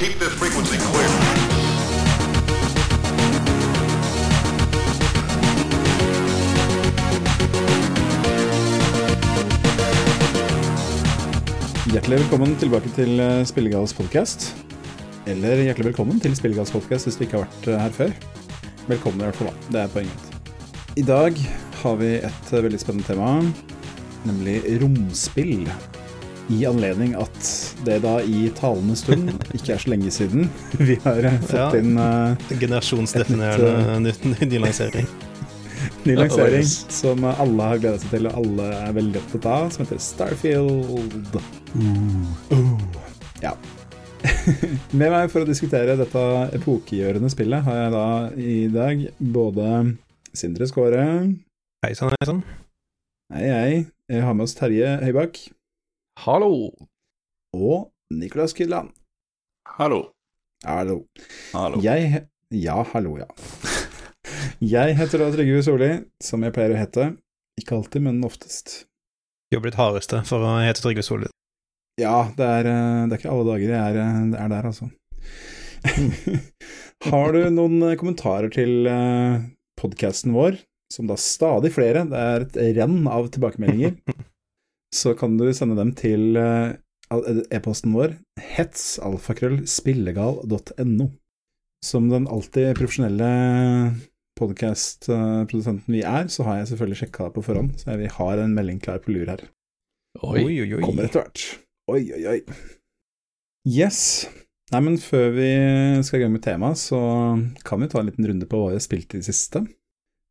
Keep this frequency clear. Hjertelig velkommen tilbake til eh, Spillegals podcast. Eller hjertelig velkommen til Spillegals podcast hvis du ikke har vært eh, her før. Velkommen i hvert fall, da. Det er poenget. I dag har vi et eh, veldig spennende tema, nemlig romspill. I anledning at det da i talende stund ikke er så lenge siden vi har fått inn uh, Generasjonsdefinerende nytt- ny- ny lansering. ny lansering som alle har gleda seg til, og alle er veldig opptatt av, som heter Starfield. Uh. Ja. Med meg for å diskutere dette epokegjørende spillet har jeg da i dag både Sindre Skåre Hei sann, hei sann. Hei, hei. Jeg har med oss Terje Høybakk Hallo! og Nicolas Kidland. Hallo. Hallo. Hallo. Jeg Ja, hallo, ja. Jeg heter da Trygve Solli, som jeg pleier å hete. Ikke alltid, men oftest. Jobber blitt hardeste for å hete Trygve Solli. Ja, det er, eh, det er ikke alle dager jeg er, eh, er der, altså. Har du noen eh, kommentarer til podkasten vår, som da stadig flere, det er et renn av tilbakemeldinger, så kan du sende dem til eh, e-posten vår hetsalfakrøllspillegal.no. Som den alltid profesjonelle podkastprodusenten vi er, så har jeg selvfølgelig sjekka det på forhånd, så vi har en melding klar på lur her. Oi. oi, oi. Kommer etter hvert. Oi, oi, oi. Yes. Nei, men før vi skal i gang med temaet, så kan vi ta en liten runde på hva vi har spilt i det siste.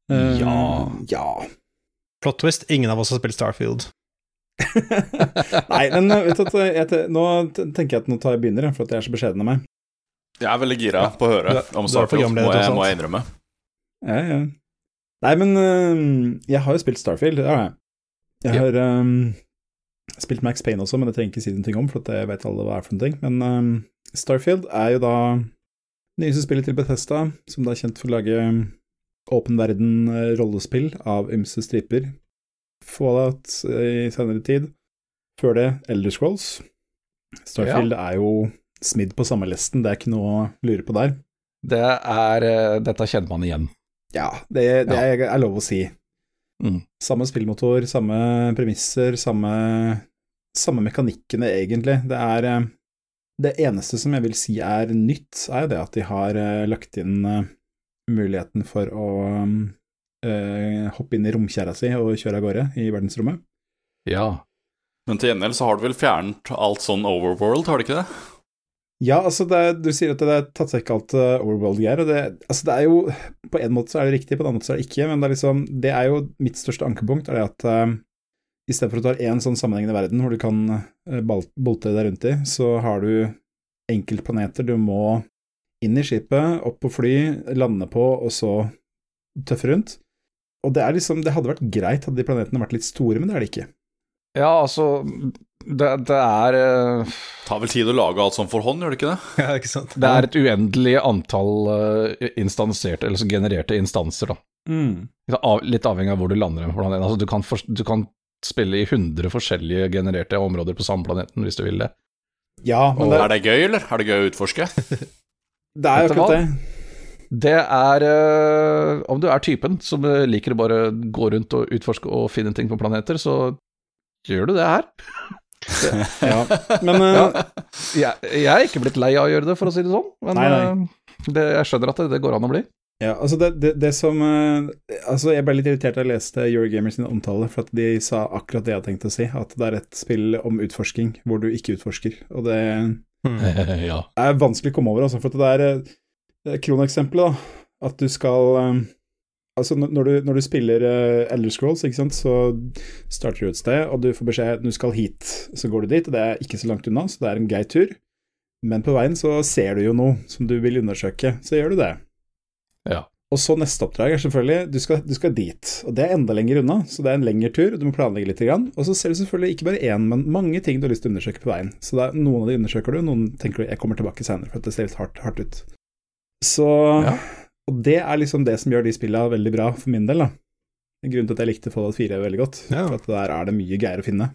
ja. Ja. ja. Plot twist, ingen av oss har spilt Starfield. Nei, men eh, vet du, at jeg, nå tenker jeg at nå tar jeg begynner, for at jeg er så beskjeden av meg. Jeg er veldig gira på å høre Du- om Starfield, må jeg, må jeg innrømme. Ja, ja. Nei, men eh, jeg har jo spilt Starfield, det har jeg. Jeg har eh, spilt Max Payne også, men det trenger jeg ikke si noe om, for at jeg vet alle hva det er for noe. Men um, Starfield er jo da nyeste spillet til Bethesda, som da er kjent for å lage åpen verden-rollespill av ymse striper. Fallout eh, i senere tid. Før det Elder Scrolls. Starfield er jo smidd på samme listen, det er ikke noe å lure på der. Det er eh, Dette kjenner man igjen. Ja, det, det Ja. er, er lov å si. Mm. Samme spillmotor, samme premisser, samme, samme mekanikkene, egentlig. Det er eh, Det eneste som jeg vil si er nytt, er jo det at de har lagt inn muligheten for å eh, hoppe inn i romkjerra si og kjøre av gårde i verdensrommet. Ja. Men til gjengjeld så har du vel fjernet alt sånn overworld, har du ikke det? Ja, altså, det er, du sier at det er tatt vekk alt uh, overworld-greier, og det, altså, det er jo På en måte så er det riktig, på en annen måte så er det ikke, men det er liksom Det er jo mitt største ankepunkt, er det at uh, stedet for å ta én sånn sammenhengende verden hvor du kan uh, bolte deg rundt i, så har du enkeltplaneter du må inn i skipet, opp på fly, lande på, og så tøffe rundt. Og det er liksom Det hadde vært greit hadde de planetene vært litt store, men det er de ikke. Ja, altså Det, det er uh, Tar vel tid å lage alt sånn for hånd, gjør det ikke det? Ja, ikke sant? Det er et uendelig antall uh, instanserte, eller så genererte instanser, da. Litt Litt avhengig av hvor du lander på planeten. Altså, du, kan for, du kan spille i 100 forskjellige genererte områder på samme planeten, hvis du vil det. Ja, men det, Er det gøy, eller? Er det gøy å utforske? det er jo akkurat det. Det er eh, Om du er typen som eh, liker å bare gå rundt og utforske og finne ting på planeter, så gjør du det her. Ja. Men uh, Ja. Jeg, jeg er ikke blitt lei av å gjøre det, for å si det sånn, men Nei, nei. Det, jeg skjønner at det, det går an å bli. Ja, altså det, det, det som Altså, jeg ble litt irritert da jeg leste Eurogamer sin omtale, for at de sa akkurat det jeg hadde tenkt å si, at det er et spill om utforsking hvor du ikke utforsker. Og det mm. ja. er vanskelig å komme over, altså, for at det er kroneksempelet, da. At du skal eh, Altså, når du, når du spiller uh, Elder Scrolls, ikke sant, så starter du et sted, og du får beskjed du skal hit, så går du dit, og det er ikke så langt unna, så det er en grei tur. Men på veien så ser du jo noe som du vil undersøke, så gjør du det. Ja. Og så neste oppdrag er selvfølgelig du skal, du skal dit, og det er enda lenger unna, så det er en lengre tur, du må planlegge litt. Grann. Og så ser du selvfølgelig ikke bare én, men mange ting du har lyst til å undersøke på veien. Så det er, noen av de undersøker du, noen tenker du jeg kommer tilbake senere, for at det ser litt hardt, hardt ut. Så Ja. Og det er liksom det som gjør de spillene veldig bra for min del, da. Grunnen til at jeg likte Fallout 4 veldig godt. Ja. For at der er det mye greier å finne.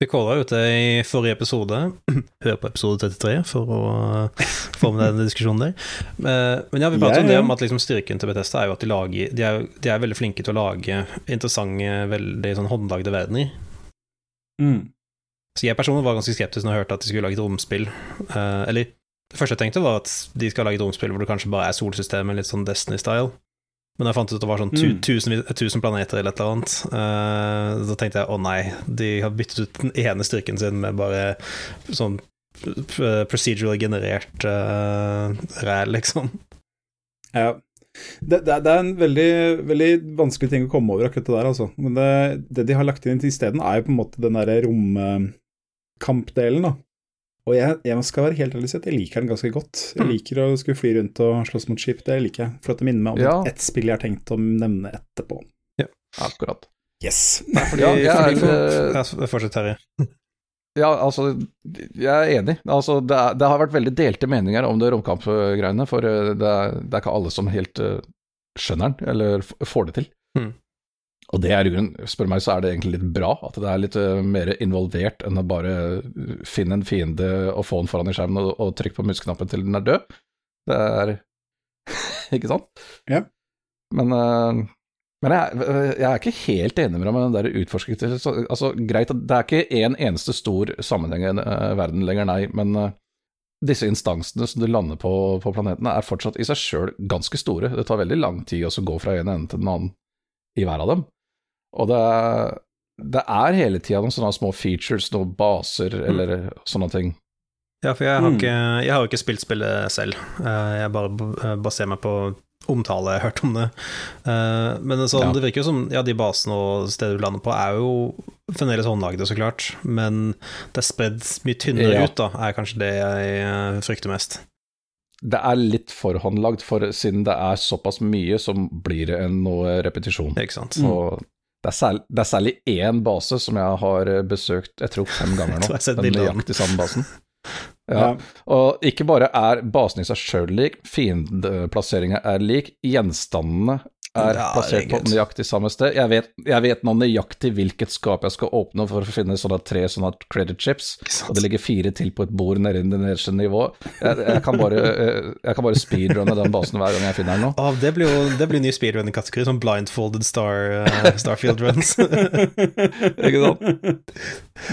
Vi calla ut det i forrige episode. Hør på episode 33 for å få med den diskusjonen der. Uh, men ja, vi pratet Ja, om det om at liksom styrken til Bethesda er jo at de lager De er, de er veldig flinke til å lage interessante, veldig sånn håndlagde verdener. Mm. Så jeg personlig var ganske skeptisk når jeg hørte at de skulle lage et romspill. Eh, eller det første jeg tenkte, var at de skal lage et romspill hvor det kanskje bare er solsystemet, litt sånn Destiny-style. Men da jeg fant ut at det var sånn tu Mm. tusen, tusen planeter eller et eller annet, Uh, så tenkte jeg å nei, de har byttet ut den ene styrken sin med bare sånn procedurally procedural generert uh, ræl, liksom. Ja. Det, det, det er en veldig, veldig vanskelig ting å komme over, akkurat det der, altså. Men det, det de har lagt inn isteden, er jo på en måte den derre romkampdelen, da. Og jeg, jeg skal være helt ærlig sett, jeg liker den ganske godt. Jeg Mm. liker å skulle fly rundt og slåss mot skip, det liker jeg. For at det minner meg om Ja. et spill jeg har tenkt å nevne etterpå. Ja, Akkurat. Yes. Fordi, Ja, jeg er, fordi, ja, Fortsett, Terje. Ja, altså, jeg er enig. Altså, det, er, det har vært veldig delte meninger om det romkampgreiene, for eh, det er, det er ikke alle som helt eh, skjønner den, eller får det til. Mm. Og det er i grunnen, spør meg, så er det egentlig litt bra at det er litt eh, mer involvert enn å bare eh, finne en fiende og få den foran i skjermen og, og trykke på musknappen til den er død. Det er Ikke sant? Ja. Men, eh, men jeg, jeg er ikke helt enig med deg med den der utforskningen. Altså, greit, at det er ikke en eneste stor sammenhengende i verden lenger, nei, men disse instansene som du lander på på planetene, er fortsatt i seg sjøl ganske store. Det tar veldig lang tid å gå fra en ende til den annen i hver av dem. Og det er, det er hele tida noen sånne små features, noen baser eller sånne ting. Ja, for jeg har, Mm. ikke, jeg har ikke spilt spillet selv. Eh, Jeg bare eh, baserer meg på omtale jeg har hørt om det. Eh, Men sånn, Ja. det virker jo som ja, de basene og stedet du lander på, er jo fremdeles håndlagde, så klart. Men det er spredd mye tynnere Ja. ut, da, er kanskje det jeg frykter mest. Det er litt forhåndlagd, for siden det er såpass mye, så blir det en noe repetisjon. Ikke sant? Mm. Og det er, særlig, det er særlig én base som jeg har eh, besøkt, jeg tror fem ganger nå. Den nøyaktig samme basen. Ja. Ja. Og ikke bare er basen i seg sjøl lik, fiendeplasseringa er lik, gjenstandene er Ja, plassert på nøyaktig samme sted. Jeg vet, jeg vet nå nøyaktig hvilket skap jeg skal åpne for å finne sånne tre sånne credit chips, og det ligger fire til på et bord nede i det nederste nivået. Jeg, jeg, kan bare, eh, jeg kan bare speedrunne den basen hver gang jeg finner den nå. Å, det blir jo det blir ny speedrunning-kategori, sånn blindfolded star, uh, Starfield runs. Ikke sant?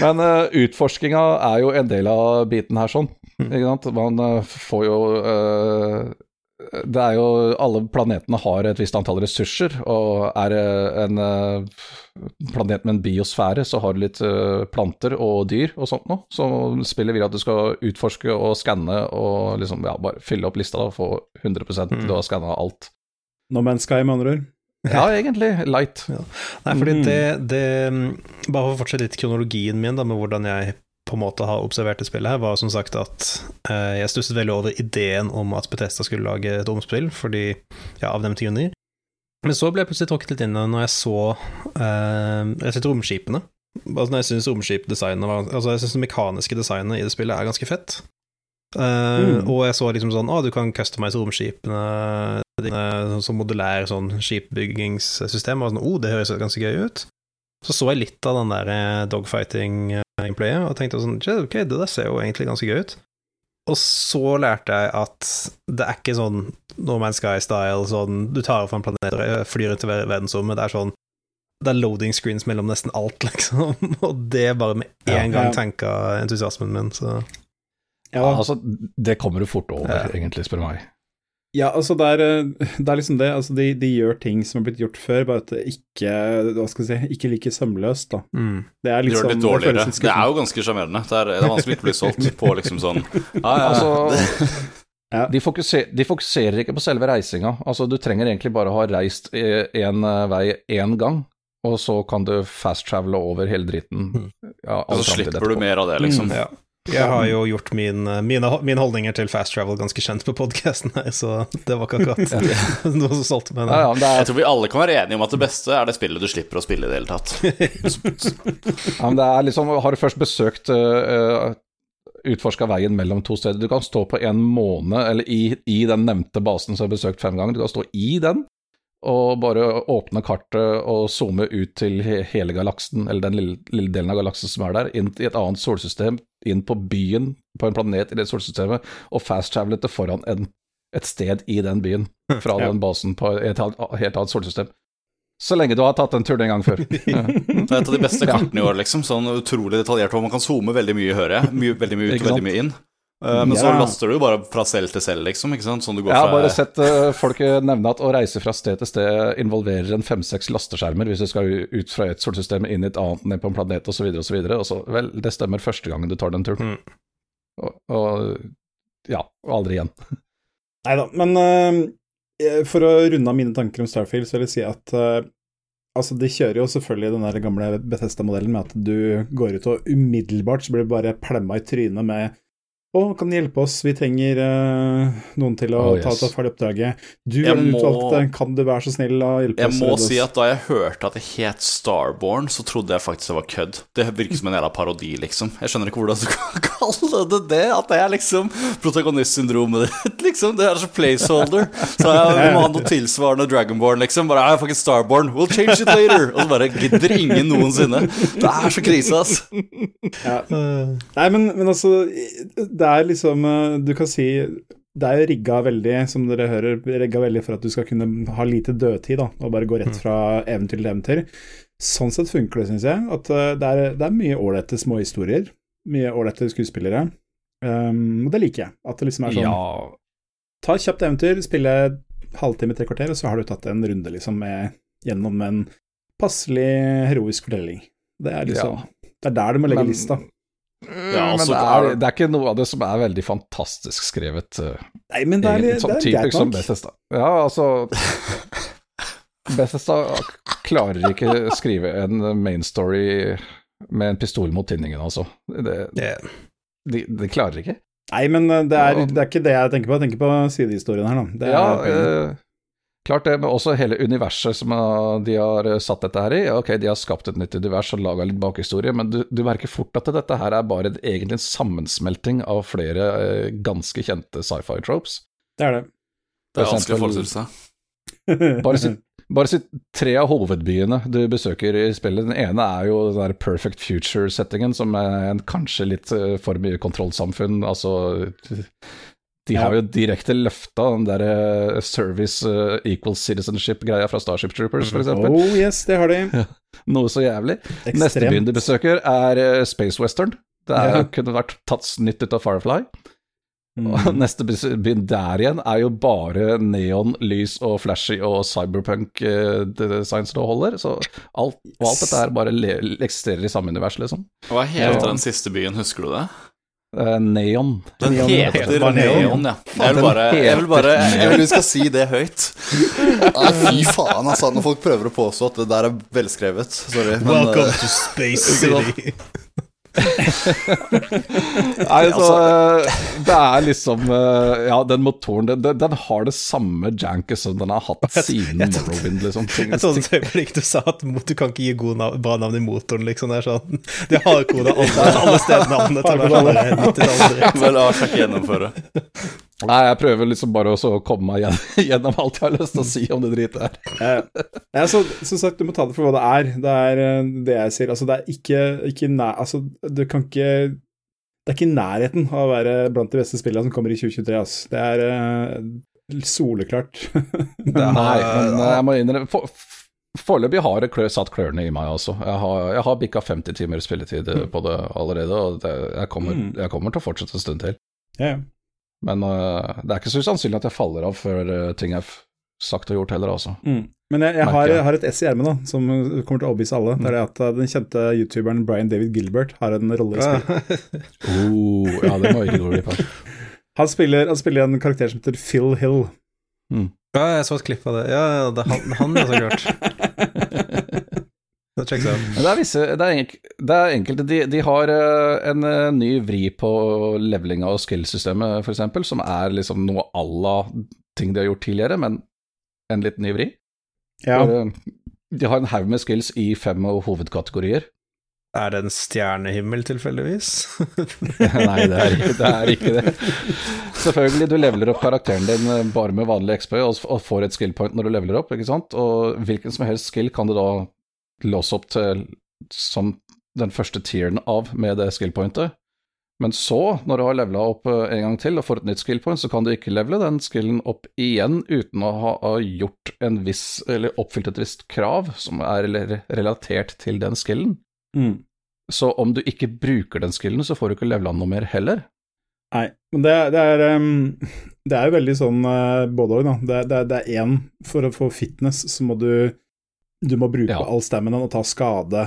Men uh, utforskinga er jo en del av biten her, sånn. Ikke sant? Man uh, får jo eh, Det er jo Alle planetene har et visst antall ressurser, og er det en eh, planet med en biosfære, så har du litt eh, planter og dyr og sånt noe. Så spillet vil at du skal utforske og skanne og liksom ja, bare fylle opp lista og få 100 Mm. Du har skanna alt. No Man's Sky, med andre ord. Ja, egentlig. Light. Nei, fordi Mhm. det, det Bare for å fortsette litt kronologien min da, med hvordan jeg på en måte har observert det spillet her, var som sagt at eh, jeg stusset veldig over ideen om at Bethesda skulle lage et omspill, fordi ja, av nevnte grunner. Men så ble jeg plutselig tråkket litt inn når jeg så eh, rett og slett romskipene. Altså, jeg syns romskipdesignet var Altså, jeg syns det mekaniske designet i det spillet er ganske fett. Uh, Mm. Og jeg så liksom sånn Å, du kan customize romskipene dine sånn som modulær sånn skipbyggingssystem. Og sånn, oh, det høres ganske gøy ut. Så så jeg litt av den der eh, dogfighting-gameplayet og tenkte sånn Ok, det der ser jo egentlig ganske gøy ut. Og så lærte jeg at det er ikke sånn No Man's Sky-style, sånn du tar fra en planet og flyr ut til ver- verdensrommet. Det er sånn Det er loading screens mellom nesten alt, liksom. Og det bare med Ja. en gang Ja. tenka entusiasmen min, så Ja, Ja, altså, det kommer du fort over, Ja. egentlig, spør du meg. Ja, altså det er, eh, det er liksom det. Altså de, de gjør ting som har blitt gjort før, bare at det ikke hva skal jeg si, ikke like sømløst. da. mm. Det er Det gjør det litt dårligere. Det er jo ganske sjarmerende. Det, er- det er vanskelig ikke å bli solgt på liksom sånn ja, ja, Altså, Ja. de, fokuser, de fokuserer ikke på selve reisinga. Altså, du trenger egentlig bare å ha reist én vei én gang, og så kan du fast-travele over hele dritten. Mm. Ja, Og så slipper du mer av det, liksom. Mm. Ja. Jeg har jo gjort min, mine, mine holdninger til fast travel ganske kjent på podkasten her, så det var ikke akkurat noe som solgte meg. Ja, ja, er... Jeg tror vi alle kan være enige om at det beste er det spillet du slipper å spille i det hele tatt. ja, men det er liksom Har du først besøkt uh, Utforska veien mellom to steder Du kan stå på en måned, eller i, i den nevnte basen som jeg har besøkt fem ganger, du kan stå i den, og bare åpne kartet og zoome ut til hele galaksen, eller den lille, lille, delen av galaksen som er der, inn i et annet solsystem, inn på byen på en planet i det solsystemet, og fast-travele til foran en, et sted i den byen, fra ja. den basen på et helt annet solsystem. Så lenge du har tatt en tur en gang før. det er et av de beste kartene i år, liksom. Sånn utrolig detaljert, og man kan zoome veldig mye, hører jeg. Mye, veldig mye ut og veldig mye inn. Uh, men ja. så laster du jo bare fra selv til selv, liksom. ikke sant? Sånn du går jeg har bare sett uh, folk nevne at å reise fra sted til sted involverer en fem-seks lasteskjermer hvis du skal ut fra et solsystem inn i et annet, ned på en planet osv. så, Vel, det stemmer første gangen du tar den turen. Mm. Og, og ja, aldri igjen. Nei da, men uh, for å runde av mine tanker om Starfield, så vil jeg si at Altså, De kjører jo selvfølgelig den der gamle Bethesda-modellen med at du går ut og umiddelbart så blir du bare plemma i trynet med å, kan du hjelpe oss, vi trenger uh, noen til å oh, yes. ta ferdig oppdraget. Du jeg er den må... utvalgte, kan du være så snill å hjelpe jeg oss? Jeg må si at da jeg hørte at det het Starborn, så trodde jeg faktisk det var kødd. Det virker som en jævla parodi, liksom. Jeg skjønner ikke hvordan du kan kalle det det. At det er liksom protagonistsyndromet ditt, liksom. Det er så placeholder. Så jeg må ha noe tilsvarende Dragonborn, liksom. Bare jeg er fucking Starborn, we'll change it later. Og så bare gidder ingen noensinne. Det er så krise, ass. Ja. Nei, men, men altså det er liksom eh, Du kan si det er rigga veldig, som dere hører, rigga veldig for at du skal kunne ha lite dødtid, da, og bare gå rett mm. fra eventyr til eventyr. Sånn sett funker det, syns jeg. At eh, det er, det er mye ålreite småhistorier. Mye ålreite skuespillere. Um, og det liker jeg. At det liksom er sånn ja. Ta et kjapt eventyr, spille halvtime, tre kvarter, og så har du tatt en runde liksom med, gjennom en passelig heroisk fortelling. Det er liksom ja. Det er der du må legge Men, lista. Mm, ja, men det er, det er, ikke noe av det som er veldig fantastisk skrevet. Uh, Nei, men det er, litt, sånn, det er greit nok. Bethesda. Ja, altså Bethesda klarer ikke å skrive en main story med en pistol mot tinningen, altså. Det, yeah. de, de, klarer ikke. Nei, men eh, det er, det er, ikke det jeg tenker på. Jeg tenker på sidehistorien her, da. ja, Klart det, men også hele universet som de har eh, satt dette her i. Ok, de har skapt et nytt univers og laga litt bakhistorie, men du, du, merker fort at dette her er bare egentlig en sammensmelting av flere eh, ganske kjente sci-fi tropes. Det er det. Det er vanskelig å forestille seg. Bare si, bare si tre av hovedbyene du besøker i spillet. Den ene er jo den der Perfect Future-settingen, som er en kanskje litt eh, for mye kontrollsamfunn. Altså de har jo direkte løfta den der uh, service uh, equal citizenship-greia fra Starship Troopers, f.eks. Oh yes, det har de. Noe så jævlig. Ekstremt. Neste byen de besøker, er uh, Space Western. Det er, ja. kunne vært tatt snytt ut av Firefly. Mm. Og neste byen der igjen er jo bare neon, lys og flashy og cyberpunk-designs som holder. Så alt, og alt dette her bare eksisterer i samme univers, liksom. Hva heter den siste byen, husker du det? Uh, neon. Den neon, heter Neon, neon ja. Jeg vil bare, jeg vil bare Jeg vil du skal si det høyt. Nei, fy faen, altså. Når folk prøver å påstå at det der er velskrevet. Sorry. Men, Welcome uh, to Space City. Nei, altså, Det er liksom eh, Ja, den motoren den, den har det samme janket som den har hatt siden Morrowind, liksom. Ting, jeg trodde det var du sa at du kan ikke gi god navn, bra navn i motoren, liksom. Det er sånn De har koda alle, alle stednavnene til å være 90-tallet. Vel, la oss ikke gjennomføre. Nei, jeg prøver liksom bare å komme meg gjennom alt jeg har lyst til å si om det dritet her. ja, så, som sagt, du må ta det for hva det er. Det er eh, det jeg sier. Altså, det er ikke, ikke nær... Altså, du kan ikke Det er ikke nærheten av å være blant de beste spillene som kommer i 2023, altså. Det er uh, soleklart. men, Nei, men jeg må innrømme for, Foreløpig har det satt klørne i meg også. Jeg har, jeg har bikka 50 timer spilletid på det allerede, og det, jeg, kommer, mm. jeg, kommer, til å fortsette en stund til. Ja, ja. Men uh, det er ikke så usannsynlig at jeg faller av før uh, ting er sagt og gjort heller, altså. Mm. Men jeg, jeg, har, jeg, har, et S i ermet som kommer til å overbevise alle. Mm. Det er det at uh, den kjente youtuberen Brian David Gilbert har en rolle i spillet. oh, ja, det må ikke gå glipp av. Han spiller, han spiller en karakter som heter Phil Hill. Mm. Ja, jeg så et klipp av det. Ja, det er han, han er så klart. Det, det, er visse, det, er det er enkelte De, de har uh, en uh, ny vri på levelinga og skill-systemet, f.eks., som er liksom noe à la ting de har gjort tidligere, men en litt ny vri. Ja. Uh, de har en haug med skills i fem hovedkategorier. Er det en stjernehimmel, tilfeldigvis? Nei, det er, det er, ikke det. Selvfølgelig, du leveler opp karakteren din eh, bare med vanlig XP og får et skill point når du leveler opp, ikke sant? Og hvilken som helst skill kan du da låse opp til som den første tieren av med det skill pointet. Men så, når du har levela opp eh, en gang til og får et nytt skill point, så kan du ikke levele den skillen opp igjen uten å ha gjort en viss, eller oppfylt et visst krav som er relatert til den skillen. Mm. Så om du ikke bruker den skillen, så får du ikke levela noe mer heller. Nei, men det, det, er, det er jo veldig sånn uh, både òg, da. Det, det, er én For å få fitness, så må du Du må bruke ja. all stemmen og ta skade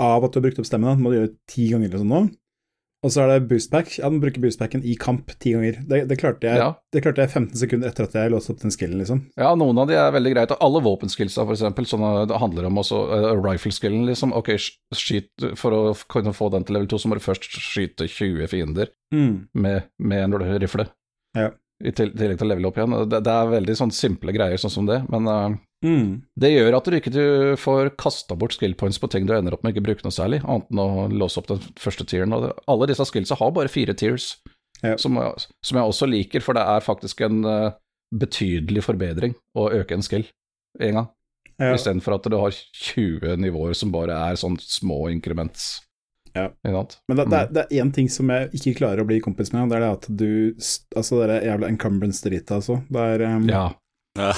av at du har brukt opp stemmen. Det må du gjøre ti ganger eller sånn nå. Og så er det boostpack. Ja, den bruker boostpacken i kamp ti ganger. Det, det, klarte jeg, ja. det, klarte jeg, 15 sekunder etter at jeg låste opp den skillen, liksom. Ja, noen av de er veldig greit. Alle våpenskillsa, for eksempel, sånn det handler om også uh, rifle-skillen, liksom. Ok, skyt For å kunne få den til level 2, så må du først skyte 20 fiender mm. med, med, en rifle. Ja. I tillegg til å levele opp igjen. Det, det, er veldig sånn simple greier sånn som det, men uh, Mm. Det gjør at du ikke får kasta bort skill points på ting du ender opp med ikke bruke noe særlig, annet enn å låse opp den første tieren. Alle disse skillsa har bare fire tiers, ja. som, som, jeg også liker, for det er faktisk en uh, betydelig forbedring å øke en skill én gang, ja. istedenfor at du har 20 nivåer som bare er sånn små increments. Ja. Men det, det, det, er én ting som jeg ikke klarer å bli kompis med, og det er det at du Altså det jævla encumbrance-dritet, altså. Det er um, ja. Ja.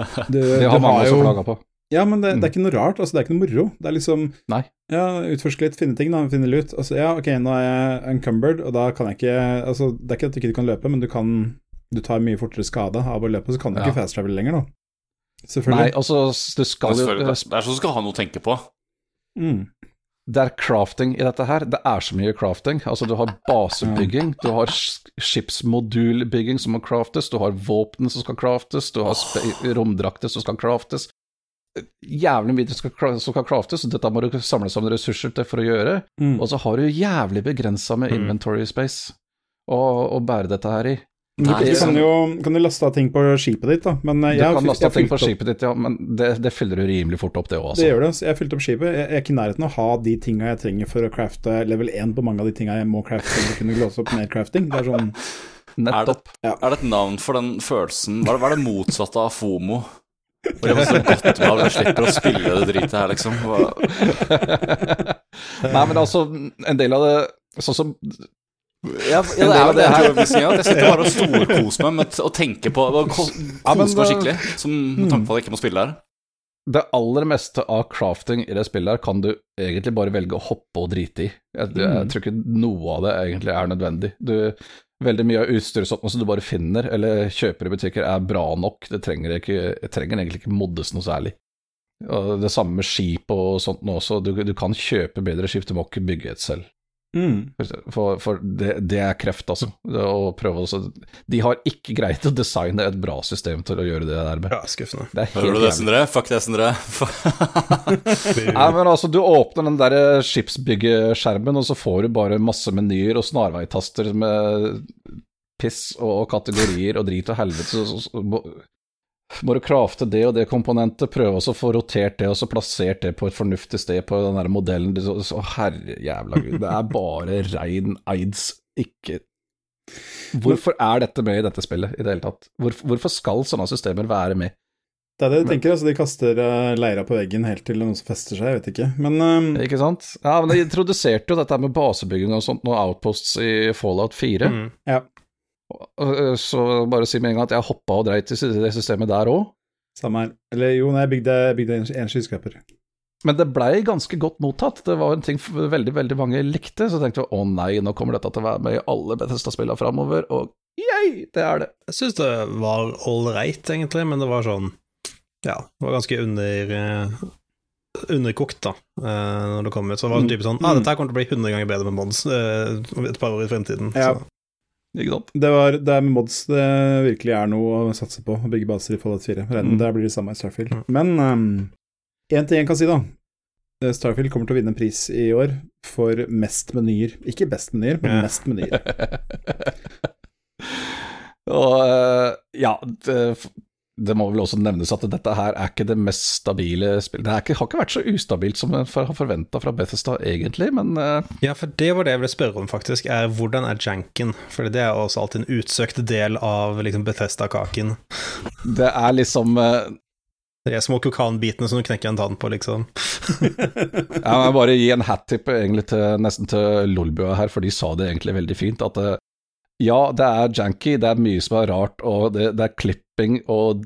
Du, det har mange også klaga på. Ja, men det, det, er mm. ikke noe rart, altså det er ikke noe moro. Det er liksom Nei. Ja, utforske litt, finne ting, da, finne litt ut. Altså, ja, ok, nå er jeg encumbered, og da kan jeg ikke Altså, det er ikke at du ikke kan løpe, men du kan Du tar mye fortere skade av å løpe, så kan du ja. ikke fast travel lenger, da. Selvfølgelig. Nei, altså, du skal jo Det er sånn du skal ha noe å tenke på. Mm det er crafting i dette her. Det er så mye crafting. Altså, du har basebygging, du har skipsmodulbygging som må craftes, du har våpen som skal craftes, du har romdrakter som skal craftes. Jævlig mye som skal craftes, og dette må du samle sammen ressurser til for å gjøre. Mm. Og så har du jævlig begrensa med mm. inventory space å, å bære dette her i. Nei, du kan jo kan du laste av ting på skipet ditt, da. Men jeg, du kan laste av ting på skipet ditt, ja, men det, det fyller du rimelig fort opp, det òg. Det gjør det. Så jeg har fylt opp skipet. Jeg er ikke i nærheten av å ha de tinga jeg trenger for å crafte level 1 på mange av de tinga jeg må crafte for å kunne låse opp mer crafting. Det er sånn Nettopp. Er det, er det, et navn for den følelsen Hva er det, hva er det motsatte av FOMO? Hvor det var så godt med at jeg slipper å spille det dritet her, liksom. Nei, men altså, en del av det Sånn som ja, ja, det er jo det her. Jeg sitter bare og storkoser meg med å tenke på og kose meg skikkelig, som med tanke på at jeg ikke må spille her. Det aller meste av crafting i det spillet her kan du egentlig bare velge å hoppe og drite i. Jeg, jeg mm. tror ikke noe av det egentlig er nødvendig. Du, veldig mye av utstyret som du bare finner eller kjøper i butikker, er bra nok. Det trenger, ikke, trenger egentlig ikke moddes noe særlig. Og det samme med skip og sånt nå også. Du, du kan kjøpe bedre skip, du må ikke bygge et selv. Mm. For, for det, det, er kreft, altså. å Også, de har ikke greit å designe et bra system til å gjøre det der med. Ja, skuffende. Det Hører du det, Sindre? Fuck det, Sindre. Nei, men altså, du åpner den der skipsbyggeskjermen, og så får du bare masse menyer og snarveitaster med piss og kategorier og drit og helvete. Så, så, så, må du crafte det og det komponentet, prøve å få rotert det og så plassert det på et fornuftig sted på den der modellen. Så, så herre jævla gud, det er bare rein aids, ikke Hvorfor er dette med i dette spillet i det hele tatt? Hvorfor, hvorfor skal sånne systemer være med? Det er det du tenker, altså de kaster uh, leira på veggen helt til noen som fester seg, jeg vet ikke, men um... Ikke sant? Ja, men de introduserte jo dette med basebygging og sånt, noen outposts i Fallout 4. Mm. Ja. Så bare si med en gang at jeg hoppa og dreit i det systemet der òg. Samme her. Eller jo, nei, jeg bygde, bygde en, en skyskraper. Men det blei ganske godt mottatt. Det var en ting veldig veldig mange likte. Så tenkte vi å nei, nå kommer dette til å være med i alle Bethesda-spillene framover, og yay, det er det. Jeg syns det var ålreit, egentlig, men det var sånn Ja, det var ganske under uh, underkokt, da, uh, når det kom ut. Så det var en type sånn ah, dette kommer til å bli 100 ganger bedre med Mons uh, et par år i fremtiden. Ja. Så. Det, var, det er med mods det virkelig er noe å satse på, å bygge baser i Fallout 4. Mm. Der blir det samme i Starfield. Mm. Men én um, ting jeg kan si, da. Eh, Starfield kommer til å vinne en pris i år for mest menyer. Ikke best menyer, men mest menyer. Og uh, ja, det, det må vel også nevnes at dette her er ikke det mest stabile spillet. Det ikke, har ikke vært så ustabilt som en har forventa fra Bethesda, egentlig, men uh... Ja, for det var det jeg ville spørre om, faktisk. er Hvordan er janken? For det er også alltid en utsøkt del av liksom, Bethesda-kaken. Det er liksom uh... er små kokanbitene som du knekker en tann på, liksom. ja, jeg bare gi en hat-tip egentlig til, nesten til Lolbua her, for de sa det egentlig veldig fint. At uh, ja, det er janky, det er mye som er rart, og det, det er klipping og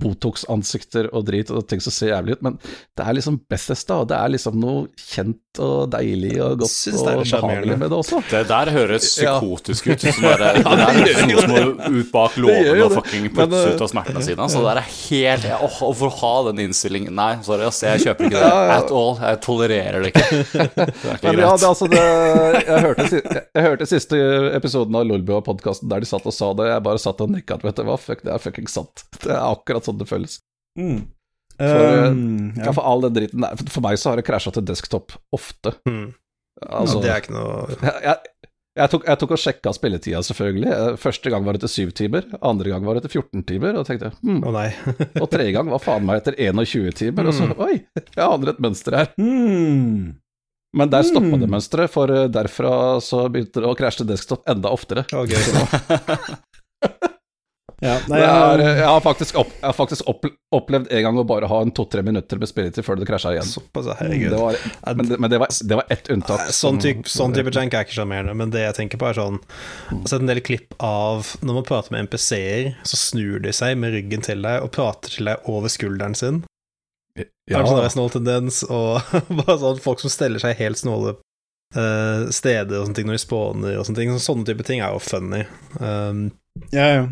Botox-ansikter og drit og ting som ser jævlig ut, men det er liksom Bethesda, og det er liksom noe kjent og deilig og godt og behagelig med det også. Det der høres psykotisk ut. Som er, det, det er noen noe som må ut bak låven og fucking puttes eh, ut av smertene sine. Så det er helt åh, oh, For å ha den innstillingen Nei, sorry, ass, jeg kjøper ikke det at all. Jeg tolererer det ikke. Det er ikke men, greit. Ja, det, altså, det, jeg, hørte, jeg, jeg, hørte, siste episoden av Lolbua-podkasten der de satt og sa det. Jeg bare satt og nikka. Vet du hva, fuck, det er fucking sant. Det er akkurat sånn det føles. Mm. For, um, ja. for all den driten der For meg så har det krasja til desktop ofte. Mm. Altså, ja, det er ikke noe jeg, jeg, jeg, tok, jeg tok og sjekka spilletida, selvfølgelig. Eh, første gang var det til syv timer, andre gang var det til 14 timer, og tenkte hm. oh, og tredje gang var faen meg etter 21 timer, mm. og så hmm. oi, jeg aner et mønster her. Mm. Men der stoppa det hmm. mønsteret, for eh, derfra så begynte det å krasje til desktop enda oftere. Okay. Ja, nei, er, jeg har faktisk, opp, jeg har faktisk opp, opplevd en gang å bare ha en to-tre minutter med spilletid før det krasja igjen. Såpass, herregud. Det var, men, det, men det, var, det var ett unntak. Sånn type, sånn type jank er ikke sjarmerende, men det jeg tenker på, er sånn Jeg har sett en del klipp av når man prater med MPC-er, så snur de seg med ryggen til deg og prater til deg over skulderen sin. Ja. Det er sånn snål tendens, og bare sånn folk som steller seg helt snåle uh, steder og sånne ting når de spåner og sånne ting. Sånne type ting er jo funny. Um, ja, ja.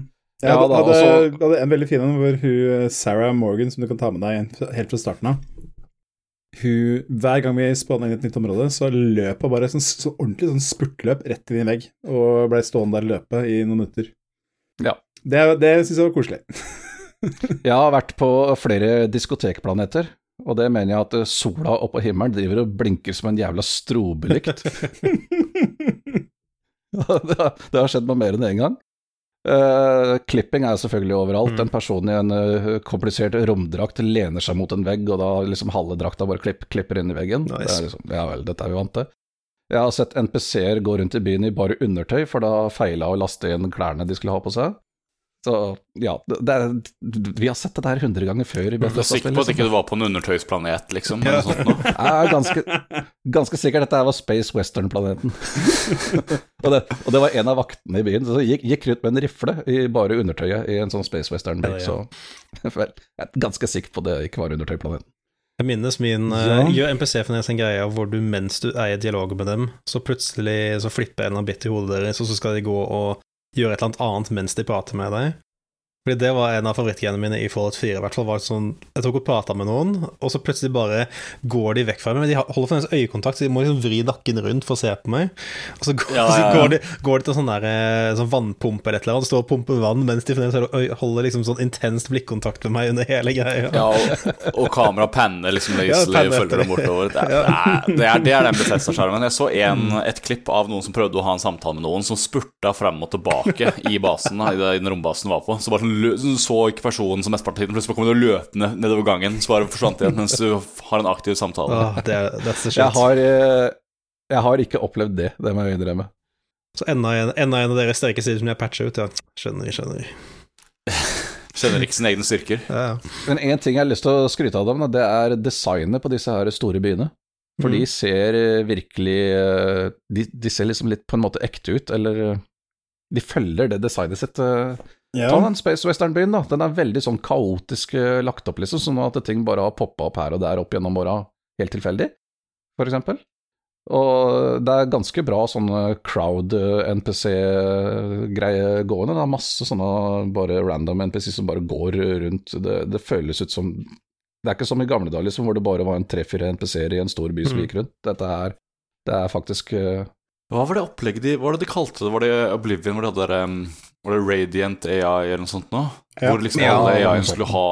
Jeg hadde, ja, da, hadde, hadde, en veldig fin en hvor hun, Sarah Morgan, som du kan ta med deg helt fra starten av hun, Hver gang vi spåna inn et nytt område, så løp hun bare sånn, så ordentlig sånn spurtløp rett inn i en vegg, og blei stående der og løpe i noen minutter. Ja. Det, det syns jeg var koselig. jeg har vært på flere diskotekplaneter, og det mener jeg at sola oppå himmelen driver og blinker som en jævla strobelykt. det, har, det har skjedd meg mer enn én en gang. Uh, klipping er selvfølgelig overalt. Mm. En person i en uh, komplisert romdrakt lener seg mot en vegg, og da liksom halve drakta bare klipp, klipper inn i veggen. Nice. Det er liksom, ja vel, dette er vi vant til. Jeg har sett NPC-er gå rundt i byen i bare undertøy, for da feila å laste inn klærne de skulle ha på seg. Så ja, det det, vi har sett det der hundre ganger før. I du er sikker på at ikke du var på en undertøysplanet, liksom? Ja. Jeg er ganske, ganske sikker dette var Space Western-planeten. og, det, og, det, var en av vaktene i byen som gikk, gikk rundt med en rifle i bare undertøyet i en sånn Space Western-by. Ja, ja. Så vel, jeg er ganske sikker på det ikke var undertøyplaneten. Jeg minnes min ja. uh, Gjør MPC-finnes en greie hvor du mens du er i dialog med dem, så plutselig så flipper en av bit i hodet deres, og så skal de gå og gjøre et eller annet annet mens de prater med deg. Fordi det var en av favorittgreiene mine i Fallout 4. I hvert fall var det sånn, Jeg tok og prata med noen, og så plutselig bare går de vekk fra meg. Men de holder fremdeles øyekontakt, så de må liksom vri nakken rundt for å se på meg. Og så går, ja, ja, ja. Så går, de, går de, til sånn, der, eh, sånn vannpumpe eller et eller annet, står og pumper vann mens de holder liksom sånn intenst blikkontakt med meg under hele greia. Ja, og, og kamera panner liksom løselig ja, følger dem bortover. Det er, det er, det er den Bethesda-skjermen. Jeg så en, mm. et klipp av noen som prøvde å ha en samtale med noen, som spurta frem og tilbake i basen, i den rombasen var på. Så bare sånn så ikke personen som mesteparten av tiden. Plutselig kommer du løpende nedover gangen, så bare forsvant igjen mens du har en aktiv samtale. Oh, det, jeg, har, eh, jeg har ikke opplevd det, det må jeg innrømme. Så enda en, enda en av deres sterke sider som jeg patcher ut, ja. Skjønner, skjønner. Skjønner ikke sine egne styrker. Ja. Men én ting jeg har lyst til å skryte av dem, det er designet på disse her store byene. For mm. de ser eh, virkelig eh, de, de, ser liksom litt på en måte ekte ut, eller de følger det designet sitt. Ja. Ta den Space Western-byen, da. Den er veldig sånn kaotisk eh, lagt opp, liksom, sånn at ting bare har poppa opp her og der opp gjennom åra, helt tilfeldig, for eksempel. Og det er ganske bra sånne crowd-NPC-greie eh, gående. Det er masse sånne bare random NPC som bare går rundt. Det, det, føles ut som Det er ikke som i gamle dager liksom, hvor det bare var en tre-fire NPC-er i en stor by som mm. gikk rundt. Dette er, det er faktisk uh... Hva var det opplegget de Hva var det de kalte det? Var det Oblivion hvor de hadde der um var det Radiant AI eller noe sånt nå? Ja. Hvor liksom alle AI-ene skulle ha,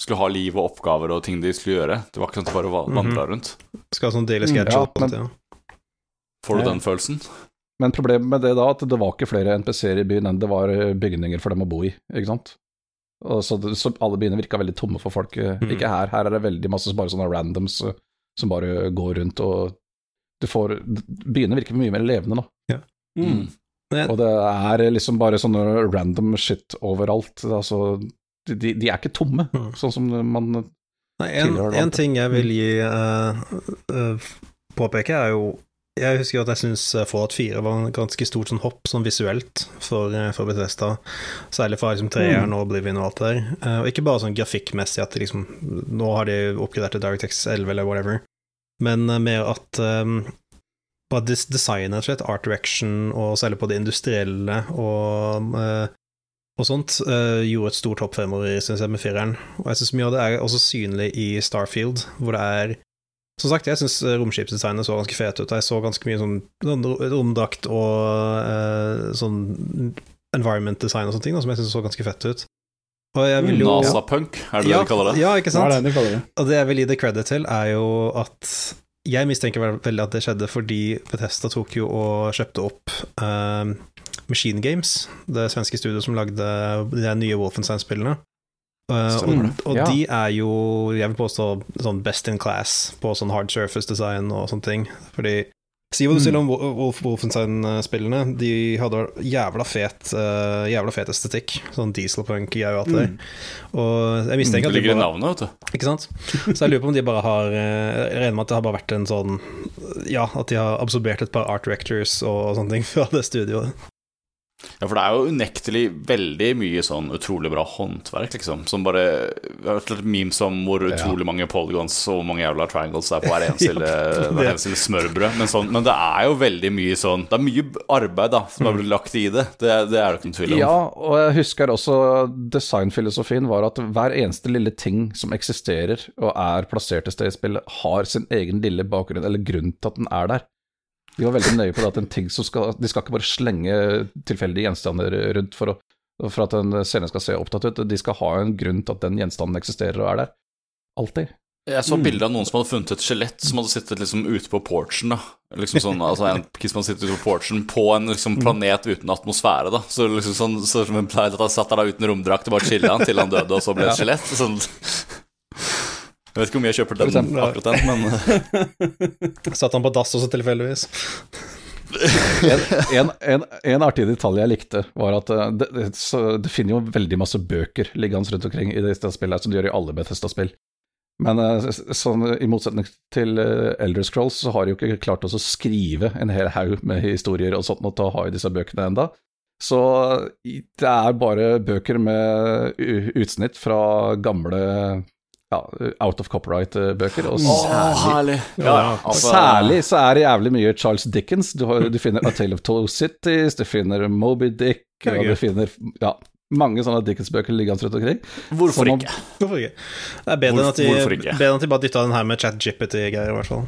skulle ha liv og oppgaver og ting de skulle gjøre. Det var ikke sånn at de bare å mm -hmm. rundt. Skal ha sånn daily sketch ja, men, ja. Får du den følelsen? Men problemet med det da, at det var ikke flere NPC-er i byen enn det var eh, bygninger for dem å bo i, ikke sant? Og så, så alle byene virka veldig tomme for folk. Mm. Ikke her. Her er det veldig masse bare sånne randoms eh, som bare går rundt og du får Byene virker mye mer levende nå. Ja. Mm. Og det er liksom bare sånne random shit overalt. Altså, de, de er ikke tomme, Mm. sånn som man Nei, en, en ting jeg vil gi uh, uh, påpeke, er jo Jeg husker at jeg syns Fallout 4 var en ganske stort sånn hopp sånn visuelt for, eh, for Bethesda. Særlig fra liksom, treeren og Oblivion og alt det der. Uh, og ikke bare sånn grafikkmessig at liksom Nå har de oppgradert til DirectX 11 eller whatever, men mer at um, des designet, rett og slett, art direction, og særlig på det industrielle og eh, og sånt eh, gjorde et stort hopp fremover, synes jeg, med fireren. Og jeg syns mye av det er også synlig i Starfield, hvor det er Som sagt, jeg syns romskipsdesignet så ganske fete ut. Jeg så ganske mye sånn, romdrakt og eh, sånn environment design og sånne ting, da, som jeg syns så ganske fett ut. Jo NASA-punk, er det ja, det de kaller det? Ja, ikke sant? er det de kaller det? Og det jeg vil gi det credit til, er jo at jeg mistenker veldig at det skjedde fordi Bethesda tok jo og kjøpte opp uh, Machine Games, det svenske studioet som lagde de nye Wolfenstein-spillene. Uh, og og Ja. de er jo, jeg vil påstå, sånn best in class på sånn hard surface design og sånne ting. Fordi Si hva du sier om Wolf Wolfenstein-spillene, de hadde jævla fet, uh, jævla fet estetikk. Sånn dieselpunk-greier og alt det der. Og jeg mistenker Det at de ligger i bare navnet, vet du. ikke sant? Så jeg lurer på om de bare har eh, Jeg regner med at det har bare vært en sånn Ja, at de har absorbert et par art directors og sånne ting fra det studioet. Ja, for det er jo unektelig veldig mye sånn utrolig bra håndverk, liksom. Som bare Jeg har hørt memes om hvor utrolig mange polygons og hvor mange jævla triangles det er på hver eneste lille, hver eneste smørbrød. Men, sånn, men det er jo veldig mye sånn Det er mye arbeid da som har blitt lagt i det. Det, det er det ikke noen tvil om. Ja, og jeg husker også designfilosofien var at hver eneste lille ting som eksisterer og er plassert et sted i spillet, har sin egen lille bakgrunn, eller grunn til at den er der. De var veldig nøye på det at en ting som skal De skal ikke bare slenge tilfeldige gjenstander rundt for, å, for at en scene skal se opptatt ut, de skal ha en grunn til at den gjenstanden eksisterer og er der. Alltid. Jeg så bilde av noen som hadde funnet et skjelett som hadde sittet liksom ute på porchen. da Liksom sånn, altså En kiss som hadde sittet ute på porchen på en liksom planet uten atmosfære. da Så liksom sånn så som en pleier at han satt der da uten romdrakt og bare chilla til han døde, og så ble det et skjelett. Sånn. Jeg vet ikke hvor mye jeg kjøper den, eksempel, akkurat den, men Satt han på dass også tilfeldigvis? En, en, en, en artig detalj jeg likte, var at eh, det, det, så, det finner jo veldig masse bøker liggende rundt omkring i dette spillet, som de gjør i alle Bethesda-spill. Men eh, sånn, i motsetning til eh, Elder Scrolls, så har de jo ikke klart å skrive en hel haug med historier og sånt og til å ha i disse bøkene enda. Så det er bare bøker med utsnitt fra gamle ja, out of copyright-bøker, og særlig oh, Ja, altså, Særlig så er det jævlig mye Charles Dickens. Du, har, du finner A Tale of Two Cities, du finner Moby Dick, og du finner ja, mange sånne Dickens-bøker liggende rundt omkring. Hvorfor ikke? Hvorfor ikke? Det er bedre enn at de, Hvorfor- hvorfor ikke? bedre enn at de bare dytta den her med chat-jippity-greier, i hvert fall.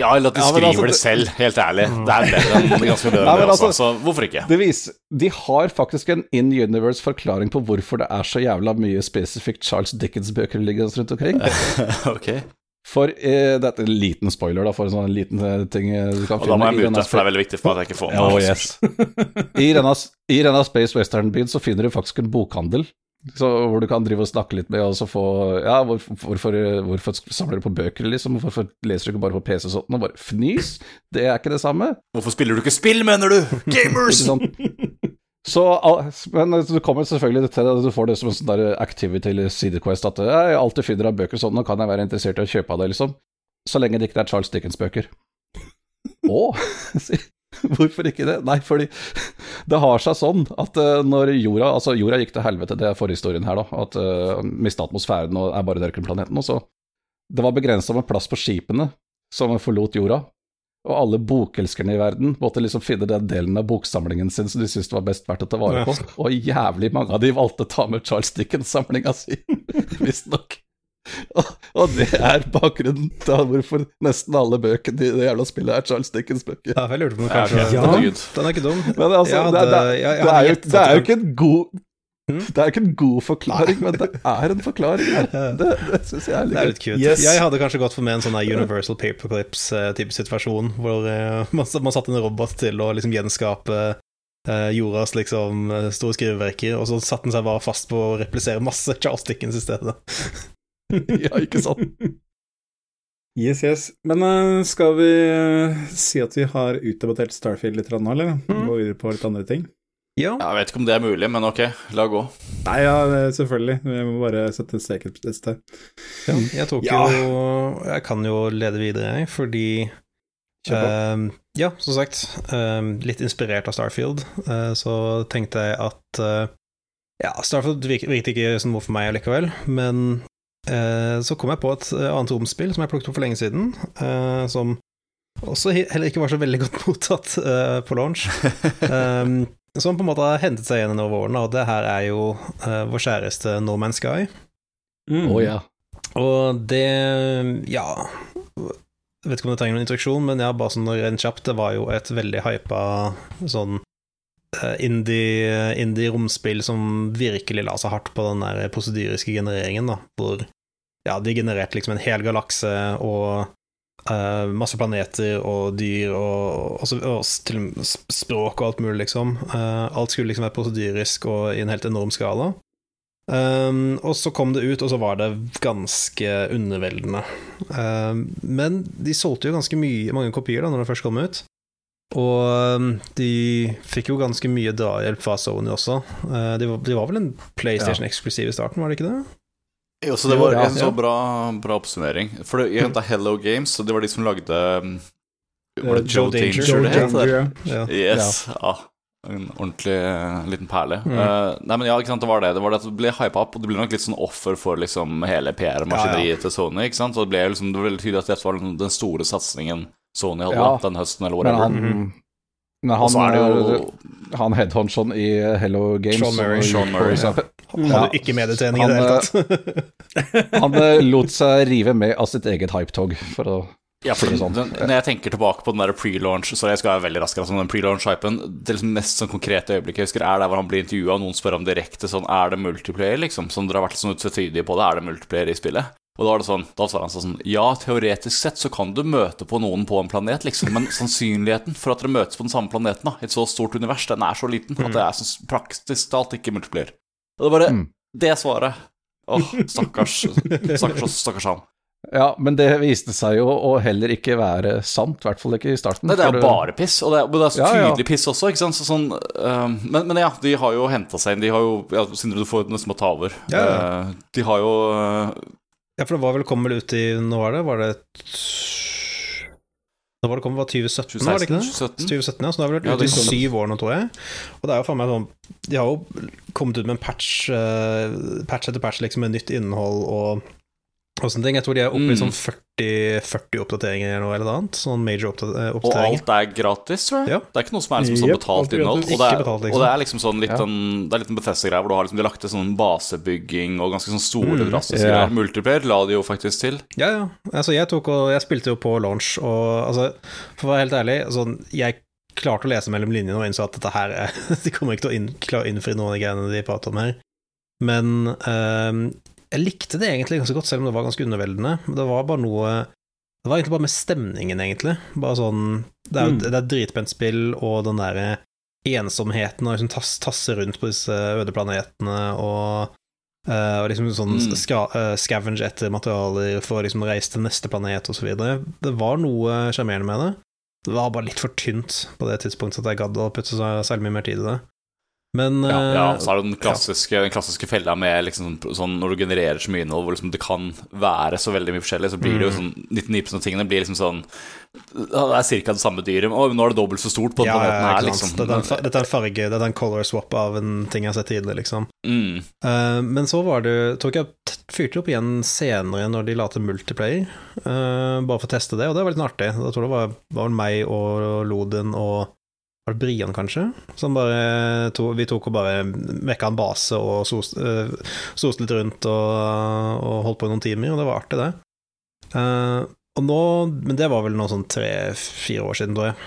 Ja, eller at de Ja, skriver altså, det selv, helt ærlig. Det er bedre enn, ganske bedre enn det også, altså- så hvorfor ikke? Det viser, de har faktisk en in universe forklaring på hvorfor det er så jævla mye spesifikt Charles Dickens-bøker liggende rundt omkring. ok, For eh, det er en liten spoiler, da, for en sånn liten eh, ting eh, du kan og da må jeg mute, for det er veldig viktig for at jeg ikke får med Oh, yes. I denne, I denne Space Western-byen så finner du faktisk en bokhandel, så, hvor du kan drive og snakke litt med og så få Ja, hvor, hvorfor, hvorfor samler du på bøker, liksom? Hvorfor leser du ikke bare på PC og sånt? Og bare fnys? Det er ikke det samme. Hvorfor spiller du ikke spill, mener du? Gamers! Så, men du kommer selvfølgelig til at du får det som en sånn der activity eller sidequest at jeg alltid finner av bøker sånn, nå kan jeg være interessert i å kjøpe av det, liksom. Så lenge det ikke er Charles Dickens-bøker. Å, hvorfor ikke det? Nei, fordi det har seg sånn at eh, når jorda Altså, jorda gikk til helvete, det er forhistorien her, da. At uh, mista atmosfæren og er bare ørkenplaneten. Og så Det var begrensa med plass på skipene som forlot jorda. Og alle bokelskerne i verden måtte liksom finne den delen av boksamlingen sin som de syntes var best verdt å ta vare på. Og jævlig mange av de valgte å ta med Charles Dickens-samlinga si, visstnok. Og, det er bakgrunnen til hvorfor nesten alle bøkene i det jævla spillet er Charles Dickens-bøker. Ja, jeg lurte på om kanskje Ja. Ja. Den er ikke dum. Men altså, ja, det, det, det, er jo, det er jo ikke en god Mm. Det er ikke en god forklaring, men det er en forklaring her. Det, det syns jeg er Det er litt litt cute. Yes. Jeg hadde kanskje gått for med en sånn Universal Paperclips-type situasjon, hvor eh, man, man satte en robot til å liksom gjenskape uh, jordas liksom store skriveverker, og så satte den seg bare fast på å replisere masse Charles Dickens i stedet. ja, ikke sant? Yes, yes. Men uh, skal vi uh, si at vi har utdebattert Starfield litt nå, eller? Mm. Gå videre på litt andre ting? Ja. Jeg vet ikke om det er mulig, men ok, la gå. Nei, ja, selvfølgelig. Vi må bare sette streken et sted. Ja, jeg tok ja. jo Jeg kan jo lede videre, jeg, fordi uh, Ja, som sagt, uh, litt inspirert av Starfield, uh, så tenkte jeg at Ja, Starfield virket ikke sånn noe for meg allikevel, men så kom jeg på et annet romspill som jeg plukket opp for lenge siden, som også heller ikke var så veldig godt mottatt på launch. Um, som på en måte har hentet seg igjen over årene, og det her er jo vår kjæreste No Man's Sky. Mm. Oh, ja. Og det Ja Jeg vet ikke om det trenger noen introduksjon, men ja, bare sånn rent kjapt, det var jo et veldig hypa sånn indie-romspill indie som virkelig la seg hardt på den der prosedyriske genereringen, da, hvor ja, de genererte liksom en hel galakse og Uh, masse planeter og dyr og, og, og, til språk og alt mulig, liksom. Uh, alt skulle liksom være prosedyrisk og i en helt enorm skala. Um, og så kom det ut, og så var det ganske underveldende. Um, men de solgte jo ganske mye, mange kopier da når det først kom ut. Og um, de fikk jo ganske mye drahjelp fra Sony også. Uh, de, var, de, var, vel en PlayStation-eksklusiv i starten, var det ikke det? Jo, så det var en så bra, bra oppsummering. For det henta Hello Games, og det var de som lagde um, Var det Joe, Joe Danger, Danger det het? Ja. Yes. Ja. En ordentlig uh, liten perle. Mm. Uh, nei, men ja, ikke sant, det var det. Det var det at det ble hypa opp, og det ble nok litt sånn offer for liksom hele PR-maskineriet ja, ja. til Sony. ikke sant? Og det ble liksom, det var veldig tydelig at dette var den store satsingen Sony hadde ja. den høsten, eller whatever. Men han, men han, jo... han headhunchen i Hello Games Sean Murray. Sean Murray ja. Han hadde ikke medietrening i det hele tatt. han eh, lot seg rive med av sitt eget hypetog, for å ja, for sånn. Når jeg tenker tilbake på den der pre-launch Så jeg skal være veldig rask, altså, den pre-launch-hypen Det liksom mest sånn konkrete øyeblikket jeg husker, er der hvor han blir intervjua, og noen spør om direkte sånn Er det multiplayer, liksom? Som dere har vært sånn utvetydige på det, er det multiplayer i spillet? Og da var det sånn, da sa han sånn Ja, teoretisk sett så kan du møte på noen på en planet, liksom, men sannsynligheten for at dere møtes på den samme planeten da, i et så stort univers, den er så liten at det er sånn praktisk talt ikke multiplier. Og det er bare mm. Det svaret. Åh, stakkars. Stakkars, stakkars han. Ja, men det viste seg jo å heller ikke være sant, i hvert fall ikke i starten. Nei, det er jo bare piss, og det er, det er så tydelig ja, ja. piss også, ikke sant. Så sånn, uh, men, men, ja, de har jo henta seg inn. De har jo ja, Sindre, du får nesten må ta over. Ja, uh, de har jo uh, ja, for det var vel kom vel ut i Nå var det Var det Nå var det kommet, var 2017, 2016, var det ikke det? 2017. 2017 ja, så nå har vi vært ute ja, i syv år nå, tror jeg. Og det er jo faen meg sånn De har jo kommet ut med en patch, uh, patch etter patch, liksom, med nytt innhold og og sånne ting. Jeg tror de er oppe i sånn 40, 40 oppdateringer eller noe eller annet. Sånn major oppdateringer. Og alt er gratis, tror jeg. Ja. Det er ikke noe som er liksom sånn betalt innhold. Og det, er, betalt, liksom. og det er liksom sånn litt, ja. en, det er litt en Bethesda-greie hvor du har liksom, de har lagt til sånn basebygging og ganske sånn store, mm, drastiske yeah. greier. Multiplayer la de jo faktisk til. Ja, ja. Altså, jeg tok og Jeg spilte jo på launch, og altså, for å være helt ærlig, sånn Jeg klarte å lese mellom linjene og innså at dette her er De kommer ikke til å inn, klare å innfri noen av de greiene de prater om her. Men um, jeg likte det egentlig ganske godt, selv om det var ganske underveldende. Det var bare noe Det var egentlig bare med stemningen, egentlig. Bare sånn Det er, mm. det er et dritpent spill, og den derre ensomheten og liksom tass, tasse rundt på disse øde planetene og Uh, og liksom sånn mm. ska, uh, scavenge etter materialer for å liksom reise til neste planet osv. Det var noe sjarmerende med det. Det var bare litt for tynt på det tidspunktet at jeg gadd å putte så særlig mye mer tid i det. Men ja, ja, eh, så er det den klassiske, ja. den klassiske fella med liksom, sånn når du genererer så mye innhold hvor liksom det kan være så veldig mye forskjellig, så blir det jo mm. sånn 99 av tingene blir liksom sånn Det er ca. det samme dyret, og nå er det dobbelt så stort på den ja, måten her, liksom. Dette er, en, er en farge, dette er en color swap av en ting jeg har sett tidligere, liksom. Mm. Uh, men så var det Tror ikke jeg fyrte opp igjen senere når de la til multiplayer, uh, bare for å teste det, og det var litt artig. Da tror jeg det var, var meg og Loden og var det Brian, kanskje? Som bare to, Vi tok og bare mekka en base og soste uh, litt rundt og, og, holdt på i noen timer, og det var artig, det. Uh, og nå Men det var vel noe sånn tre-fire år siden, tror jeg.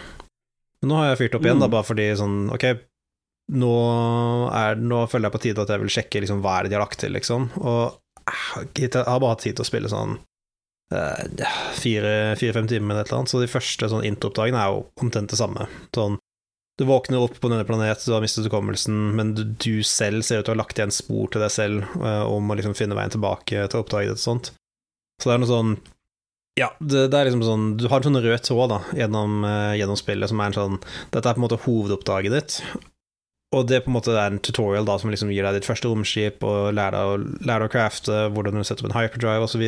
Men nå har jeg fyrt opp igjen, mm. da, bare fordi sånn Ok, nå, er, nå føler jeg på tide at jeg vil sjekke liksom, hva er det de har lagt til, liksom. Og jeg har bare hatt tid til å spille sånn eh, fire-fem timer med et eller annet, så de første sånn intro-oppdragene er jo omtrent det samme. Sånn Du våkner opp på denne planet, du har mistet hukommelsen, men du, du, selv ser ut til å ha lagt igjen spor til deg selv uh, om å liksom finne veien tilbake til oppdraget ditt og sånt. Så det er noe sånn Ja, det, det, er liksom sånn Du har en sånn rød tråd da, gjennom, uh, gjennom, spillet som er en sånn Dette er på en måte hovedoppdraget ditt. Og det er på en måte en tutorial da som liksom gir deg ditt første romskip og lærer deg å, lærer deg å crafte, hvordan du setter opp en hyperdrive osv.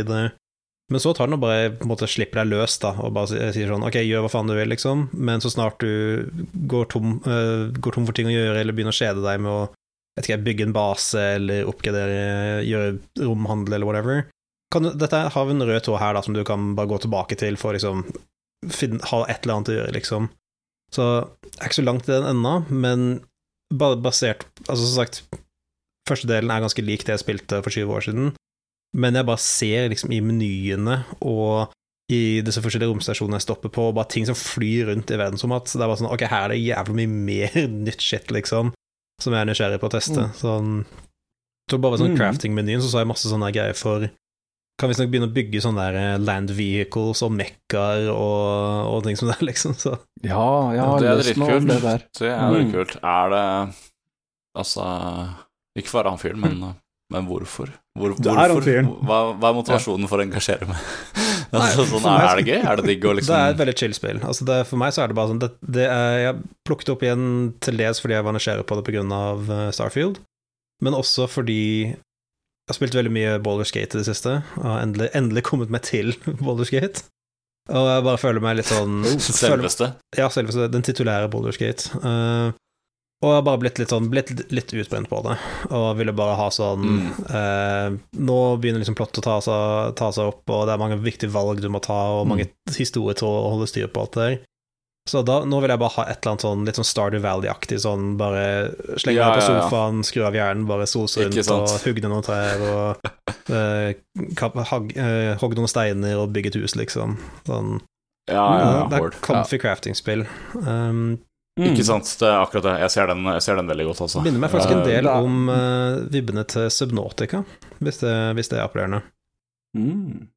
Men så tar den og bare på en måte slipper deg løs da, og bare sier sånn OK, gjør hva faen du vil, liksom. Men så snart du går tom, uh, går tom for ting å gjøre, eller begynner å kjede deg med å ikke, bygge en base eller oppgradere, gjøre romhandel eller whatever kan, Dette har en rød tråd her da, som du kan bare gå tilbake til for liksom ha et eller annet å gjøre, liksom. Så jeg er ikke så langt i den ennå, men basert Altså, som sagt, første delen er ganske lik det jeg spilte for 20 år siden men jeg bare ser liksom i menyene og i disse forskjellige romstasjonene jeg stopper på, bare ting som flyr rundt i verdensrommet. at det er bare sånn Ok, her er det jævlig mye mer nytt shit, liksom, som jeg er nysgjerrig på å teste. Mm. Sånn Så bare sånn mm. crafting-menyen, så sa jeg masse sånne greier for kan visstnok begynne å bygge sånne der eh, land vehicles og mekkaer og, og, ting som det, liksom. Så. Ja, ja, det er dritkult. Det, der. det er dritkult. Mm. Er det Altså, ikke for annen fyren, men mm. Men hvorfor? Hvor, hvorfor? Hva, hva, er motivasjonen for å engasjere meg? altså, sånn, er, er, det gøy? Er det digg å liksom Det er et veldig chill spill. Altså, det, for meg så er det bare sånn det, det er, Jeg plukket opp igjen til dels fordi jeg var nysgjerrig på det pga. Eh, Starfield, men også fordi jeg har spilt veldig mye Boulder Skate i det siste, og har endelig, endelig kommet meg til Boulder Skate. Og jeg bare føler meg litt sånn Selveste? Føler, ja, selveste. Den titulære Boulder Skate. Uh, og jeg har bare blitt litt sånn Blitt litt utbrent på det, og ville bare ha sånn mm. eh, Nå begynner liksom plott å ta seg, ta seg, opp, og det er mange viktige valg du må ta, og mange mm. historietråder å holde styr på alt det der. Så da, nå vil jeg bare ha et eller annet sånn litt sånn Stardew Valley-aktig, sånn bare slenge ja, på sofaen, skru av hjernen, bare sose rundt og hugge ned noen trær og eh, eh, hogge noen steiner og bygge et hus, liksom. Sånn ja, ja, Det er comfy crafting-spill. Um, Mm. Ikke sant, det er akkurat det. Jeg ser den, jeg ser den veldig godt, altså. Minner meg faktisk en del om uh, vibbene til Subnautica, hvis det, hvis det er appellerende. Mm.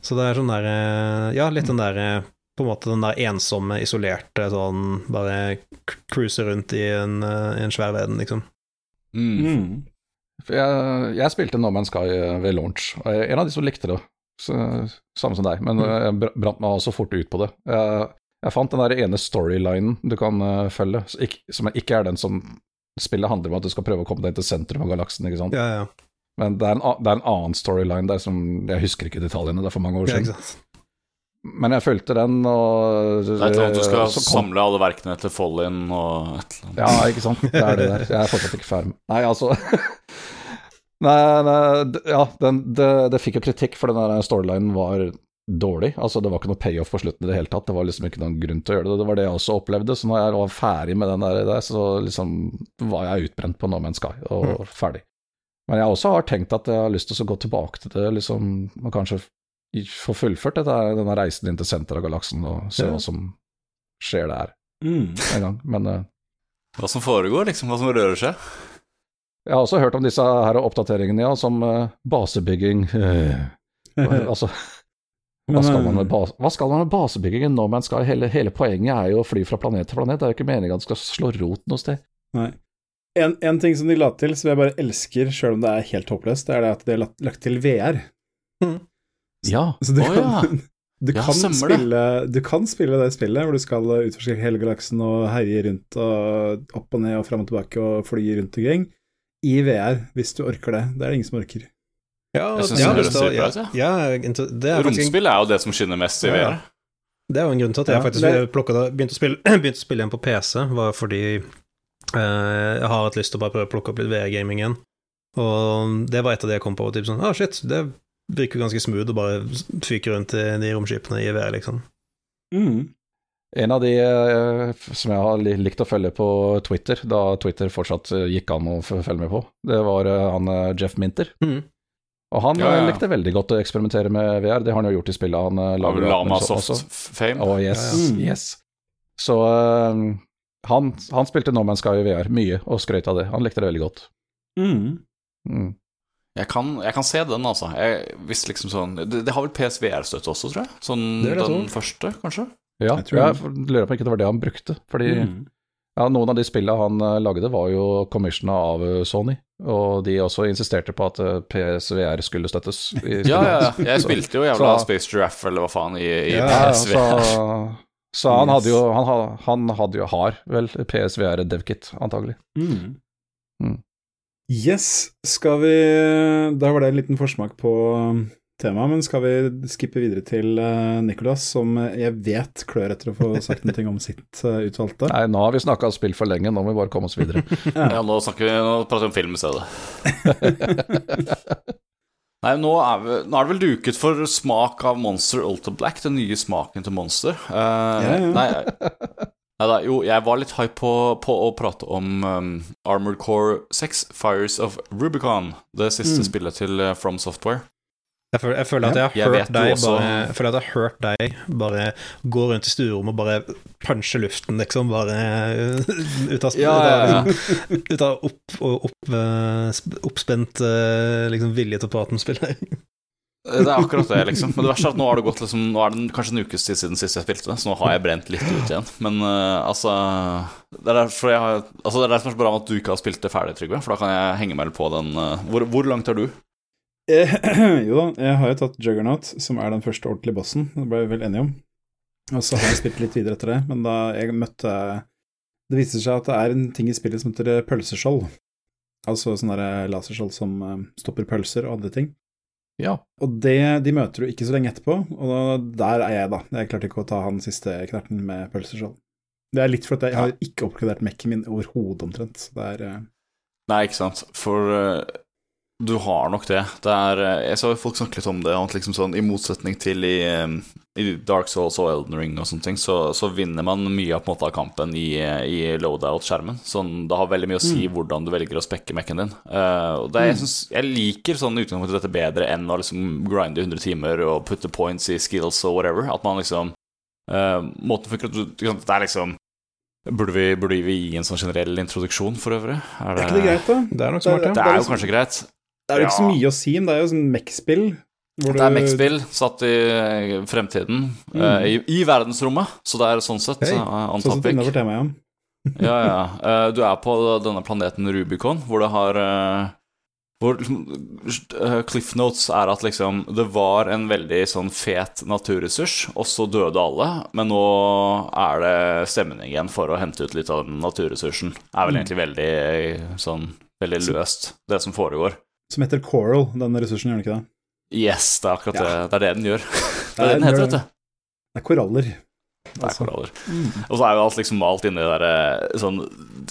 Så det er sånn der uh, Ja, litt den der uh, På en måte den der ensomme, isolerte sånn Bare cruise rundt i en, i en svær verden, liksom. Mm. mm. Jeg, jeg, spilte No Man's Sky ved launch, og en av de som likte det. Så, samme som deg, men mm. jeg brant meg også fort ut på det. Jeg, jeg fant den der ene storylinen du kan uh, følge, som ikke er den som spillet handler om at du skal prøve å komme deg til sentrum av galaksen, ikke sant. Ja, ja. Men det er, en, det er, en, annen storyline der som Jeg husker ikke detaljene, det er for mange år siden. Ja, Men jeg fulgte den, og Det er et eller annet du skal kom... samle alle verkene til Follin og et eller annet. Ja, ikke sant. Det er det der. Jeg er fortsatt ikke ferdig. Nei, altså Nei, nei ja, den, det, det, fikk jo kritikk, for den storylinen var dårlig. Altså, det var ikke noe payoff på slutten i det hele tatt. Det var liksom ikke noen grunn til å gjøre det. Det var det jeg også opplevde. Så når jeg var ferdig med den der, så liksom var jeg utbrent på No Man's Sky og mm. ferdig. Men jeg også har tenkt at jeg har lyst til å gå tilbake til det, liksom, og kanskje få fullført dette, denne reisen inn til senteret av galaksen og se ja. hva som skjer der mm. en gang. Men uh, Hva som foregår, liksom? Hva som rører seg? Jeg har også hørt om disse her oppdateringene, ja, som uh, basebygging. Uh, altså hva skal, man med, base, hva skal man med basebygging No Man's Sky? Hele, hele, poenget er jo å fly fra planet til planet. Det er jo ikke meningen at det skal slå rot noe sted. Nei. En, en, ting som de la til, som jeg bare elsker, sjøl om det er helt håpløst, det er det at de har lagt, lagt til VR. Mm. Ja. Så du, oh, kan, ja. du, ja, kan spille, du kan spille det spillet hvor du skal utforske hele galaksen og herje rundt og opp og ned og fram og tilbake og fly rundt omkring, i VR, hvis du orker det. Det er det ingen som orker. Ja, jeg syns ja, det høres ja. Ja, ja, Romspill er jo det som skinner mest i VR. Det er jo en grunn til at jeg faktisk det... begynte, å spille, begynte å spille igjen på PC, var fordi eh, jeg har hatt lyst til å bare prøve å plukke opp litt VR-gaming igjen. Og det var et av de jeg kom på. Typ sånn, ah, shit, det virker ganske smooth å bare fyke rundt i de romskipene i VR, liksom. Mm. En av de eh, som jeg har likt å følge på Twitter, da Twitter fortsatt gikk an å følge med på, det var eh, han eh, Jeff Minter. Mm. Og han ja, ja. likte veldig godt å eksperimentere med VR, det har han jo gjort i spillet. Han uh, lager Lamasoft-fame. Oh, yes, mm. yes. Så uh, han, han, spilte No Man's Sky i VR mye, og skrøt av det. Han likte det veldig godt. Mm. Mm. Jeg, kan, jeg, kan, se den, altså. Jeg visste liksom sånn Det, det har vel PSVR-støtte også, tror jeg? Sånn det det den første, kanskje? Ja, jeg, jeg lurer på om ikke det var det han brukte. Fordi mm. Ja, Noen av de spillene han uh, lagde, var jo commissiona av uh, Sony, og de også insisterte på at uh, PSVR skulle støttes. ja, ja, ja. Jeg spilte jo jævla så, Space Giraffe eller hva faen i, i ja, PSVR. Så, så han hadde jo Han, han hadde jo har vel PSVR DevKit, antagelig. Mm. Mm. Yes, skal vi Da var det en liten forsmak på tema, men skal vi skippe videre til uh, Nicolas, som jeg vet klør etter å få sagt noe om sitt uh, utvalgte? Nei, nå har vi snakka spill for lenge, nå må vi bare komme oss videre. ja. nå snakker vi, nå prater vi om film i stedet. Nei, nå er, vi, nå er, det vel duket for smak av Monster Ultra Black, den nye smaken til Monster. Uh, ja, ja. Nei, nei da, jo, jeg var litt hype på, på å prate om um, Armored Core 6, Fires of Rubicon, det siste mm. spillet til From Software. Jeg føler, jeg føler, at jeg har jeg hørt deg bare Jeg føler at jeg har hørt deg bare gå rundt i stuerommet og bare punche luften, liksom. Bare ut av, ja, ja, ja. Ut av opp, opp, eh, oppspent eh, liksom, vilje til å prate med spillere. Det er akkurat det, liksom. Men det verste er at nå har det gått liksom, Nå er det kanskje en ukes tid siden sist jeg spilte det, så nå har jeg brent litt ut igjen. Men uh, altså Det er derfor jeg har Altså det er derfor bra at du ikke har spilt det ferdig, Trygve, for da kan jeg henge meg på den. Uh, hvor, hvor langt er du? Eh, jo da, jeg har jo tatt Juggernaut, som er den første ordentlige bossen. Det ble vi vel enige om. Og så har jeg spilt litt videre etter det, men da jeg møtte Det viser seg at det er en ting i spillet som heter pølseskjold. Altså sånne laserskjold som eh, stopper pølser og andre ting. Ja. Og det, de møter du ikke så lenge etterpå, og der er jeg, da. Jeg klarte ikke å ta han siste knerten med pølseskjold. Det er litt fordi jeg har ikke oppgradert Mekken min overhodet, omtrent. Det er. Nei, ikke sant. For uh, du har nok det. det er, eh, jeg så folk snakke litt om det, at liksom sånn, i motsetning til i, i, Dark Souls og Elden Ring og sånne ting, så, så vinner man mye av, måte, av kampen i, i loadout-skjermen. Sånn, det har veldig mye å si mm. hvordan du velger å spekke mekken din. Uh, det, jeg, mm. synes, jeg, liker sånn utgangspunktet dette bedre enn å liksom grinde 100 timer og putte points i skills og whatever. At man liksom uh, Måten funker Det er liksom Burde vi, burde vi, gi en sånn generell introduksjon for øvrig? Er det, er ikke det greit, da? Det er nok smart, ja. Det er jo kanskje greit. Det er jo ikke så mye å si, men det er jo sånn Mech-spill. Det er Mech-spill satt i eh, fremtiden, mm. uh, i, i, verdensrommet, så det er sånn sett hey, uh, on sånn topic. Sett tema, ja. ja, ja. Uh, du er på denne planeten Rubicon, hvor det har hvor Cliff Notes er at liksom det var en veldig sånn fet naturressurs, og så døde alle, men nå er det stemning igjen for å hente ut litt av den naturressursen. Det er vel mm. egentlig veldig sånn veldig løst, det som foregår. Som heter Coral, den ressursen, gjør den ikke det? Yes, det er akkurat ja. det. Det er det den gjør. Det er det den heter, vet du. Det er koraller. Mm. Og så er jo alt liksom malt inni det derre eh, sånn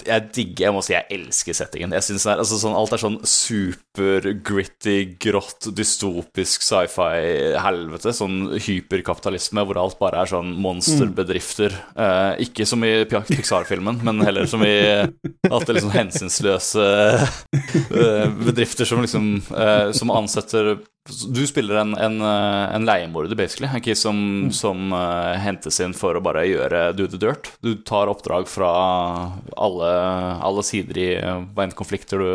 Jeg digger Jeg må si jeg elsker settingen. Jeg synes det er, altså, sånn, Alt er sånn super-gritty, grått, dystopisk sci-fi-helvete. Sånn hyperkapitalisme hvor alt bare er sånn monsterbedrifter. Mm. Eh, ikke som i Pixar-filmen, men heller som i alt det liksom hensynsløse eh, bedrifter som liksom eh, Som ansetter du spiller en, en, eh, en leiemorder, basically, ikke som, mm. som uh, hentes inn for å bare gjøre do the dirt. Du tar oppdrag fra alle, alle sider i hva enn konflikter du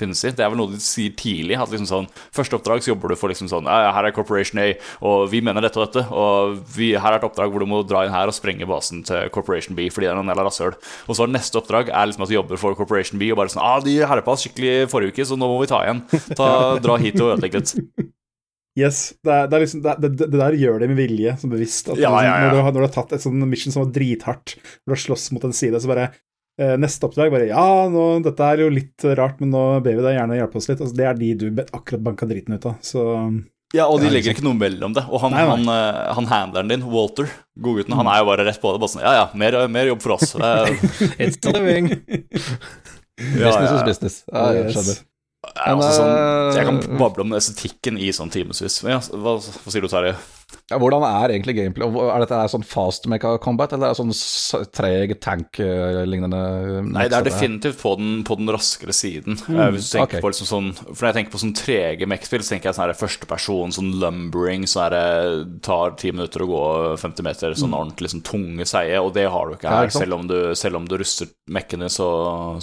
i. Det er vel noe de sier tidlig. At liksom sånn, Første oppdrag så jobber du for liksom sånn Her er Corporation A, og vi mener dette og dette. Og vi, her er et oppdrag hvor du må dra inn her og sprenge basen til Corporation B fordi det er noen jævla rasshøl. Og så neste oppdrag er liksom at du jobber for Corporation B og bare sånn ah, de herpa oss skikkelig forrige uke, så nå må vi ta igjen. Ta, dra hit og ødelegge litt. Yes, det, er, det, er liksom, det, det, der gjør de med vilje, som bevisst. At ja, ja, ja. Når, du har, når, du har, tatt et sånt mission som var drithardt, når du har slåss mot en side, så bare neste oppdrag bare Ja, nå, dette er jo litt rart, men nå ber vi deg gjerne hjelpe oss litt. Altså, det er de du akkurat banka driten ut av. Så ja, og de legger ikke noe mellom det. Og han, nei, nei. han, eh, han handleren din, Walter, godgutten, han er jo bare rett på det. Bare sånn, ja ja, mer, mer jobb for oss. It's living. business is business. Ja, jeg skjønner. Altså, sånn, jeg kan bable om estetikken i sånn timevis. Ja, hva, hva sier du, Terje? Ja, hvordan er egentlig gameplay? Er dette sånn fast mecha combat, eller er det sånn treg tank-lignende? Nei, det er definitivt på den, på den raskere siden. Mm, uh, hvis du tenker okay. på liksom sånn For når jeg tenker på sånn trege mech-spill, så tenker jeg sånn førsteperson, sånn lumbering, så er det tar ti minutter å gå 50 meter, sånn mm. ordentlig sånn tunge seie, og det har du ikke her, ja, selv, om du, selv om du ruster mekkene så,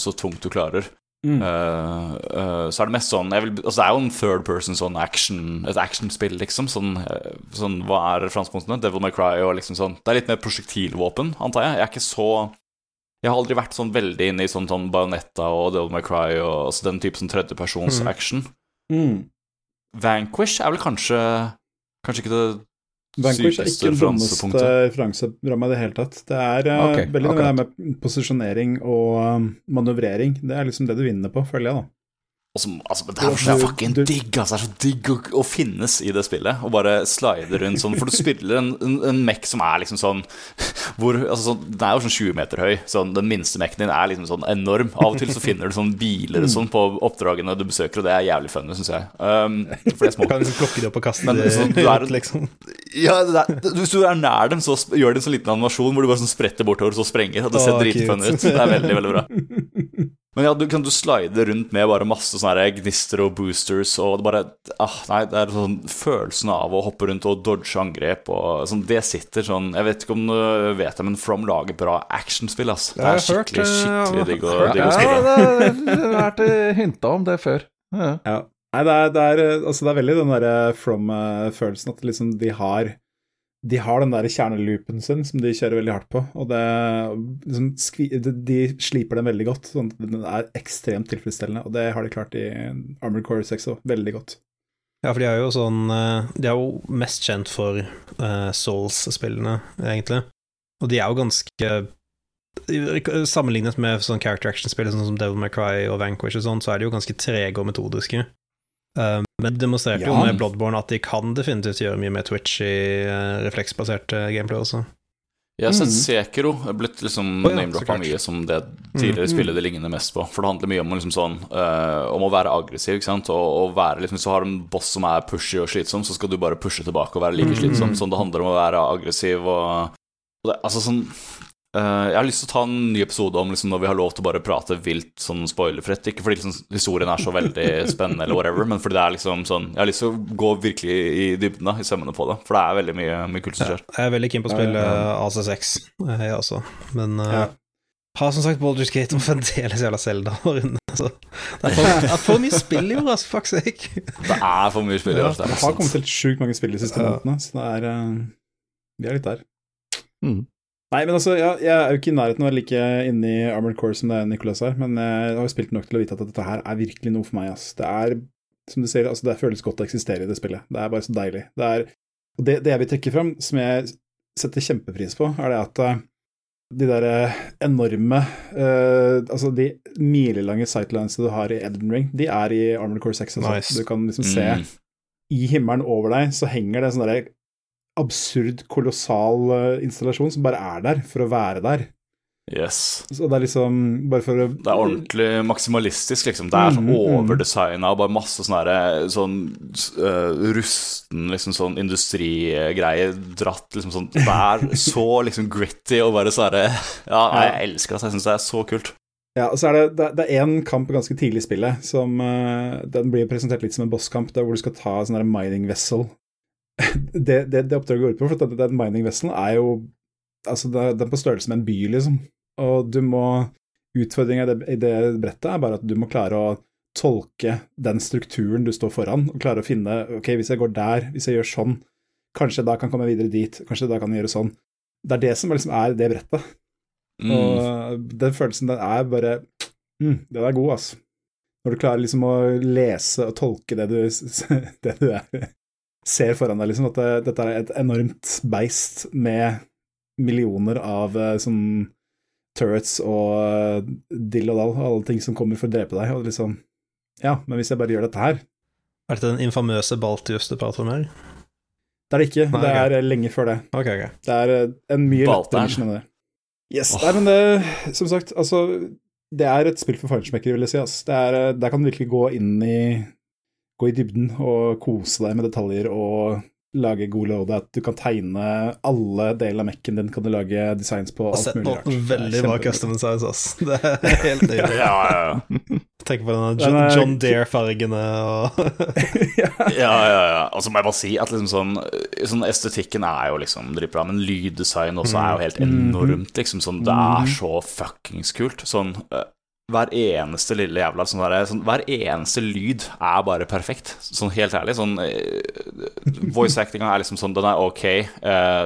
så tungt du klarer. Mm. Uh, uh, så er det mest sånn vil, altså Det er jo en third person sånn action et actionspill, liksom. Sånn, uh, sånn, hva er franskpunktene? Devil May Cry og liksom sånn. Det er litt mer prosjektilvåpen, antar jeg. Jeg er ikke så Jeg har aldri vært sånn veldig inne i sånn, sånn Bajonetta og Devil May Cry og altså den type sånn tredjepersons Mm. action. Mm. Vanquish er vel kanskje Kanskje ikke det Vanquish er ikke den dummeste referanseramma i det hele tatt. Det er eh, Ok, veldig noe med posisjonering og um, manøvrering. Det er liksom det du vinner på, føler jeg, da. Og som, altså, det er så fucking digg, altså. Det er så digg å, å finnes i det spillet. Og bare slide rundt sånn. For du spiller en, en, en mech som er liksom sånn hvor, altså sånn, Den er jo sånn 20 meter høy. Sånn, den minste mechen din er liksom sånn enorm. Av og til så finner du sånn biler og sånn på oppdragene du besøker, og det er jævlig funny, syns jeg. Um, for det er Du kan liksom plukke de opp og kaste Men de sånn, du er ut, liksom. Ja, det er, hvis du er nær dem, så gjør de en sånn liten animasjon hvor du bare sånn spretter bortover og så sprenger. Og det ser dritfunny ut. Det er veldig, veldig bra. Men ja, du kan du slide rundt med bare masse sånne gnister og boosters, og det bare ah, Nei, det er sånn følelsen av å hoppe rundt og dodge angrep og sånn Det sitter sånn Jeg vet ikke om du vet det, men From lager bra actionspill, ass. Det er skikkelig, eh, skikkelig digg å, Ja, digg å ja, spille. det det har vært hinta om det før. Ja. Ja. Nei, det er, det er, eh, altså det er veldig den derre from-følelsen at liksom de har de har den der kjerneloopen sin som de kjører veldig hardt på, og det liksom de sliper den veldig godt. sånn at Den er ekstremt tilfredsstillende, og det har de klart i Armored Core 6 òg. Veldig godt. Ja, for de er jo sånn eh, De er jo mest kjent for uh, Souls-spillene, egentlig. Og de er jo ganske Sammenlignet med sånn character action-spill sånn som Devil May Cry og Vanquish og sånn, så er de jo ganske trege og metodiske. Eh, men de demonstrerte jo med Bloodborne at de kan definitivt gjøre mye mer twitchy, I refleksbasert eh, gameplay også. Jeg har sett Mm. Sekiro er blitt liksom oh, ja, name-droppa mye som det tidligere Mm. spillet det ligner mest på. For det handler mye om, liksom sånn, uh, om å være aggressiv. ikke sant? Og, og være liksom, Så har du en boss som er pushy og slitsom, så skal du bare pushe tilbake og være like Mm. slitsom. Sånn det handler om å være aggressiv og, og det, Altså sånn Jeg har lyst til å ta en ny episode om liksom, når vi har lov til å bare prate vilt sånn spoilerfritt. Ikke fordi liksom, historien er så veldig spennende, eller whatever, men fordi det er liksom sånn Jeg har lyst til å gå virkelig i dybden, da, i sømmene på det. For det er veldig mye, mye kult som skjer. Jeg er veldig keen på å spille ja, AC6, eh, jeg også, men eh, Ja. har som sagt Baldur's Gate og fremdeles jævla Zelda å runde. Altså. det er for, det er for mye spill i år, altså, fuck sake. Det er for mye spill i Ja, år. det det har kommet til sjukt mange spill de siste månedene, så det er uh, Vi er litt der. Mm. Nei, men altså, jeg, jeg er jo ikke i nærheten av å være like inne i Armored Core som det er Nicholas her, men jeg har jo spilt nok til å vite at dette her er virkelig noe for meg, ass. Det er, som du sier, altså, det føles godt å eksistere i det spillet. Det er bare så deilig. Det er, og det, det jeg vil trekke fram, som jeg setter kjempepris på, er det at eh, de der eh, enorme uh, Altså, de milelange sightlinesene du har i Elden Ring, de er i Armored Core 6 Altså. Nice. Du kan liksom se Mm. i himmelen over deg så henger det sånn derre absurd, kolossal eh, installasjon som bare er der for å være der. Yes. Så det er liksom bare for å Det er ordentlig maksimalistisk, liksom. Det er sånn Mm, mm. overdesigna og bare masse sånn herre sånn uh, rusten, liksom sånn industrigreie dratt, liksom sånn Det er så liksom gritty og bare sånn herre Ja, jeg elsker det. Jeg syns det er så kult. Ja, og så er det, det, er én kamp ganske tidlig i spillet som uh, Den blir presentert litt som en bosskamp, der hvor du skal ta en sånn mining vessel. det, det, det oppdraget går ut på, for at den mining vesselen er jo Altså, det den er på størrelse med en by, liksom. Og du må Utfordringa i det brettet er bare at du må klare å tolke den strukturen du står foran, og klare å finne Ok, hvis jeg går der, hvis jeg gjør sånn, kanskje da kan komme videre dit, kanskje da kan jeg gjøre sånn. Det er det som liksom er det brettet. Mm. Og den følelsen, den er bare mm, Den er god, altså. Når du klarer liksom å lese og tolke det du, det du er, ser foran deg, liksom. At det, dette er et enormt beist med millioner av eh, sånn turrets og eh, dill og dall, og alle ting som kommer for å drepe deg, og liksom Ja, men hvis jeg bare gjør dette her Er dette den infamøse Baltius du prater om her? Det er det ikke. Nei, det er okay. lenge før det. Ok, ok. Det er eh, en mye lettere mission enn det. Yes. oh. Nei, men det, som sagt, altså Det er et spill for feinschmeckere, vil jeg si. Altså. Det er, eh, der kan du virkelig gå inn i Gå i dybden og kose deg med detaljer og lage god låde. At du kan tegne alle deler av Mac-en din, kan du lage designs på. Alt sett mulig rart. noen veldig bra custom designs, ass. Det er helt Ja, nydelig. ja, ja. Tenk på denne John, John Deere-fargene og ja. ja, ja, ja. så må jeg bare si at liksom sånn, sånn Estetikken er jo liksom dritbra, men lyddesign også er jo helt Mm. enormt. Liksom sånn, Det er Mhm. så fuckings kult. Sånn eh, hver eneste lille jævla sånn der, sånn, Hver eneste lyd er bare perfekt. Sånn helt ærlig. Sånn eh, Voice actinga er liksom sånn Den er ok. eh,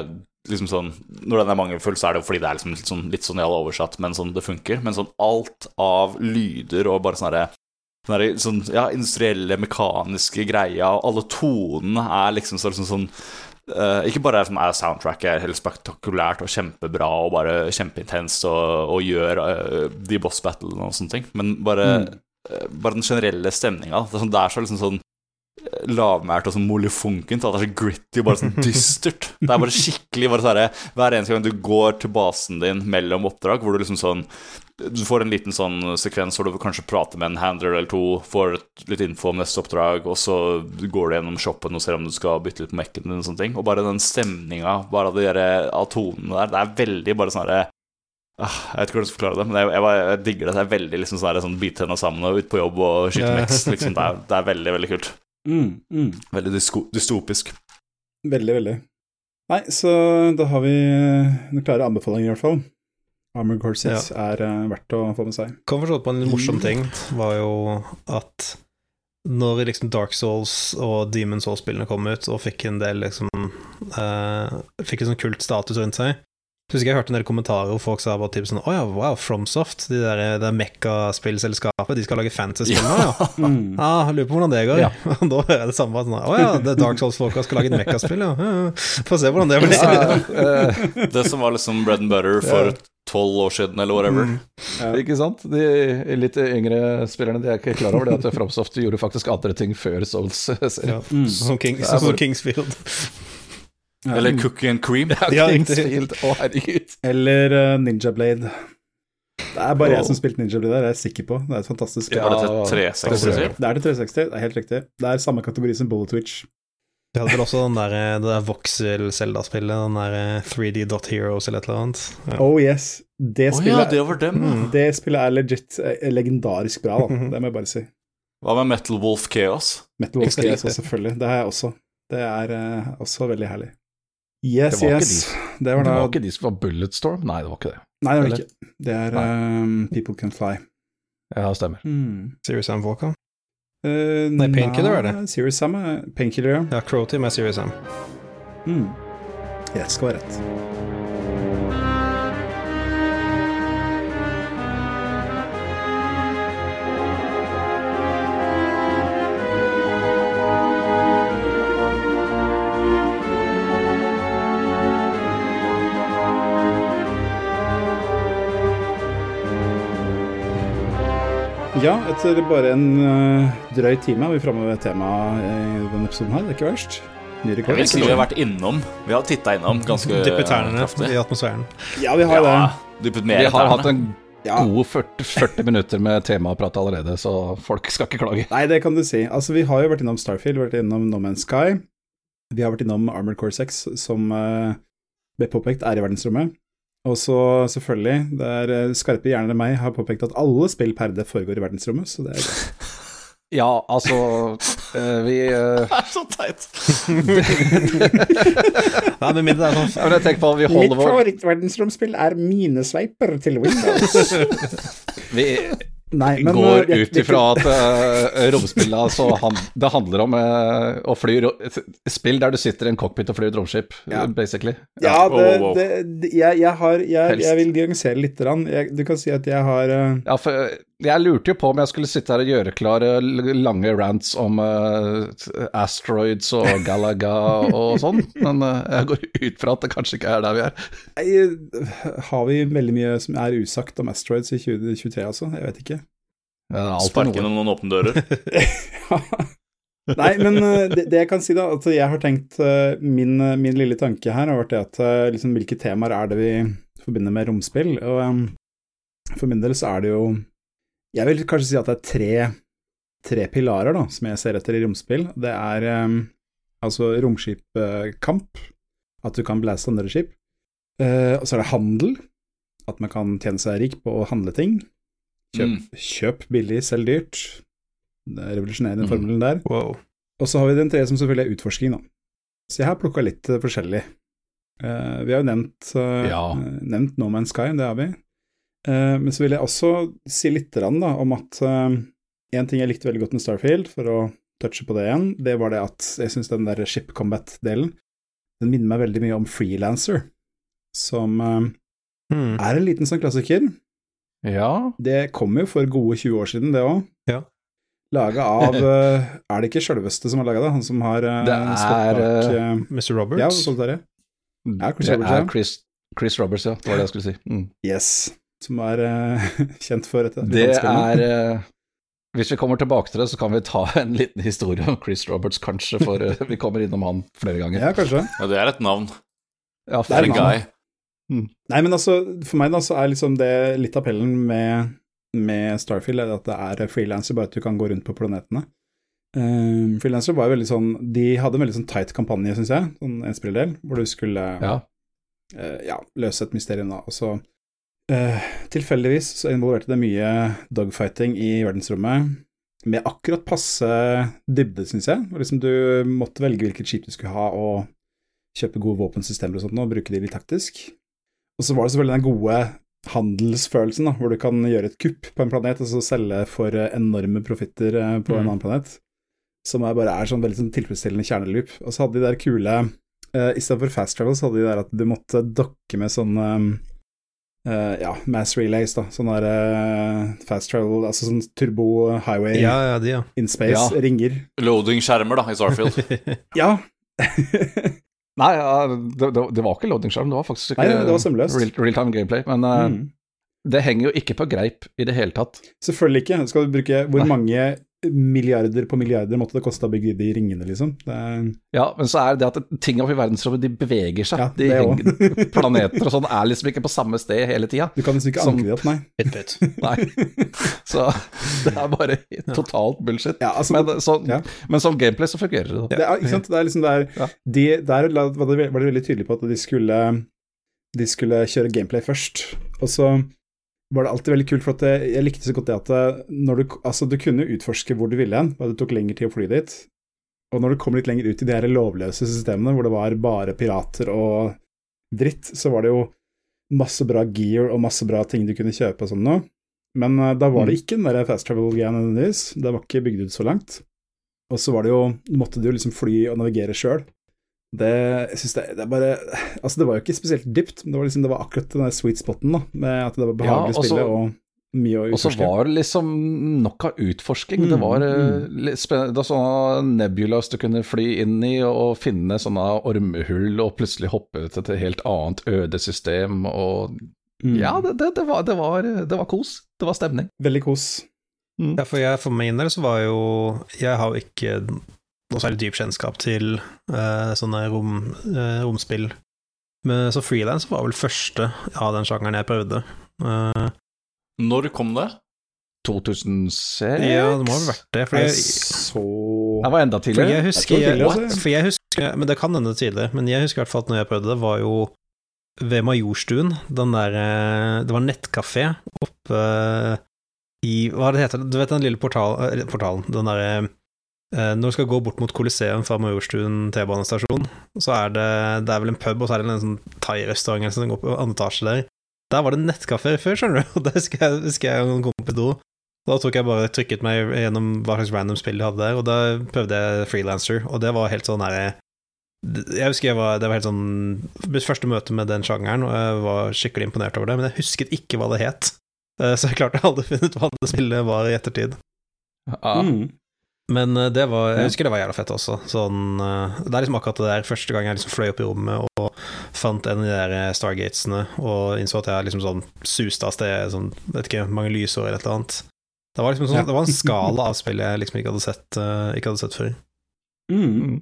liksom sånn Når den er mangelfull, så er det jo fordi det er liksom litt sånn, litt sånn oversatt, men sånn det funker. Men sånn alt av lyder og bare sånne sånne, sånn, ja, industrielle, mekaniske greia, og alle tonene er liksom sånn, liksom sånn uh, Ikke bare er, er soundtracket helt spektakulært og kjempebra og bare kjempeintenst og, og gjør uh, de boss battlene og sånne ting, men bare, mm. uh, bare den generelle stemninga. Det, sånn, det, er så liksom sånn lavmælt og sånn molefonkent. Det er så gritty, bare sånn dystert. Det er bare skikkelig bare sånn Hver eneste gang du går til basen din mellom oppdrag, hvor du liksom sånn Du får en liten sånn sekvens hvor du kanskje prater med en handler eller to, får litt info om neste oppdrag, og så går du gjennom shoppen og ser om du skal bytte litt på mekken din og sånne ting. Og bare den stemninga, bare av de tonene der, det er veldig bare sånn herre ah, jeg vet ikke hvordan jeg skal forklare det, men jeg, jeg, jeg digger det. Det er veldig liksom sånn, sånn bite tenna sammen og ut på jobb og skyte meks. Liksom. Det, det, er veldig, veldig kult. Mm, mm. Veldig dystopisk. Veldig, veldig. Nei, så da har vi eh, noen klare anbefalinger, i hvert fall. Armored Core 6 ja. er uh, verdt å få med seg. Kan forstå på en morsom ting, var jo at når liksom Dark Souls og Demon Souls-spillene kom ut og fikk en del liksom uh, Fikk en sånn kult status rundt seg, så husker jeg hørte en del kommentarer hvor folk sa bare typ sånn Å oh ja, wow, FromSoft, de der, det Mekka-spillselskapet, de skal lage fantasy-spill nå, ja. ja. Mm. Ah, lurer på hvordan det går. Ja. da hører jeg det samme. Sånn, Å oh ja, det er Dark Souls-folka skal lage et Mekka-spill, ja. ja. Få se hvordan det blir. det som var liksom bread and butter for tolv år siden, eller whatever. Mm. Ja. Ikke sant? De litt yngre spillerne de er ikke klar over det at FromSoft gjorde faktisk andre ting før Souls-serien. Ja. Mm. Som, King, som Kingsfield. Eller Cookie and Cream. Ja, Kingsfield, å herregud. Eller uh, Ninja Blade. Det er bare oh. jeg som spilte Ninja Blade der, jeg er sikker på. Det er et fantastisk. Ja, det, 360. det er det 360, det er helt riktig. Det er samme kategori som Bullet Twitch. Vi hadde vel også den der, det der Voxel-Selda-spillet, den der 3D Dot Heroes eller et eller annet. Ja. Oh yes. Det spillet, oh, ja, det, var dem. Mm. det spillet er legit er legendarisk bra, da. Det må jeg bare si. Hva med Metal Wolf Chaos? Metal Wolf Chaos, selvfølgelig. Det har jeg også. Det er uh, også veldig herlig. Yes, det yes. De, det, var, det var ikke de som var Bulletstorm? Nei, det var ikke det. Nei, det var ikke. Det er um, People Can Fly. Ja, det stemmer. Mm. Serious Am Walker? Uh, nei, Painkiller er det. Serious Sam er Painkiller, ja. Ja, Crow Team er Serious Sam. Mm. det skal være rett. Ja, etter bare en uh, drøy time er vi framme ved temaet i denne episoden her. Det er ikke verst. Ny rekord. Jeg vil si vi har vært innom. Vi har titta innom ganske Dyppet tærne i atmosfæren. Ja, vi har ja, det. vi har hatt en ja. gode 40, 40, minutter med temaprat allerede, så folk skal ikke klage. Nei, det kan du si. Altså, vi har jo vært innom Starfield, vært innom No Man's Sky. Vi har vært innom Armored Core 6, som uh, ble påpekt er i verdensrommet. Og så selvfølgelig, det er eh, skarpe hjerner enn meg har påpekt at alle spill per det foregår i verdensrommet, så det er greit. Ja, altså øh, Vi øh... Det er så teit! Nei, men mindre det er sånn ja, men jeg tenker på, vi holder Mitt favorittverdensromspill er minesveiper til Windows. vi Nei, men, går uh, ut ifra at uh, romspillet altså, han, det handler om uh, å fly Spill der du sitter i en cockpit og flyr et romskip, ja. basically. Ja, ja det, oh, oh. det, jeg, jeg, har jeg, jeg vil diagnosere litt. du kan si at jeg har uh... Ja, for jeg lurte jo på om jeg skulle sitte her og gjøre klare lange rants om asteroids og Galaga og sånn, men jeg går ut fra at det kanskje ikke er der vi er. Nei, har vi veldig mye som er usagt om asteroids i 2023, altså? Jeg vet ikke. Sparke gjennom noen åpne dører. Nei, men eh, det, det, jeg kan si, da, at jeg har tenkt eh, Min, eh, min lille tanke her har vært det at liksom, hvilke temaer er det vi forbinder med romspill? Og um, for min del så er det jo Jeg vil kanskje si at det er tre, tre pilarer da, som jeg ser etter i romspill. Det er um, altså romskipkamp, at du kan blæse andre skip. Uh, og så er det handel, at man kan tjene seg rik på å handle ting. Kjøp, mm. kjøp billig, selg dyrt. Det er revolusjonerende, den mm. formelen der. Wow. Og så har vi den tredje som selvfølgelig er utforsking, da. Så jeg har plukka litt uh, forskjellig. Uh, vi har jo nevnt, uh, ja. nevnt No Man's Sky, det har vi. Men så vil jeg også si litt da, om at en ting jeg likte veldig godt med Starfield, for å touche på det igjen, det var det at jeg syns den der ship combat-delen, den minner meg veldig mye om Freelancer som eh, Hmm. er en liten sånn klassiker. Ja. Det kom jo for gode 20 år siden, det òg. Ja. Laga av eh, Er det ikke sjølveste som har laga det? Han som har uh, Det er, bak eh, eh, Mr. Roberts? Ja, det ja. Ja, Chris det Roberts, ja. er Chris, Chris Roberts, ja. Det var det jeg skulle si. Mm. Yes. Som er uh, kjent for dette. Det er uh, Hvis vi kommer tilbake til det, så kan vi ta en liten historie om Chris Roberts, kanskje, for uh, vi kommer innom han flere ganger. Ja, kanskje. Ja, det er et navn. Ja, Det er en guy. Mm. Nei, men altså, for meg da, så er liksom det litt appellen med, med Starfield, er at det er frilanser, bare at du kan gå rundt på planetene. Um, frilanser var jo veldig sånn De hadde en veldig sånn tight kampanje, syns jeg, sånn enspillerdel, hvor du skulle Ja. Uh, ja, løse et mysterium, da. Og så eh, tilfeldigvis så involverte det mye dogfighting i verdensrommet, med akkurat passe dybde, syns jeg. Liksom du måtte velge hvilket skip du skulle ha, og kjøpe gode våpensystemer og sånt, og bruke de litt taktisk. Og så var det selvfølgelig den gode handelsfølelsen, da, hvor du kan gjøre et kupp på en planet og så selge for eh, enorme profitter på på en Mm. annen planet. Som er bare er sånn veldig sånn tilfredsstillende kjerneloop. Og så hadde de der kule uh, Istedenfor fast travel, så hadde de der at du måtte dokke med sånn eh, ja, mass relays, da. Sånn der uh, fast travel, altså sånn turbo highway Ja, ja, de, ja. in space, Ja. ringer. Loading-skjermer, da, i Starfield. Ja! Nei, ja, det, det, det var ikke loading-skjerm, det var faktisk ikke Nei, det var sømløst. real, real time gameplay. Men uh, mm. det henger jo ikke på greip i det hele tatt. Selvfølgelig ikke. Skal du bruke Hvor Nei. mange milliarder på milliarder måtte det koste å bygge de ringene, liksom? Det er, Ja, men så er det at ting oppe i verdensrommet, de beveger seg. Ja, de henger, planeter og sånn er liksom ikke på samme sted hele tida. du kan liksom ikke Som- anke de opp, nei. Pit, pit. Nei. Så det er bare totalt bullshit. Ja, altså, Men, så, ja. men som gameplay så fungerer det. det er, ikke sant? Det er liksom der, Ja. de, Der var det, var det veldig tydelig på at de skulle De skulle kjøre gameplay først. Og så var det alltid veldig kult, for jeg, jeg likte så godt det at når du, altså, du kunne utforske hvor du ville hen, bare det tok lengre tid å fly dit. Og når du kom litt lenger ut i de her lovløse systemene, hvor det var bare pirater og dritt, så var det jo masse bra gear og masse bra ting du kunne kjøpe og sånn noe. Men uh, da var det ikke den der fast travel-greia nødvendigvis. Det var ikke bygd ut så langt. Og så var det jo måtte du liksom fly og navigere sjøl. Det jeg synes det, det er bare Altså, det var jo ikke spesielt dypt, men det var liksom det var akkurat den der sweet spoten, da, med at det var behagelig Ja, også, og spille og mye å utforske. Og så var det liksom nok av utforsking. Det Mm, var eh, mm. litt spennende. Det var sånne nebulas du kunne fly inn i og finne sånne ormehull og plutselig hoppe til et helt annet ødesystem og Mm. Ja, det, det, det, var, det, var, det var kos. Det var stemning. Veldig kos. Ja, for, jeg, for min del så var jo Jeg har jo ikke noe særlig dyp kjennskap til uh, sånne rom, uh, romspill. Men så frilans var vel første av den sjangeren jeg prøvde. Uh, Når kom det? 2006? ja, det må ha vært det. For Jeg jeg, så Det var enda for jeg tidligere. husker Jeg jeg, tidligere, altså. For jeg husker Men det kan hende tidligere. Men jeg husker i hvert fall at når jeg prøvde det, var jo ved Majorstuen. Den der Det var nettkafé oppe i Hva det heter Du vet den lille portal, portalen? Den derre Når du skal gå bort mot Coliseum fra Majorstuen T-banestasjon, så er det Det er vel en pub, og så er det en sånn thai-restaurant som går på andre etasje der. Der var det nettkafé før, skjønner du, og der husker jeg, husker jeg en kompis do. Da tok jeg bare trykket meg gjennom hva slags random spill de hadde der, og da prøvde jeg freelancer, og det var helt sånn herre Jeg husker jeg var, det var helt sånn Mitt første møte med den sjangeren, og jeg var skikkelig imponert over det, men jeg husket ikke hva det het. Eh, Så jeg klarte aldri å finne ut hva det spillet var i ettertid. Ja. mm. Men eh, det var, jeg husker det var jævla fett også. Sånn, eh, det er liksom akkurat det der første gang jeg liksom fløy opp i rommet og fant en av de der eh, Stargatesene og innså at jeg liksom sånn suste av sted sånn, vet ikke, mange lysår eller et eller annet. Det var liksom sånn, Ja. det var en skala av spill jeg liksom ikke hadde sett, ikke hadde sett før. Mm.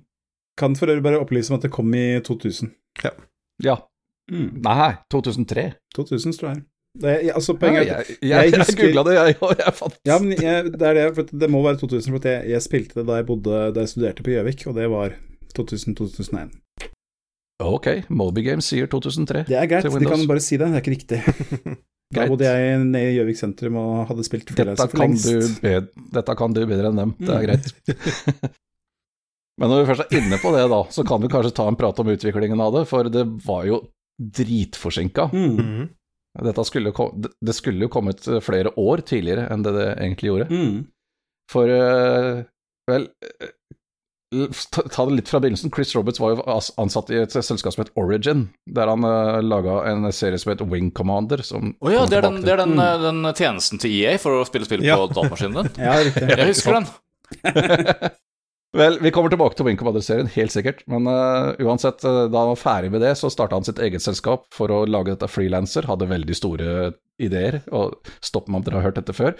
Kan for øvrig bare opplyse om at det kom i 2000. ja. Mm. Nei, 2003. 2000, tror jeg. Det, jeg, altså, poenget ja, jeg jeg, jeg, husker- googla det, jeg, òg. jeg fant Ja, men jeg, det er det, for det må være 2000, for at jeg, jeg spilte det da jeg bodde Da jeg studerte på Gjøvik, og det var 2000-2001. Ok, Moby Games sier 2003. Det er greit, de kan bare si det, det er ikke riktig. Da bodde jeg nede i Gjøvik sentrum og hadde spilt Dette for kan, lengst. Dette kan du bedre enn dem, det er Mm. greit. Men når vi først er inne på det, da, så kan vi kanskje ta en prat om utviklingen av det, for det var jo dritforsinka. Mm. Dette skulle, det- skulle jo kommet flere år tidligere enn det det egentlig gjorde. Mm. For eh, vel, eh, ta, det litt fra begynnelsen. Chris Roberts var jo ansatt i et selskap som het Origin, der han uh, laga en serie som het Wing Commander. Som oh, ja, det er, den, det er den, Mm. eh, den tjenesten til EA for å spille spill Ja. på datamaskinen din. Ja. Jeg husker den. Vel, vi kommer tilbake til Wing Commander-serien, helt sikkert. Men uh, uansett, eh, da han var ferdig med det, så starta han sitt eget selskap for å lage dette frilanser. Hadde veldig store ideer. Og stopp meg om dere har hørt dette før.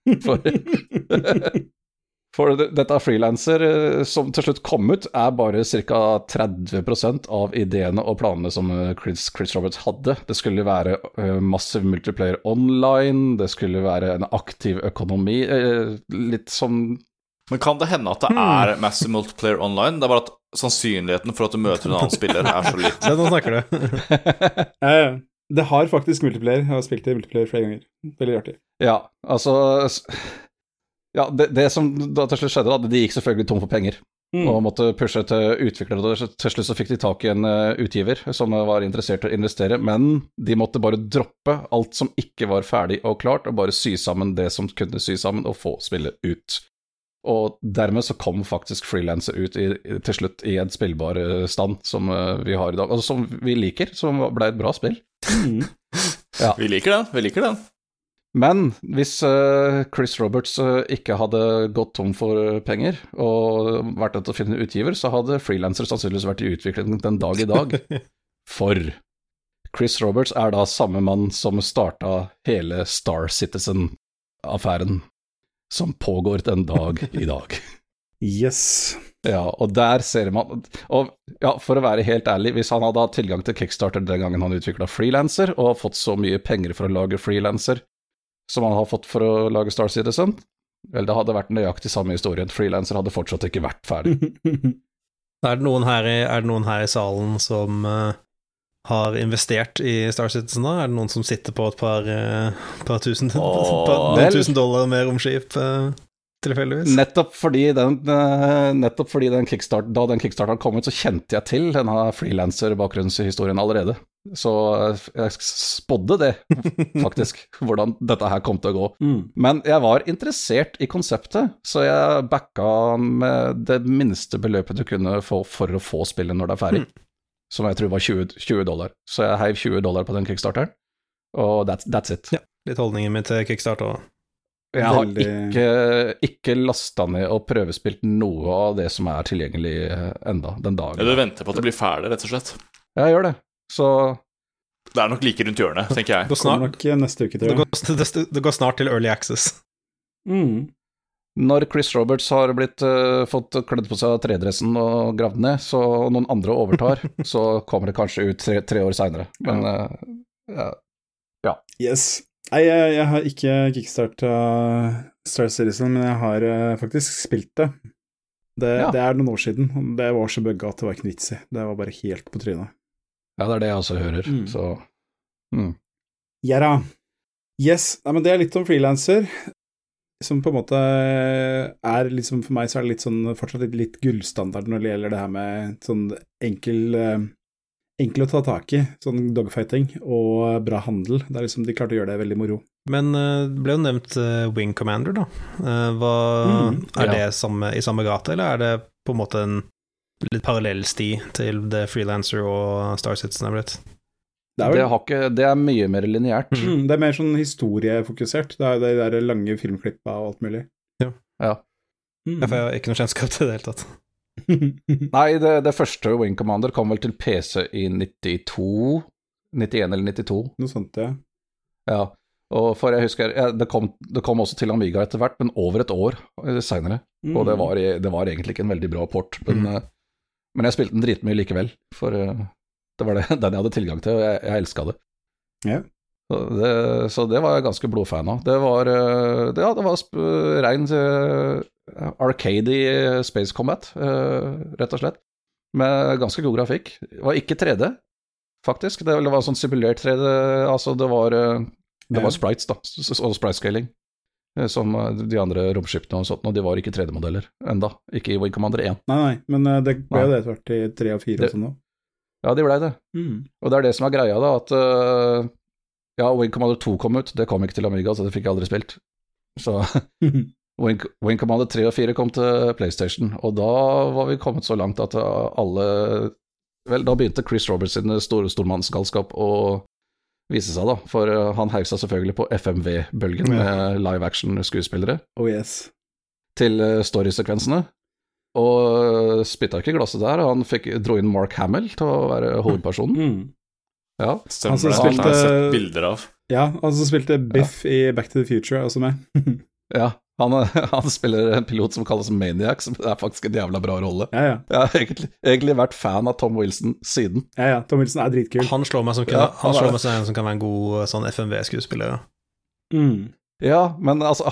For, for dette frilanser eh, som til slutt kom ut, er bare ca. 30% av ideene og planene som Chris, Chris Roberts hadde. Det skulle være massiv multiplayer online, det skulle være en aktiv økonomi. litt som Men kan det hende at det er Massive Multiplayer Online? Det er bare at sannsynligheten for at du møter en annen spiller, er så liten. Se, nå snakker du. Det har faktisk multiplayer. Jeg har spilt i multiplayer flere ganger. Veldig artig. Ja, altså Ja, det, det som da til slutt skjedde, da, de gikk selvfølgelig tom for penger. Mm. Og måtte pushe til utviklere. Til slutt så fikk de tak i en eh, utgiver som var interessert i å investere, men de måtte bare droppe alt som ikke var ferdig og klart, og bare sy sammen det som kunne sy sammen, og få spillet ut. Og dermed så kom faktisk Freelancer ut i, til slutt i en spillbar eh, stand som eh, vi har i dag, Altså som vi liker, som ble et bra spill. ja. Vi liker den. Vi liker den. Men hvis eh, Chris Roberts ikke hadde gått tom for penger og vært nødt til å finne utgiver, så hadde frilanser sannsynligvis vært i utvikling den dag i dag. For Chris Roberts er da samme mann som starta hele Star Citizen-affæren, som pågår den dag i dag. Yes. Ja, og der ser man Og ja, for å være helt ærlig, hvis han hadde hatt tilgang til Kickstarter den gangen han utvikla frilanser, og fått så mye penger for å lage frilanser som han har fått for å lage Star Citizen, vel, det hadde vært nøyaktig samme historie. Frilanser hadde fortsatt ikke vært ferdig. Er det noen her i, er det noen her i salen som eh, har investert i Star Citizen, da? Er det noen som sitter på et par, eh, par tusen, Åh, par, noen tusen dollar mer romskip, uh, tilfeldigvis? Nettopp fordi den, eh, nettopp fordi den kickstart, da den kickstarteren kom ut, så kjente jeg til denne frilanser-bakgrunnshistorien allerede. Så eh, jeg spådde det, faktisk, hvordan dette her kom til å gå. Mm. Men jeg var interessert i konseptet, så jeg backa med det minste beløpet du kunne få for å få spillet når det er ferdig, som jeg tror var 20, 20 dollar. Så jeg heiv 20 dollar på den kickstarteren, og that's, that's it. Ja. Litt holdningen min til kickstart òg. Jeg har Veldig- ikke, ikke lasta ned og prøvespilt noe av det som er tilgjengelig eh, enda den dagen. Ja, du venter på at det blir ferdig, rett og slett. Jeg gjør det. Så Det er nok like rundt hjørnet, tenker jeg. Det, går snart- eh, det, går, det, det går snart til early access. Mm. Når Chris Roberts har blitt, uh, fått kledd på seg tredressen og gravd ned, så noen andre overtar, så kommer det kanskje ut tre, tre år seinere. Men uh, ja. Yes. Nei, jeg, jeg har ikke kickstarta Star Citizen, men jeg har eh, faktisk spilt det. Det, Ja. det er noen år siden, det var så bugga at det var ikke vits i. Det var bare helt på trynet. ja, det er det jeg også hører. Mm. Så mm. Ja da. Yes. Nei, men det er litt om frilanser. Som på en måte er liksom For meg så er det litt sånn fortsatt litt, litt gullstandard når det gjelder det her med sånn enkel eh, Enkel å ta tak i, sånn dogfighting og bra handel. Det er liksom De klarte å gjøre det veldig moro. Men eh, det ble jo nevnt eh, Wing Commander, da. Eh, hva, Mm, er ja. det samme, i samme gate, eller er det på en måte en litt parallell sti til det Freelancer og Star Citizen er blitt? Det er, det, vel, har ikke, det er mye mer lineært. mm, det er mer sånn historiefokusert. Det er de der lange filmklippa og alt mulig. Ja. Mm. Ja, for jeg har ikke noe kjennskap til det i det hele tatt. Nei, det, det første Wing Commander kom vel til PC i 92 91 eller 92. Noe sånt, ja. Ja. Og for jeg husker, ja, det, kom, det kom også til Amiga etter hvert, men over et år seinere. Og det var, det var egentlig ikke en veldig bra port, men, Mm. eh, men jeg spilte den dritmye likevel. For eh, det var det, den jeg hadde tilgang til, og jeg, jeg elska det. Ja. Så det. Så det var jeg ganske blodfan av. Det var, eh, det, ja, det var sp rein uh, arcady space combat, uh, rett og slett. Med ganske god grafikk. Det var ikke 3D, faktisk. Det, var sånn simulert 3D, altså det var eh, det var sprites, da, og sprite-scaling. eh, Som eh, de andre romskipene og sånt, og de var ikke 3D-modeller enda. Ikke i Wing Commander 1. Nei, nei, men eh, det ble jo det etter hvert i 3 og fire Det- og sånn òg. Ja, de blei det. Mm. Og det er det som er greia, da, at uh, Ja, Wing Commander 2 kom ut, det kom ikke til Amiga, så det fikk jeg aldri spilt. Så Wing, Wing Commander 3 og 4 kom til PlayStation, og da var vi kommet så langt at alle Vel, da begynte Chris Roberts sin store stormannsgalskap å vise seg, da. For uh, han seg selvfølgelig på FMV-bølgen med live action-skuespillere. Oh yes. Til storysekvensene. Og spytta ikke i glasset der. Han fikk, dro inn Mark Hamill til å være hovedpersonen. Mm. Ja. Stemmer Han som det. spilte- har jeg sett bilder av. Ja, han som spilte Biff i Back to the Future, også med. ja. Han, han spiller en pilot som kalles Maniac, som er faktisk en jævla bra rolle. Ja, ja. Jeg har egentlig, egentlig vært fan av Tom Wilson siden. ja, ja. Tom Wilson er dritkul. Han slår meg som, kan, Ja, han han slår meg som en som kan være en god sånn FMV-skuespiller. ja. Mm. Ja, men altså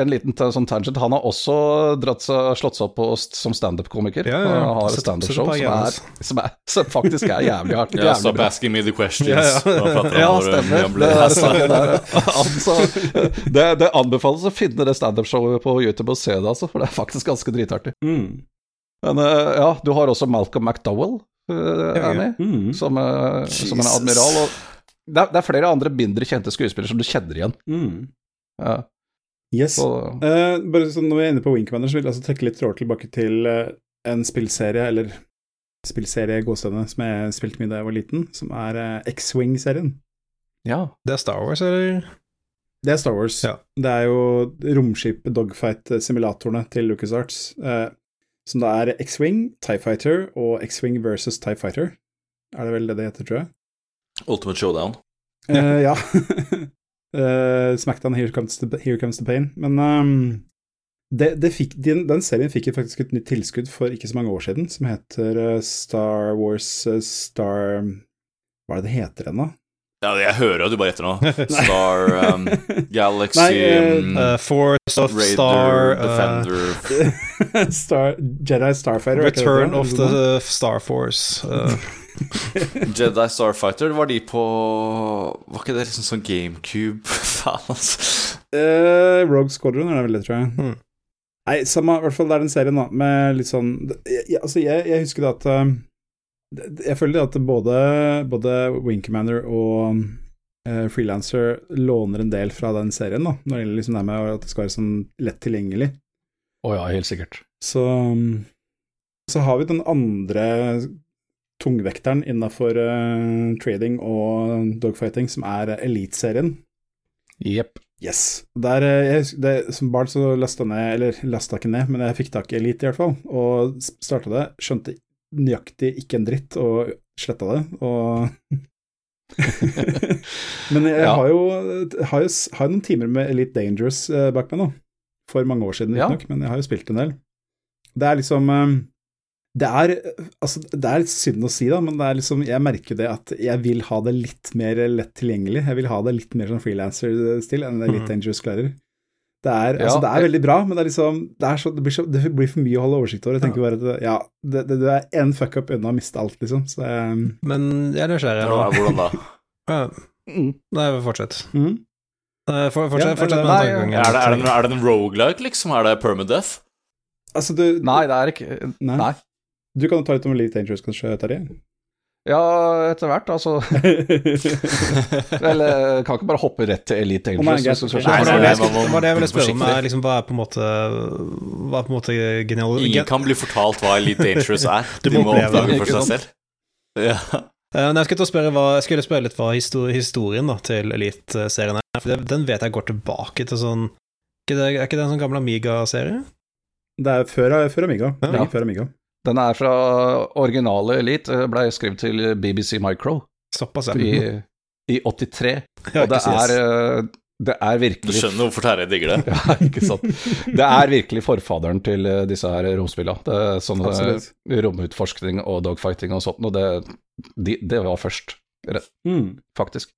En liten sånn tangent. Han har også dratt seg, slått seg opp på, som standup-komiker. Ja, ja. Han har et standup-show som, som, som faktisk er jævlig hardt. Ja, stop asking me the questions. Ja, ja. Ja, stemmer. Det, er det, der. altså, det, det anbefales å finne det standup-showet på YouTube og se det, altså, for det er faktisk ganske dritartig. Mm. Men eh, ja, du har også Malcolm McDowell uh, Ja, er med, Mm. som, eh, som en admiral. Og det, er, det er flere andre mindre kjente skuespillere som du kjenner igjen. Mm. Ja, Yes. så, uh, bare sånn, Når vi er inne på Wing så vil jeg altså trekke litt tråder tilbake til uh, en spillserie, eller spillserie gåsehudene, som jeg spilte mye da jeg var liten, som er uh, X-Wing-serien. ja. Det er Star Wars, eller? Det er Star Wars. Ja. Det er jo romskipet dogfight-simulatorene til LucasArts, eh, som da er X-Wing, Tie Fighter og X-Wing versus Tie Fighter. Er det vel det det heter, tror jeg? Ultimate Showdown. Eh, ja. Eh, Smackdown, Here Comes the, Here Comes the Pain. Men um, det, det fikk, den, den serien fikk jo faktisk et nytt tilskudd for ikke så mange år siden, som heter eh, Star Wars eh, Star Hva er det det heter ennå? Ja, jeg hører jo du bare gjetter nå. Star um, Galaxy Nei, eh, um, Uh, Force of Raider, Star uh, Defender Star, Jedi Starfighter. er Return of the uh, Star Force. Uh, Jedi Starfighter, var de på Var ikke det liksom sånn GameCube? Faen, altså. Eh, Rogue Squadron er det vel det, tror jeg. Hmm. Nei, samme, i hvert fall det er den serien, da, med litt sånn jeg, jeg- Altså, jeg, jeg husker det at det- Jeg føler at både, både Wing Commander og uh, Freelancer låner en del fra den serien, da, når det gjelder liksom det med at det skal være sånn lett tilgjengelig. Å ja, helt sikkert. Så, så har vi den andre tungvekteren innafor uh, trading og dogfighting, som er Elite-serien. Jepp. Yes. Der, eh, jeg, det, som barn så lasta ned, eller lasta ikke ned, men jeg fikk tak i Elite i hvert fall, og starta det. Skjønte nøyaktig ikke en dritt, og sletta det, og Men jeg Ja. har, jo, har jo har noen timer med Elite Dangerous eh, bak meg nå. For mange år siden, Ja. men jeg har jo spilt en del. Det er liksom eh, det er, altså, det er litt synd å si, da, men det er liksom, jeg merker det at jeg vil ha det litt mer lett tilgjengelig. Jeg vil ha det litt mer sånn frilanser-stil enn det Elite mm. Dangerous klarer. Det er, Ja, altså, det er veldig bra, men det, er liksom, det, er så, det, blir så, det blir for mye å holde oversikt over. Jeg tenker bare at det- ja, det, det, du er én fuck-up unna å miste alt, liksom. Så um. men jeg er nysgjerrig Ja, nå. hvordan da? Mm. Nei, fortsett. Mm. Nei, for, fortsett, Ja, fortsett med nei, den tankegangen. Er det, er, er det en roguelike, liksom? Er det permadeath? Altså, du Nei, det er ikke Nei. Nei. Du kan jo ta litt om Elite Dangerous, kanskje, Terje? Ja, etter hvert, altså. Eller kan ikke bare hoppe rett til Elite Angels. Oh Nei, det det var det jeg ville spørre om. Er liksom, hva er på en måte Hva er på en måte genial... Ingen kan bli fortalt hva Elite Dangerous er. Du De må må oppdage for seg selv. Ja. Eh, jeg skulle, spørre hva, jeg skulle spørre litt hva historien da, til Elite-serien er. For den vet jeg går tilbake til sånn ikke det, Er ikke det en sånn gammel Amiga-serie? Det er før, før Amiga. Ja. Før Amiga. Den er fra originale Elite, ble skrevet til BBC Micro Såpass, ja. i, i 83. Og det er, eh, det er Du skjønner hvorfor Terje digger det. Ja, ikke sant. Det er virkelig forfaderen til eh, disse her er sånn eh, romutforskning og dogfighting og sånt, og det, de, det var først, Mm. faktisk.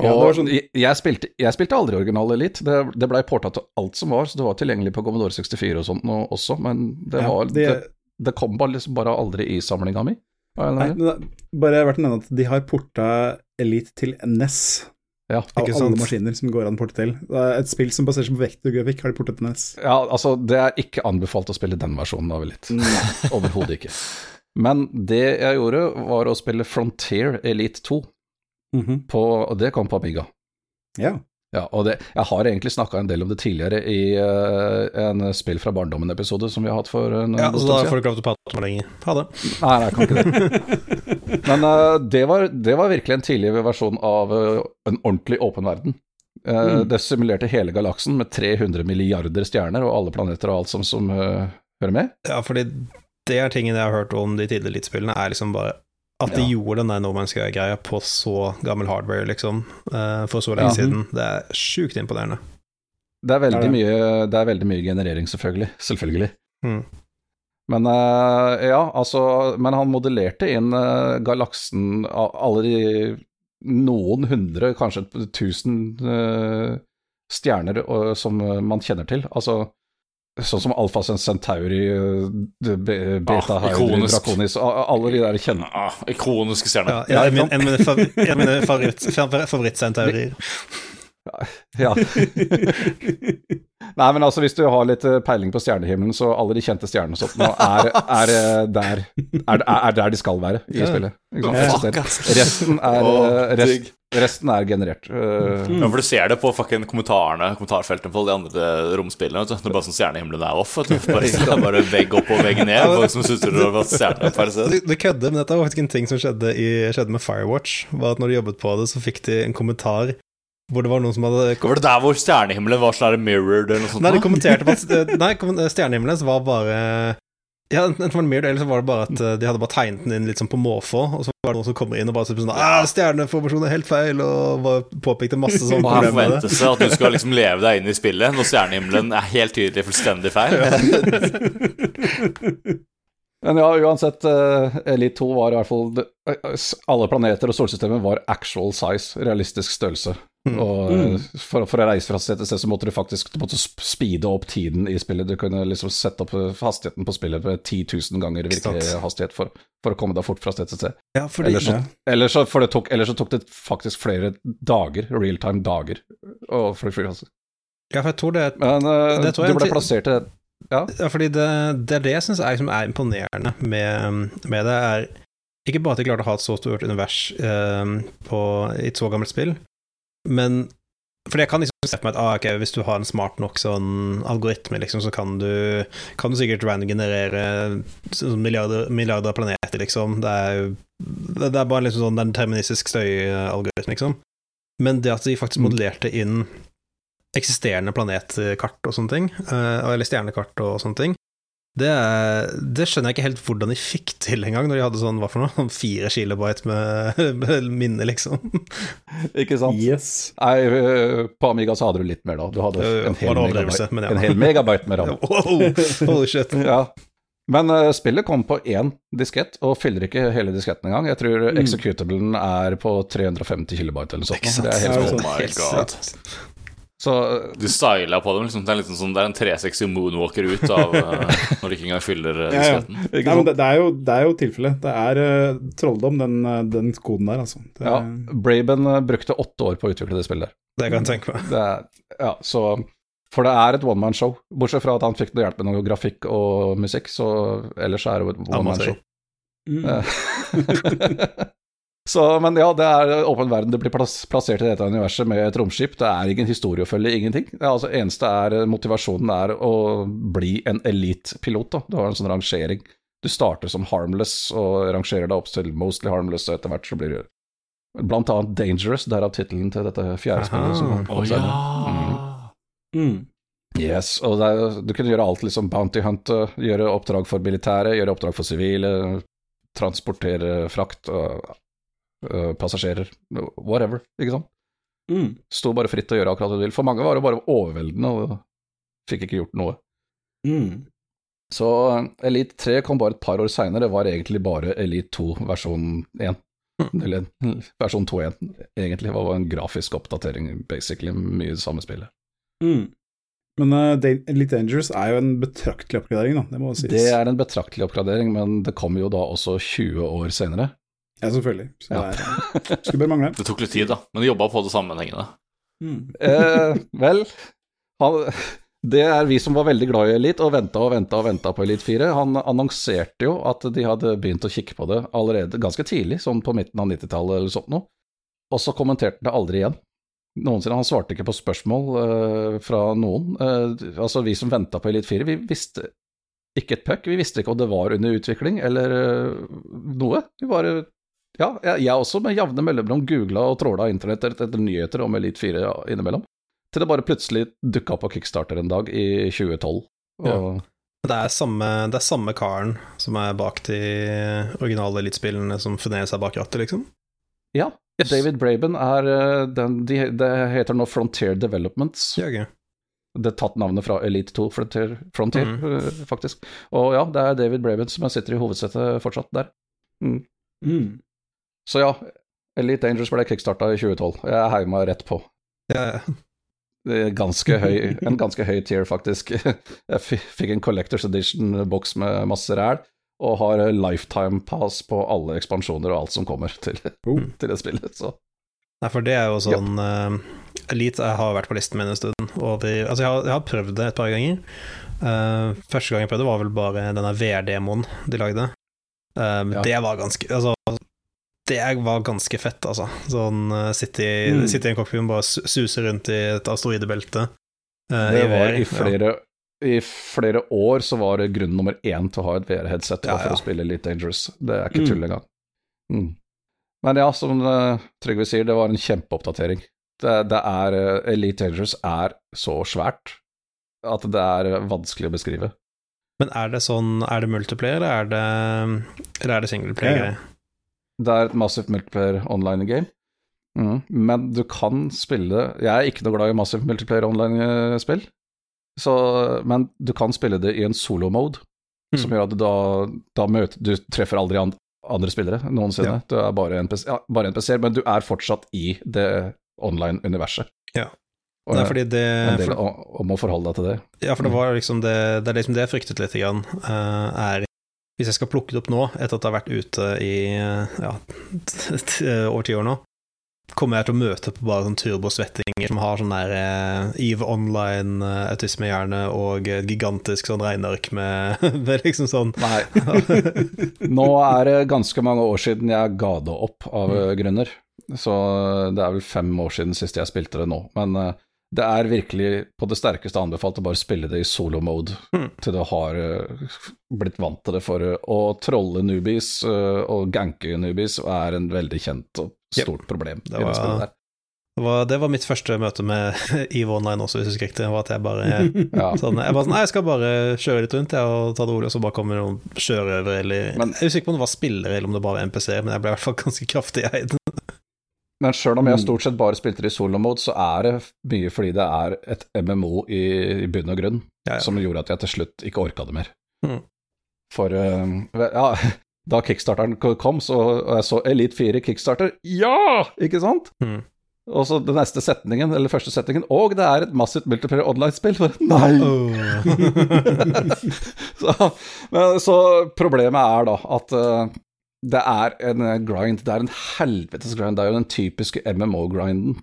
Og ja, sånn- jeg, jeg, spilte, jeg spilte aldri original Elite. Det, det blei porta til alt som var, så det var tilgjengelig på Commodore 64 og sånt nå også, men det, Ja, var, det- det, kom bare, liksom bare aldri i samlinga mi. Nei, annen men det, bare verdt å nevne at de har porta Elite til NES. Ja, Av ikke alle sant. maskiner som går an å porte til. Det er et spill som baserer seg på vektorgrafikk, har de portet til NES. Ja, altså, det er ikke anbefalt å spille den versjonen av Elite. Overhodet ikke. Men det jeg gjorde, var å spille Frontier Elite 2, Mhm. på, og det kom på Amiga. Ja. Ja, og det, jeg har egentlig snakka en del om det tidligere i uh, en Spill fra barndommen-episode som vi har hatt for en Ja, så da får du ikke lov til å prate med lenger. Ha det. Nei, jeg kan ikke det. Men uh, det, var, det, var, virkelig en tidlig versjon av uh, en ordentlig åpen verden. Mm. Det simulerte hele galaksen med 300 milliarder stjerner og alle planeter og alt som, som hører med. Ja, fordi det er tingen jeg har hørt om de tidligere elitespillene, er liksom bare at de ja. gjorde den der No Man's Sky-greia på så gammel hardware, liksom, uh, for så lenge ja. siden, det er sjukt imponerende. Det er veldig, Mye, det er veldig mye generering, selvfølgelig. Selvfølgelig. Mm. Men uh, ja, altså Men han modellerte inn uh, galaksen Alle de noen hundre, kanskje tusen stjerner som man kjenner til. Altså Sånn som Alfa Centauri, eh, Beta ah, Hydra, Draconis Alle de der kjente ah, Ikoniske stjerner. Ja, ja, en av mine favorittcentaurier. Ja. Nei, men altså, hvis du har litt eh, peiling på stjernehimmelen, så alle de kjente stjernene sånn, er, er, eh, der, er, er, der de skal være i spillet. Resten er, rest, resten er generert. Mm. Ja, for du ser det på fucking kommentarene kommentarfeltene på de andre romspillene. Vet du. Det er bare sånn stjernehimmelen er off. Vet du. Bare, det er bare vegg opp og vegg ned. Folk som sutrer over stjernene per se. Du, kødder, men dette var faktisk en ting som skjedde, i, skjedde med Firewatch. Var at Når de jobbet på det, så fikk de en kommentar hvor det var noen som hadde Var det der hvor stjernehimmelen var sånn mirrored eller noe sånt? Nei, de kommenterte på at Nei, stjernehimmelen var bare ja, enten var det Mird, eller så var det bare at eh, de hadde bare tegnet den inn litt sånn på måfå, og så var det noen som kommer inn og bare sånn ah, 'Stjerneformasjonen er helt feil', og bare påpekte masse sånne problemer med det. forventes at du skal liksom leve deg inn i spillet når stjernehimmelen er helt tydelig fullstendig feil. Men ja, uansett, uh, Elite 2 var i hvert fall Alle planeter og solsystemet var actual size, realistisk størrelse. Mm. Og mm. For, for, å reise fra sted til sted så måtte du faktisk måtte speede opp tiden i spillet. Du kunne liksom sette opp hastigheten på spillet med 10 000 ganger virkelig hastighet for, for, å komme deg fort fra sted til sted. Ja, fordi, ellers, så, ja. ellers, så, det tok, ellers, så, tok, det faktisk flere dager, realtime dager, å fly fly. Altså. Ja, for jeg tror det, Men uh, det tror du ble plassert til ja. ja, fordi det, det er det jeg syns er, liksom, er, imponerende med, med, det, er ikke bare at de klarte å ha et så stort univers uh, på, et så gammelt spill, men for jeg kan liksom se på meg at ah, okay, hvis du har en smart nok sånn algoritme, liksom, så kan du, kan du sikkert random-generere sånn milliarder, milliarder, av planeter, liksom. Det er, det er bare liksom sånn den terministisk støyalgoritme, liksom. Men det at de faktisk mm. modellerte inn eksisterende planetkart og sånne ting, eh, eller stjernekart og sånne ting, det, det, skjønner jeg ikke helt hvordan de fikk til engang, når de hadde sånn, hva for noe, fire kilobyte med, med minne, liksom. Ikke sant? Yes. Nei, eh, på Amiga så hadde du litt mer, da. Du hadde en hel, megabyte, ja. en hel megabyte med ram. wow, holy shit. ja. Men uh, spillet kom på én diskett, og fyller ikke hele disketten engang. Jeg tror mm. executablen er på 350 kilobyte eller noe sånt. Det er helt, oh my god. Så, du styla på dem. Liksom. Det, er liksom sånn, det er en 360 moonwalker ut av uh, når du ikke engang fyller uh, disketten. Ja, ja. Nei, det, det, er jo, det er jo tilfellet. Det er uh, trolldom, den, den, koden der, altså. Det, ja, Braben brukte åtte år på å utvikle det spillet der. Det kan jeg tenke meg. Er, ja, så, for det er et one man show. Bortsett fra at han fikk hjelp med noe grafikk og musikk, så ellers er det et one man show. Mm. Så, men ja, det er åpen verden. Du blir plassert i dette universet med et romskip. Det er ingen historie å følge, ingenting. Det altså, eneste er motivasjonen er å bli en elitepilot. Du har en sånn rangering. Du starter som harmless og rangerer deg opp til mostly harmless, og etter hvert så blir du blant annet dangerous, derav tittelen til dette fjerde spillet. Som oh, ja. Mm. Mm. Yes, og er, du kunne gjøre alt, liksom bounty hunt, gjøre oppdrag for militære, gjøre oppdrag for sivile, transportere frakt og passasjerer, whatever, ikke sant. Mm. Sto bare fritt til å gjøre akkurat det du vil. For mange var det bare overveldende og fikk ikke gjort noe. Mm. Så eh, Elite 3 kom bare et par år seinere, det var egentlig bare Elite 2 versjon 1. Mm. Eller versjon 2.1, egentlig. Det var en grafisk oppdatering, basically. Mye det samme spillet. Mm. Men uh, Elite Dangerous er jo en betraktelig oppgradering, da. Det må sies. Det er en betraktelig oppgradering, men det kommer jo da også 20 år senere. Ja, selvfølgelig. Så ja. det skulle bare mangle. Det tok litt tid, da, men de jobba på det sammenhengende. Mm. Eh, vel, han, det er vi som var veldig glad i Elite og venta og venta og venta på Elite 4. Han annonserte jo at de hadde begynt å kikke på det allerede ganske tidlig, sånn på midten av 90-tallet eller sånt noe. Og så kommenterte han det aldri igjen. noensinne. Han svarte ikke på spørsmål uh, fra noen. Uh, altså, vi som venta på Elite 4, vi visste ikke et puck. Vi visste ikke om det var under utvikling eller uh, noe. Vi bare Ja, jeg, jeg også med jevne mellomrom googla og tråla internett etter, etter nyheter om Elite 4 innimellom. Til det bare plutselig dukka opp på Kickstarter en dag i 2012. Og, ja. Det er, samme, det er samme karen som er bak de originale Elite-spillene som fremdeles seg bak rattet, liksom? Ja, Yes. David Braben er den Det de, heter nå Frontier Developments. Ja, okay. Det er tatt navnet fra Elite 2 Frontier, Frontier mm faktisk. Og ja, det er David Braben som sitter i hovedsetet fortsatt der. Mm. Mm. Så ja, Elite Dangerous ble kickstarta i 2012. Jeg heiv meg rett på. Ja, Ganske høy, en ganske høy tier, faktisk. Jeg fikk en Collectors Edition-boks med masse ræl og har lifetime pass på alle ekspansjoner og alt som kommer til, oh. til det spillet. Så. Nei, for det er jo sånn yep. uh, Elite jeg har vært på listen min en stund. Og de, altså jeg har, jeg har, prøvd det et par ganger. Uh, første gang jeg prøvde, var vel bare denne VR-demoen de lagde. Uh, ja. Det var ganske Altså, det var ganske fett, altså. Sånn uh, sitte i, mm. sitte i en cockpit og bare suse rundt i et asteroidebelte. det var i flere ja i flere år så var det grunn nummer én til å ha et VR-headset ja, ja. for å spille Elite Dangerous. Det er ikke tull mm. engang. Mm. Men ja, som uh, Trygve sier, det var en kjempeoppdatering. Det, det er, uh, Elite Dangerous er så svært at det er uh, vanskelig å beskrive. Men er det sånn, er det multiplayer, eller er det, eller er det singleplayer? Ja, det er et massivt multiplayer online game. Mm. Men du kan spille Jeg er ikke noe glad i massivt multiplayer online-spill. Så, men du kan spille det i en solo-mode, mm. som gjør at du da, da møter Du treffer aldri andre spillere noensinne. Ja. Du er bare en, PC, ja, bare men du er fortsatt i det online-universet. Ja. Og Nei, fordi det En del om å forholde deg til det. Ja, for det var liksom det Det er liksom det jeg fryktet litt, grann, uh, er Hvis jeg skal plukke det opp nå, etter at det har vært ute i ja, over ti år nå, kommer jeg til å møte på bare sånn turbosvettinger som har sånn der eh, EVE Online-autismehjerne eh, og et gigantisk sånn regneark med, med liksom sånn Nei. Nå er det ganske mange år siden jeg ga det opp av mm. grunner. Så det er vel fem år siden sist jeg spilte det nå. Men uh, det er virkelig på det sterkeste anbefalt å bare spille det i solo-mode mm. til du har uh, blitt vant til det. For uh, å trolle newbies uh, og ganke newbies er en veldig kjent og stort yep. problem det var, det, var, det var, mitt første møte med EVE Online også, hvis du husker riktig. Var at jeg bare ja. sånn, Jeg bare sånn, jeg skal bare kjøre litt rundt jeg, og ta det rolig, og så bare kommer noen sjørøvere eller men, Jeg er usikker på om det var spillere eller om det bare var NPC, men jeg ble i hvert fall ganske kraftig eid. Men sjøl om jeg mm. stort sett bare spilte det i solo-mode, så er det mye fordi det er et MMO i, i bunn og grunn ja, ja. som gjorde at jeg til slutt ikke orka det mer. Mm. For uh, ja, da kickstarteren kom, så, jeg så Elite 4 kickstarter Ja! Ikke sant? Mm. Og så den neste setningen, eller første setningen Og det er et massivt multiplayer online-spill. Nei! Oh. så, men, så, problemet er da at uh, det er en eh, grind. Det er en helvetes grind. Det er jo den typiske MMO-grinden.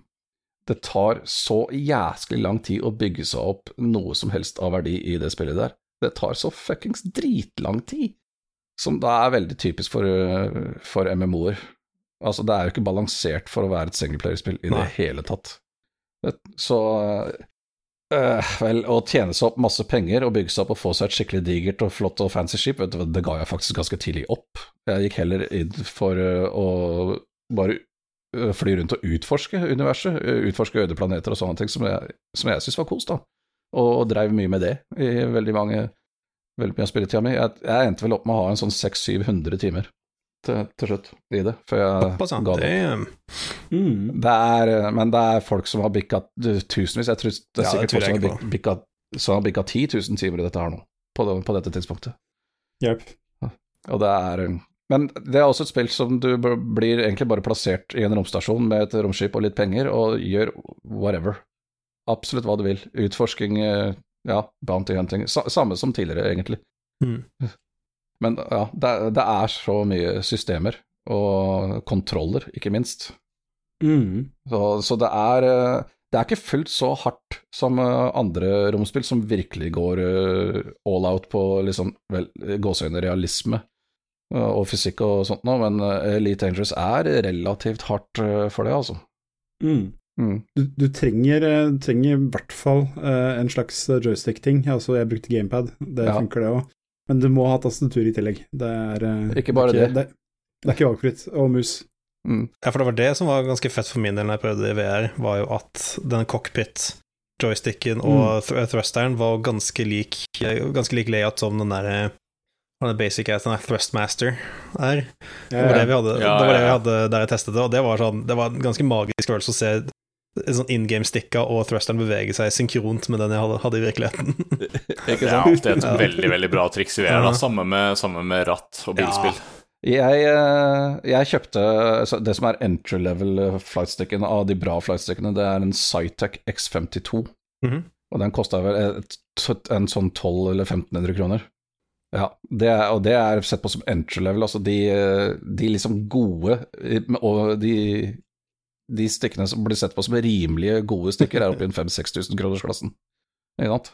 Det tar så jæsklig lang tid å bygge seg opp noe som helst av verdi i det spillet der. Det tar så fuckings dritlang tid. Som da er veldig typisk for, eh, for MMO-er. Altså, det er jo ikke balansert for å være et singleplayerspill i Nei. det hele tatt. Så Uh, vel, å tjene seg opp masse penger og bygge seg opp og få seg et skikkelig digert og flott og fancy skip, du, det ga jeg faktisk ganske tidlig opp. Jeg gikk heller inn for uh, å bare uh, fly rundt og utforske universet, utforske øde planeter og sånne ting, som jeg, som jeg syntes var kos, da. Og, og dreiv mye med det i veldig mange veldig mye av spilletida mi. Jeg, jeg endte vel opp med å ha en sånn 600-700 timer til, til, slutt i det, før jeg ga det mm. det er, men det er folk som har bikka tusenvis. Jeg tror det er sikkert folk som har bikka, som har bikka 10 000 timer i dette her nå, på, det, på dette tidspunktet. Yep. Og det er Men det er også et spill som du blir egentlig bare plassert i en romstasjon med et romskip og litt penger, og gjør whatever. Absolutt hva du vil. Utforsking, eh, ja, bounty hunting. Samme som tidligere, egentlig. Mm. Men ja, det, det, er så mye systemer, og kontroller, ikke minst. Mm. Så, så, det er eh, Det er ikke fullt så hardt som eh, andre romspill som virkelig går eh, all out på liksom, vel, gåseøyne realisme og fysikk og sånt noe, men Elite Dangerous er relativt hardt for det, altså. Mm. Mm. Du, du, trenger, trenger i hvert fall uh, en slags joystick-ting. Altså, jeg brukte gamepad, det ja. funker det òg. Men du må ha tastatur i tillegg. Det er Ikke bare det. det. Det, er ikke valgfritt. Og mus. Mm. Ja, for det var det som var ganske fett for min del når jeg prøvde det i VR, var jo at den cockpit joysticken og mm. thrusteren var ganske lik, ganske lik layout som den derre han er basic at han er Thrustmaster er. Det var det vi hadde, ja, det var det vi hadde der jeg testet det, og det var, sånn, det var en ganske magisk følelse å se sånn in game-stikka og thrusteren beveger seg synkront med den jeg hadde, hadde i virkeligheten. det er alltid et veldig veldig bra triks i VR, da, Samme med, samme med ratt og bilspill. Ja. Jeg, eh, jeg, kjøpte det som er entry level flightsticken av de bra flightstickene, det er en Cytec X52. Mm -hmm. Og den kosta vel et, en sånn 1200 eller 1500 kroner. Ja, det er, og det er sett på som entry level. Altså de, de liksom gode og de, de stykkene som blir sett på som rimelige gode stykker, er oppe i en 5000-6000 kronersklassen. Ikke sant?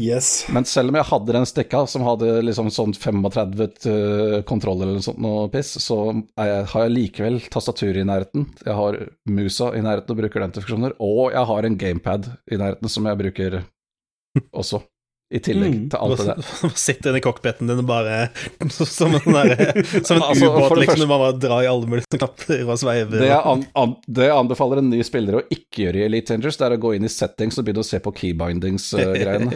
Yes. Men selv om jeg hadde den stikka som hadde liksom sånn 35 uh, kontroller eller sånt noe piss, så jeg, har jeg likevel tastatur i nærheten. Jeg har musa i nærheten og bruker den til funksjoner, og jeg har en gamepad i nærheten som jeg bruker også i tillegg mm. til alt det der. Sitter i cockpiten din og bare som en, der, som en altså, ubåt, liksom. Du bare drar i alle mulige knapper og sveiver. Det an, an, det anbefaler en ny spiller å ikke gjøre i Elite Changers, det er å gå inn i settings og begynne å se på keybindings-greiene.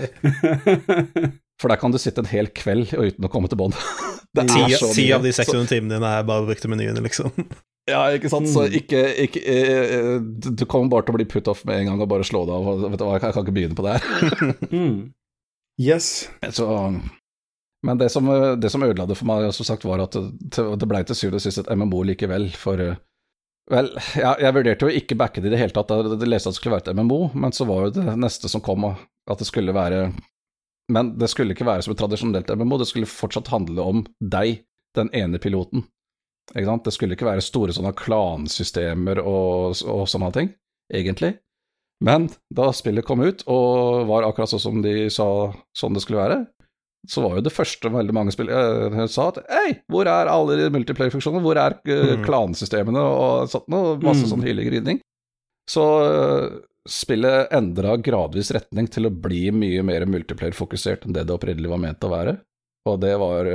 For der kan du sitte en hel kveld uten å komme til bånd. Ti av de 600 timene dine er bare brukt til menyene, liksom. Ja, ikke sant. Så mm. ikke, ikke eh, Du kommer bare til å bli put off med en gang og bare slå det av. Vet du hva, jeg kan ikke begynne på det her. Yes. Så, men det som, det som ødela det for meg, som sagt, var at det, det ble til syvende og sist et MMO likevel. For Vel, jeg, jeg vurderte jo ikke backe det i det hele tatt. Jeg leste at det skulle være et MMO, men så var jo det neste som kom, at det skulle være Men det skulle ikke være som et tradisjonelt MMO, det skulle fortsatt handle om deg, den ene piloten. Ikke sant? Det skulle ikke være store sånne klansystemer og, og sånne ting, egentlig. Men da spillet kom ut, og var akkurat sånn som de sa sånn det skulle være, så var jo det første veldig mange spill eh, sa at hei, hvor er alle de multiplayer-funksjonene, hvor er eh, klansystemene og sånt noe, masse mm. sånn hyling gridning. Så eh, spillet endra gradvis retning til å bli mye mer multiplayer-fokusert enn det det opprinnelig var ment å være. Og det var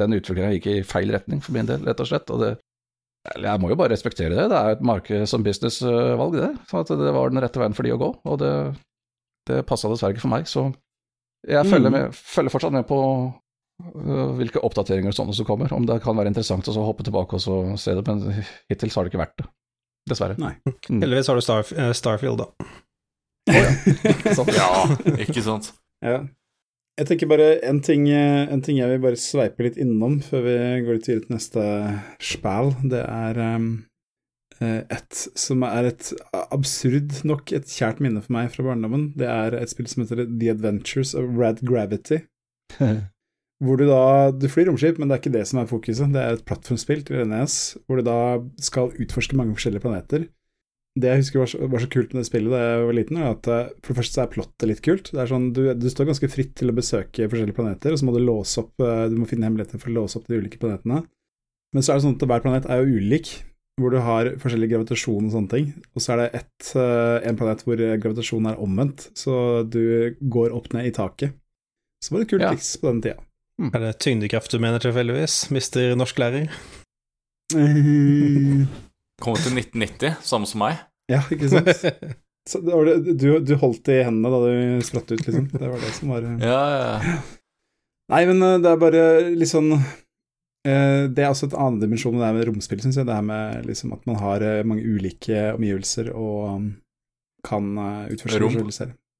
Den utviklinga gikk i feil retning for min del, rett og slett. Og det jeg må jo bare respektere det. Det er et marked som businessvalg, det. Så at det var den rette veien for de å gå, og det, det passa dessverre ikke for meg. Så jeg følger, mm. med, følger fortsatt med på uh, hvilke oppdateringer og sånne som kommer. Om det kan være interessant å hoppe tilbake og så se det, men hittil så har det ikke vært det. Dessverre. Nei. Mm. Heldigvis har du Star, uh, Starfield, da. Oh, ja. ja, ikke sant. Ja. Jeg tenker bare en ting, en ting, jeg vil bare sveipe litt innom før vi går litt videre til neste spæl. Det er um, et som er et absurd nok et kjært minne for meg fra barndommen. Det er et spill som heter The Adventures of Rad Gravity. hvor du da Du flyr romskip, men det er ikke det som er fokuset. Det er et plattformspill til NES, hvor du da skal utforske mange forskjellige planeter det jeg husker var så, var så, kult med det spillet da jeg var liten, er at eh, for det første så er plottet litt kult. Det er sånn, du, du, står ganske fritt til å besøke forskjellige planeter, og så må du låse opp eh, Du må finne hemmeligheter for å låse opp de ulike planetene. Men så er det sånn at hver planet er jo ulik, hvor du har forskjellig gravitasjon og sånne ting. Og så er det ett, eh, en planet hvor gravitasjonen er omvendt, så du går opp ned i taket. Så var det kult ja. triks på den tida. Mm. Er det tyngdekraft du mener tilfeldigvis, mister norsklærer? Kom til 1990, samme som meg. Ja, ikke sant. Det, du, du, holdt det i hendene da du spratt ut, liksom. Det var det som var eh, Ja, ja. Nei, men eh, det er bare litt sånn eh, Det er også et annen dimensjon det er med romspill, syns jeg. Det her med liksom at man har mange ulike omgivelser og um, kan utforske rom.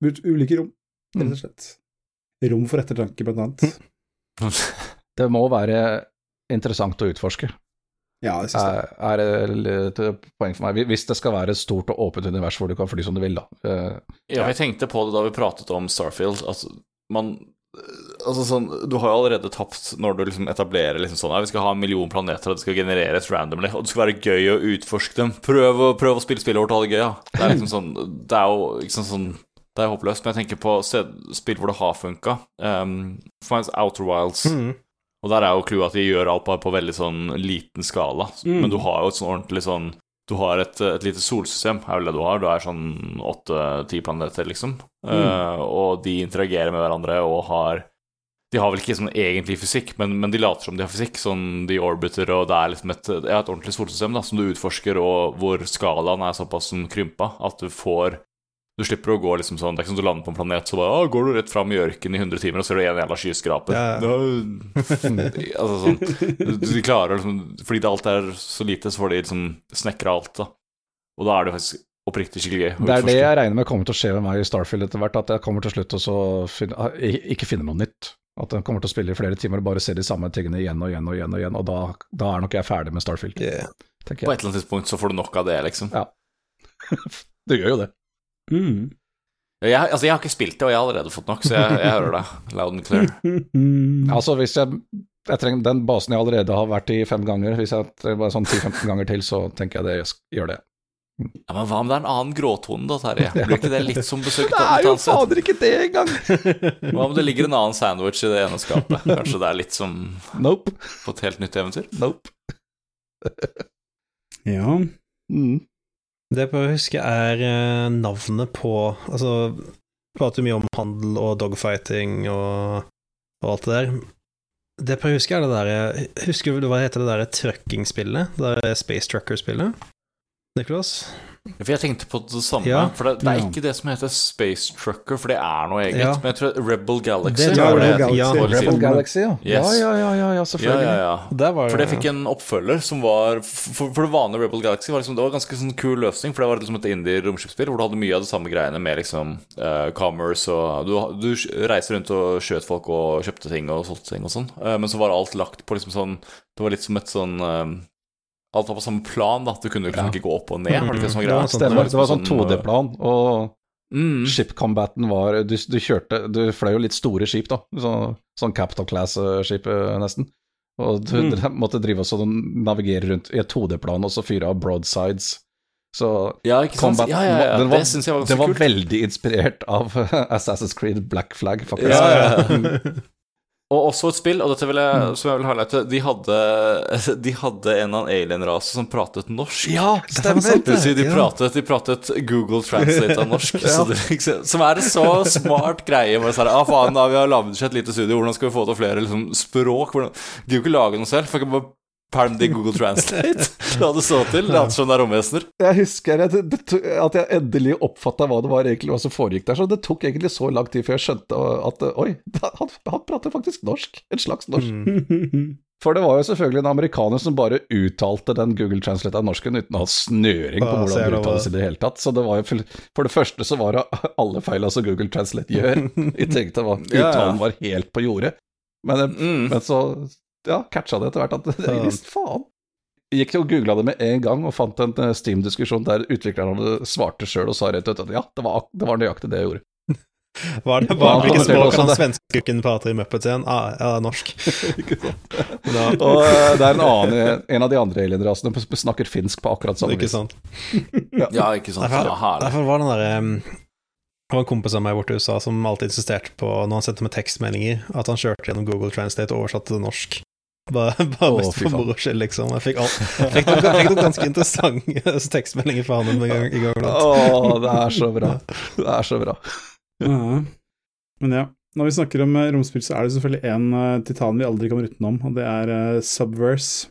Ulike rom, rett og slett. Rom for ettertanke, blant annet. Det må være interessant å utforske. Ja, det. Er, et poeng for meg. Hvis det skal være et stort og åpent univers hvor du kan fly som du vil, da. Uh, ja, jeg tenkte på det da vi pratet om Starfield, Altså, man Altså sånn, Du har jo allerede tapt når du liksom etablerer liksom sånn Vi skal ha en million planeter, og det skal genereres randomly, og det skal være gøy å utforske dem. Prøv, å, prøv å spille spillet vårt, ha det gøy. Ja. Det er liksom sånn Det er jo liksom sånn Det er håpløst. Men jeg tenker på spill hvor det har funka. Um, for meg Outer Wilds. Mm. Og der er jo clouet at de gjør alt bare på veldig sånn liten skala. Mm. Men du har jo et sånn ordentlig sånn du har et, et lite solsystem, er vel det du har. Du er sånn åtte-ti planeter, liksom. Mm. Uh, og de interagerer med hverandre og har De har vel ikke sånn egentlig fysikk, men, men de later som de har fysikk. Sånn de orbiter, og det er liksom et, ja, et ordentlig solsystem da, som du utforsker, og hvor skalaen er såpass sånn krympa at du får du slipper å gå liksom sånn Det er ikke sånn du lander på en planet, så bare, «Å, går du rett fram i ørkenen i 100 timer, og ser du en jævla skyskraper. Ja. altså sånn du, de klarer liksom Fordi det alt er så lite, så får de liksom snekra alt, da. Og da er det faktisk oppriktig skikkelig gøy. Det er det jeg regner med kommer til å skje med meg i Starfield etter hvert, at jeg kommer til slutt og å finne, ikke finne noe nytt. At jeg kommer til å spille i flere timer og bare se de samme tingene igjen og igjen og igjen, og igjen, og da, da er nok jeg ferdig med Starfield, Yeah. På et eller annet tidspunkt så får du nok av det, liksom. Ja. du gjør jo det. Mm. Jeg, altså, jeg har ikke spilt det, og jeg har allerede fått nok, så jeg, jeg hører det loud and clear. Altså, hvis jeg, jeg trenger Den basen jeg allerede har vært i fem ganger, hvis jeg trenger sånn 10-15 ganger til, så tenker jeg det jeg gjør det. Ja, Men hva om det er en annen gråtone, da, Terje? Blir ikke det litt som besøk Det er jo fader ikke det engang! Hva om det ligger en annen sandwich i det ene skapet? Kanskje det er litt som Nope. på et helt nytt eventyr? Nope. Ja. Mm. Det jeg prøver å huske, er eh, navnet på Altså, vi prater mye om handel og dogfighting og, og alt det der. Det jeg prøver å huske, er det derre Husker du hva heter det derre truckingspillet? Det der Space Trucker-spillet? Nicholas? For jeg tenkte på det samme. Ja. For det, det er Ja. ikke det som heter Space Trucker, for det er noe eget. Ja. Men jeg tror Rebel Galaxy Det Ja, var det. Galaxy. Ja, Rebel. Galaxy, ja. Yes. Ja, ja, ja, ja, ja Ja, selvfølgelig. ja, ja. Der var For det fikk en oppfølger som var For, for det vanlige Rebel Galaxy var liksom, det var en ganske sånn kul løsning. For det var liksom et indie-romskipsspill hvor du hadde mye av det samme greiene med liksom uh, commerce og du, du reiser rundt og skjøt folk og kjøpte ting og solgte ting og sånn. uh, men så var alt lagt på liksom sånn Det var litt som et sånn eh, Alt var på samme plan, da. Du kunne liksom Ja. ikke gå opp og ned. Var det som var Ja, sånn. Stemmer. Det var sånn Sånn, 2D-plan, og Mm. ship combaten var du, du kjørte Du fløy jo litt store skip, da. Så, sånn Capital Class-skip, eh, nesten. Og du, Mm. måtte drive og sånn, navigere rundt i et 2D-plan og så fyre av broadsides. Så Ja, ikke sant? Ja, ja, ja. den var- det syns jeg var det var kult. veldig inspirert av Assassin's Creed Black Flag, faktisk. Ja, ja, ja. Og også et spill, og dette vil jeg, Mm. som jeg vil highlighte De hadde, de hadde en eller annen alien-rase som pratet norsk. Ja, stemmer. Det vil si, de, Ja. pratet, de pratet Google Translate av norsk. så det, som er en så smart greie. Bare sånn, ah, faen, da, vi har laget et lite studio, hvordan skal vi få til flere liksom, språk? Hvordan, de kan jo ikke lage noe selv. For jeg kan bare pælme det Google Translate. La det stå til. Later som det er romvesener. Jeg husker at, det, det, to- at jeg endelig oppfatta hva det var egentlig hva som foregikk der. Så det tok egentlig så lang tid før jeg skjønte at oi, han, han prater faktisk norsk. En slags norsk. Mm. For det var jo selvfølgelig en amerikaner som bare uttalte den Google Translate av norsken uten å ha snøring på hvordan ser det uttales i det hele tatt. Så det var jo for, det første så var det alle feila som Google Translate gjør, Jeg tenkte ja. uttalen var helt på jordet. Men, Mm. men så ja, catcha det etter hvert at det, er visst faen. Jeg gikk og googla det med en gang og fant en eh, Steam-diskusjon der utvikleren svarte sjøl og sa rett ut at ja, det var, det var nøyaktig det jeg gjorde. Var det Ja, hvilket han språk han også prater i Muppets igjen? Ah, ja, norsk. ikke sant. Ja. Og eh, det er en annen, en av de andre alienrasene som snakker finsk på akkurat samme vis. ikke sant? Ja, ikke sant. Derfor, Ja, derfor var den derre Det var en kompis av meg borte i USA som alltid insisterte på, når han sendte meg tekstmeldinger, at han kjørte gjennom Google Translate og oversatte til norsk. Bare, bare mest for moro skyld, liksom. Jeg fikk, alt, fikk, noen, fikk noen ganske interessante tekstmeldinger fra han gang i gang. Å, det er så bra. Det er så bra. Ja. Men ja, når vi snakker om eh, romspill, så er det selvfølgelig en eh, titan vi aldri kommer utenom, og det er eh, Subverse.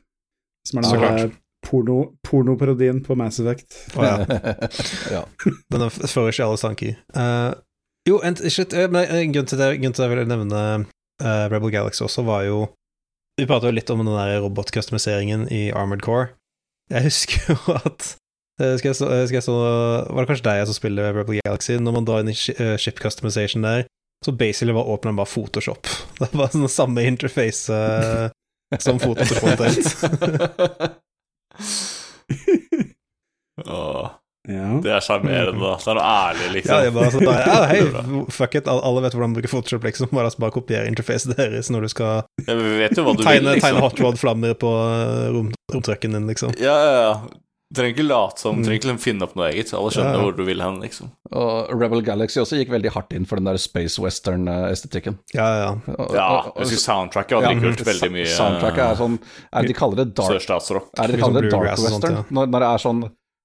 Som er Så den klart. porno, pornoparodien på Mass Effect. Oh, ja. ja. Den er fører ikke alle tanker. Uh, jo, en, shit, eh, men en grunn til det grunnen til at jeg ville nevne uh, Rebel Galaxy også, var jo Vi prata litt om den der robotkustomiseringen i Armored Core. Jeg husker jo at eh, skal jeg eh, skal jeg så, Var det kanskje deg som spiller Rebel Galaxy? Når man drar inn i eh, ship customization der, så basically var åpner bare Photoshop. Det var sånn samme interface uh, som Photoshop omtrent. Ja. det er sjarmerende, da. Det er noe ærlig, liksom. Ja, jeg bare sånn, ja, hei, Det er bra. fuck it, alle vet hvordan man bruker Photoshop, liksom. Bare, altså, bare kopiere interfacet deres når du skal Ja, men vi vet jo hva du tegne, vil, tegne liksom. hot rod-flammer på eh, rom, romtrucken din, liksom. Ja, ja, ja. Trenger ikke late som, Mm. trenger ikke liksom finne opp noe eget. Alle skjønner Ja, hvor du vil hen, liksom. Og Rebel Galaxy også gikk veldig hardt inn for den der space western-estetikken. Ja, ja. Ja, Ja, jeg husker soundtracket ja, kult Veldig mye Soundtracket er sånn er det De kaller det dark sørstatsrock. Er det de sånn kaller det dark western? sånt, ja. når, når det er sånn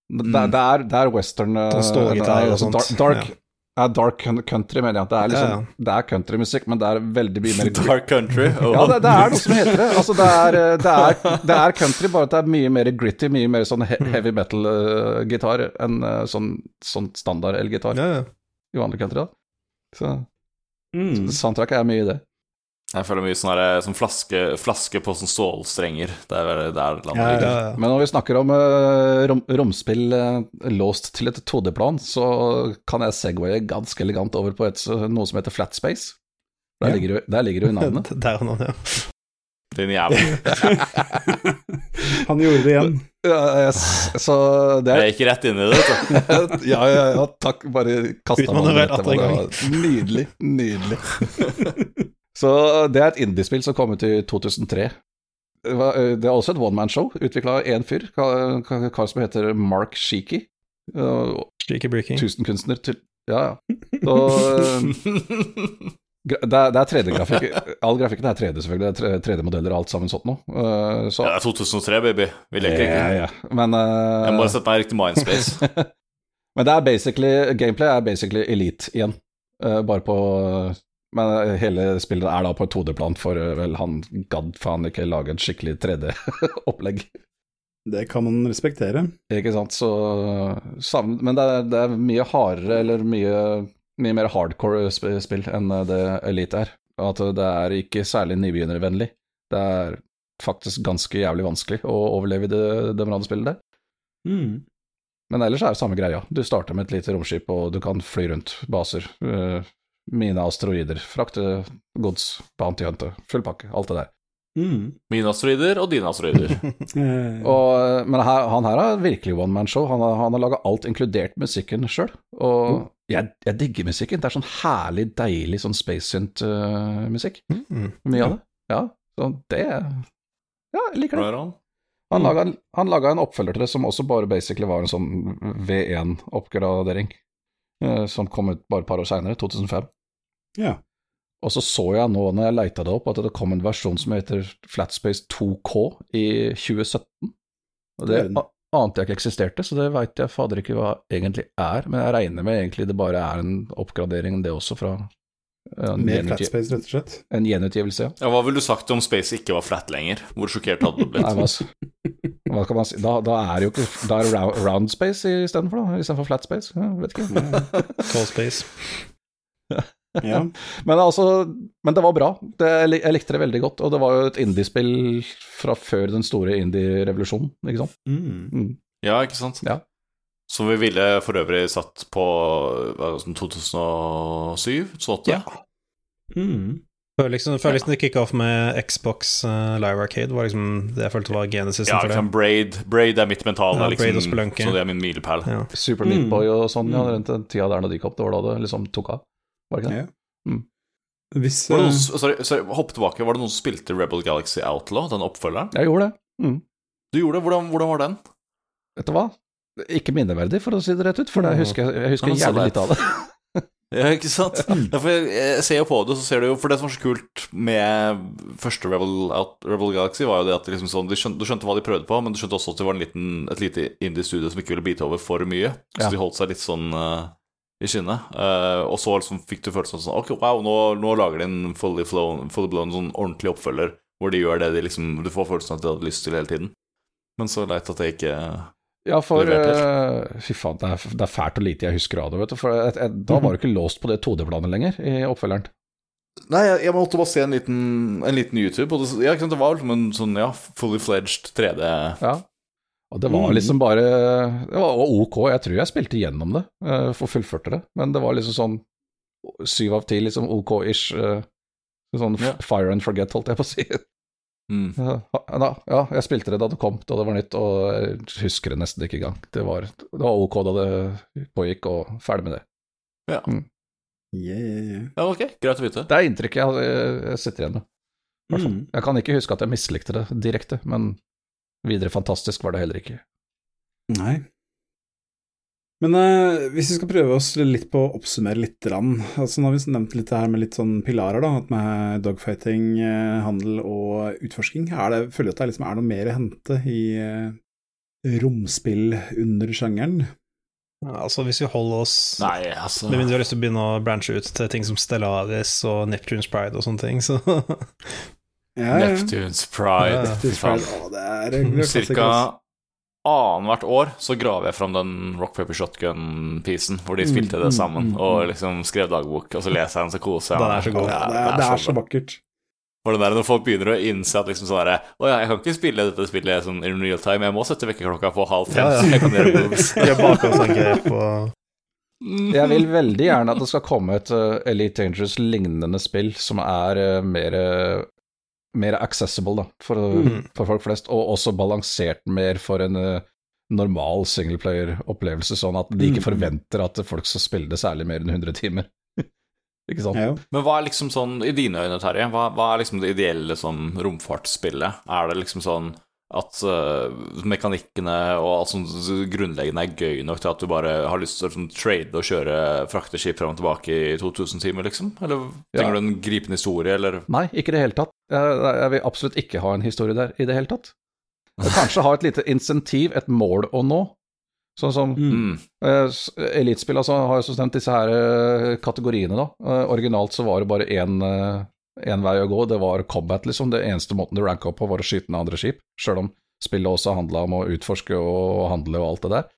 Det, det, er, det er western uh, Sånn stålgitar og altså. Dark, dark, Ja. ja, dark country, mener jeg. Det er, liksom, Ja, det er countrymusikk, men det er veldig mye mer Dark Country. Oh. Ja, det, det er noe som heter det. Altså, det, er, det, er, det er country, bare at det er mye mer gritty, mye mer sånn heavy metal-gitar enn uh, sånn, sånn standard elgitar Ja, ja. i vanlig country. da. Så Mm. soundtrack er mye i det. Jeg føler mye sånn sånn flaske, flaske på sånn stålstrenger. Det er der landet Ja, ja, ja. Men når vi snakker om uh, rom, romspill uh, låst til et 2D-plan, så kan jeg segwaye ganske elegant over på et, noe som heter flat space. Der, Ja. ligger, det- der ligger jo i navnet. Der er nå, ja. Din jævel. Han gjorde det igjen. Ja, yes. Så det er Jeg gikk rett inn i det. ja, ja, ja, takk. Bare kasta meg det. Nydelig. Nydelig. Så det er et indiespill som kom ut i 2003. Det var- Det er også et one man-show, utvikla av én fyr, kar som heter Mark Sheeky. Uh, Streaky breaking. Tusenkunstner til Ja, ja. Så uh, det er, det er 3D-grafikk. All grafikken er 3D, selvfølgelig. Det er 3D-modeller og alt sammen sånt noe. Uh, så, Ja, det er 2003, baby. Vi leker ikke. ja, ja. Men uh, Jeg må bare sette meg i riktig mindspace. Men det er basically Gameplay er basically Elite igjen. Eh, bare på Men eh, hele spillet er da på et 2D-plan, for eh, vel, han gadd faen ikke lage et skikkelig 3D-opplegg. Det kan man respektere. Ikke sant, så sam- Men det er, det er mye hardere, eller mye, mye mer hardcore sp spill enn eh, det Elite er. At det er ikke særlig nybegynnervennlig. Det er faktisk ganske jævlig vanskelig å overleve i det Demrade-spillet der. Mm. Men ellers er det samme greia. Du starter med et lite romskip, og du kan fly rundt baser. Uh, mine asteroider, frakte gods, bounty hunter, full pakke, alt det der. Mm. Mine asteroider og dine asteroider. Eh, Og, eh, men her, han her har virkelig one man show. Han har, han har laga alt, inkludert musikken sjøl. Og jeg, jeg digger musikken. Det er sånn herlig, deilig sånn space synth-musikk. Mm. Mye av det. Ja, så det Ja, jeg liker det. Right. Han laga, han laga en oppfølger til det som også bare basically var en sånn V1-oppgradering. eh, Som kom ut bare et par år seinere, 2005. ja. Og så så jeg nå når jeg leita det opp, at det kom en versjon som heter Flatspace 2K i 2017. Og det Det ante jeg ikke eksisterte, så det veit jeg fader ikke hva egentlig er. Men jeg regner med egentlig det bare er en oppgradering, det også, fra en, Mer flatspace, rett og slett. en gjenutgivelse, ja. Ja, hva ville du sagt om Space ikke var flat lenger? Hvor sjokkert hadde du blitt? hva, altså, hva kan man si? Da, da er det jo ikke Da er det round, space istedenfor, da. Istedenfor flat space. Vet ikke. Tall space. Ja. Men altså, men det var bra. Det, jeg likte det veldig godt. Og det var jo et indiespill fra før den store indie-revolusjonen, ikke sant. Mm. Mm. Ja, ikke sant? Ja. Som vi ville for øvrig satt på hva, sånn 2007? 2008? Ja. Mm. Føler liksom, føler liksom det kicka off med Xbox uh, Live Arcade. var liksom det jeg følte var genesisen Ja, for det. liksom Braid. Braid er mitt mentale, Ja, liksom, Braid og Spelunky. så det er min milepæl. Ja. Super Mm. Meat Boy og sånn, ja. Mm. Rundt den tida der når de kom, det var da det liksom tok av. Var ikke det? Ja. Mm. Hvis Var det eh, noen, sorry, sorry, hopp tilbake. Var det noen som spilte Rebel Galaxy Outlaw, den oppfølgeren? Jeg gjorde det. Mm. Du gjorde det? Hvordan, hvordan var den? Vet du hva? Ikke minneverdig, for å si det rett ut, for det Mm. husker jeg, jeg husker Ja, jævlig litt av det. Ja, ikke sant? Ja, for jeg, jeg ser jo på det, så ser du jo For det som var så kult med første Rebel, Out, Rebel Galaxy, var jo det at det liksom sånn, de skjønte, du skjønte hva de prøvde på, men du skjønte også at det var en liten, et lite indie-studio som ikke ville bite over for mye. Så Ja. de holdt seg litt sånn eh, i skinnet. Uh, og så liksom fikk du følelsen av sånn Ok, wow, nå, nå lager de en fully, flown, fully blown sånn ordentlig oppfølger, hvor de gjør det de liksom Du får følelsen av at de hadde lyst til hele tiden. Men så leit at det ikke Ja, for eh, Fy faen, det er, det er fælt og lite jeg husker av det, vet du. For jeg, jeg, da var du ikke låst på det 2D-planet lenger i oppfølgeren. Nei, jeg, jeg måtte bare se en liten, en liten YouTube, og det, ja, ikke sant, det var liksom en sånn ja, fully fledged 3D Ja. Og det var Mm. liksom bare Det var ok, jeg tror jeg spilte gjennom det, uh, for fullførte det, men det var liksom sånn syv av ti, liksom ok-ish. eh, sånn Ja. fire and forget, holdt jeg på å si. mm. Ja, da, ja, jeg spilte det da det kom, da det var nytt, og jeg husker det nesten ikke engang. Det var, det var ok da det pågikk, og ferdig med det. yeah, yeah, yeah. Ja, ok, greit å vite. Det er inntrykket jeg, jeg, sitter igjen med. Mm. Jeg kan ikke huske at jeg mislikte det direkte, men videre fantastisk var det heller ikke. Nei. Men eh, hvis vi skal prøve oss litt på å oppsummere litt rann, altså Nå har vi nevnt litt det her med litt sånn pilarer, da, at med dogfighting, eh, handel og utforsking. Er det, føler du at det liksom er noe mer å hente i, eh, romspill under sjangeren. Altså, hvis vi holder oss Nei, altså Med mindre vi har lyst til å begynne å branche ut til ting som Stellaris og Neptunes Pride og sånne ting, så Ja, ja. Neptunes Pride. Neptunes. Pride, Cirka altså. annethvert år så graver jeg fram den Rock Paper Shotgun-pisen, hvor de spilte det mm, sammen, mm, og mm. liksom skrev dagbok, og så leser jeg den, så koser jeg Det er så god. Ja, det, er, det er så vakkert. For det der når folk begynner å innse at liksom sånn derre Å ja, jeg kan ikke spille dette spillet sånn in real time, jeg må sette vekkerklokka på halv fem, Ja, ja. så jeg kan gjøre moves. gjør bakgrunnsangrep og Jeg vil veldig gjerne at det skal komme et uh, Elite Dangerous-lignende spill som er uh, mer, uh, mer accessible da, for, mm. for folk flest, og også balansert mer for en uh, normal singleplayer-opplevelse, sånn at de ikke Mhm. forventer at folk skal spille det særlig mer enn 100 timer. ikke sant? Ja. Men hva er liksom sånn, i dine øyne, Terje, hva, hva er liksom det ideelle sånn romfartsspillet? Er det liksom sånn at uh, mekanikkene og alt sånt grunnleggende er gøy nok til at du bare har lyst til å sånn, trade og kjøre frakteskip frem og tilbake i 2000 timer, liksom? Eller trenger Ja. du en gripende historie, eller Nei, ikke i det hele tatt. Jeg, jeg vil absolutt ikke ha en historie der i det hele tatt. Kanskje ha et lite insentiv, et mål å nå. Sånn som mm. uh, Elitespill altså, har jo så stemt disse her uh, kategoriene, da. Originalt så var det bare én én vei å gå, det var combat, liksom. Det eneste måten du ranka opp på, var å skyte ned andre skip, sjøl om spillet også handla om å utforske og handle og alt det der.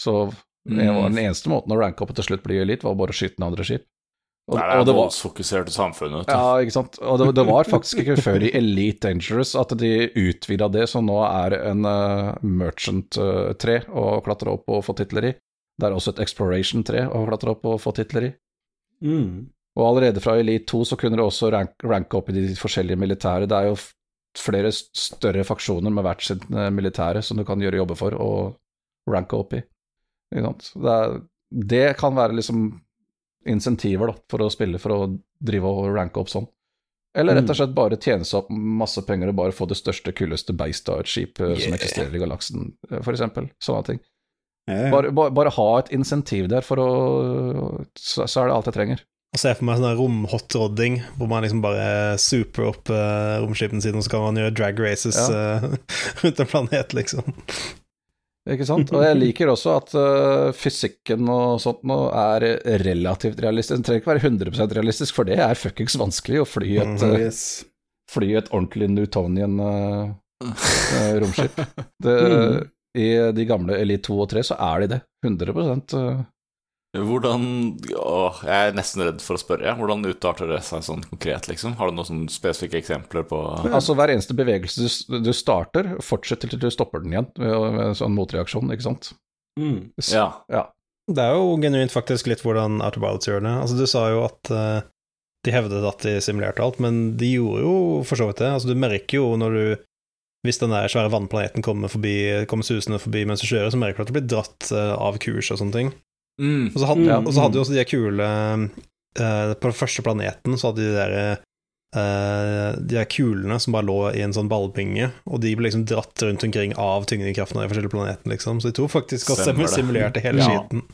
Så Mm. den eneste måten å ranke opp og til slutt bli elite, var bare å skyte ned andre skip. Og, Det er det voldsfokuserte samfunnet. ja, ikke sant. Og det, det var faktisk ikke før i Elite Dangerous at de utvida det, som nå er en uh, Merchant-tre å klatre opp og få titler i. Det er også et Exploration-tre å klatre opp og få titler i. Mm. Og allerede fra Elite 2 så kunne du også rank, ranke opp i de forskjellige militære. Det er jo flere større faksjoner med hvert sitt eh, militære som du kan gjøre jobber for og ranke opp i. Det, er, det kan være liksom insentiver da, for å spille, for å drive og ranke opp sånn. Eller rett og slett bare tjene seg opp masse penger og bare få det største, kuleste beistet av et skip yeah. som Yeah. eksisterer i galaksen, f.eks. for eksempel. Sånne ting. Ja. Bare, bare, bare ha et insentiv der, for å så, så er det alt jeg trenger. Og ser for meg sånn romhotrodding, hvor man liksom bare super opp uh, romskipene sine, og så kan man gjøre drag races eh, rundt en planet, liksom. Ikke sant? Og jeg liker også at uh, fysikken og sånt nå er relativt realistisk. Den trenger ikke være 100% realistisk, for det er fuckings vanskelig å fly et, øh, Yes. fly et ordentlig Newtonian romskip. Det, mm. I de gamle Elite 2 og 3 så er de det. 100 øh. Hvordan åh, Jeg er nesten redd for å spørre. ja. Hvordan utarter det seg sånn konkret, liksom? Har du noen sånne spesifikke eksempler på Altså hver eneste bevegelse du, du starter, fortsetter til du stopper den igjen med en sånn motreaksjon, ikke sant? Mm. Så, Ja. ja. Det er jo genuint faktisk litt hvordan Outer Wilds gjør det. Altså, du sa jo at uh, de hevdet at de simulerte alt, men de gjorde jo for så vidt det. Altså, du merker jo når du Hvis den der svære vannplaneten kommer, forbi, kommer susende forbi mens du kjører, så merker du at du blir dratt eh, av kurs og sånne ting. Mm. Og så hadde, mm. og så hadde jo også de kule uh, På den første planeten så hadde de der uh, De der kulene som bare lå i en sånn ballbinge, og de ble liksom dratt rundt omkring av tyngdekraften av de forskjellige planetene, liksom. Så de to faktisk også Stemmer simulerte hele Ja. skiten.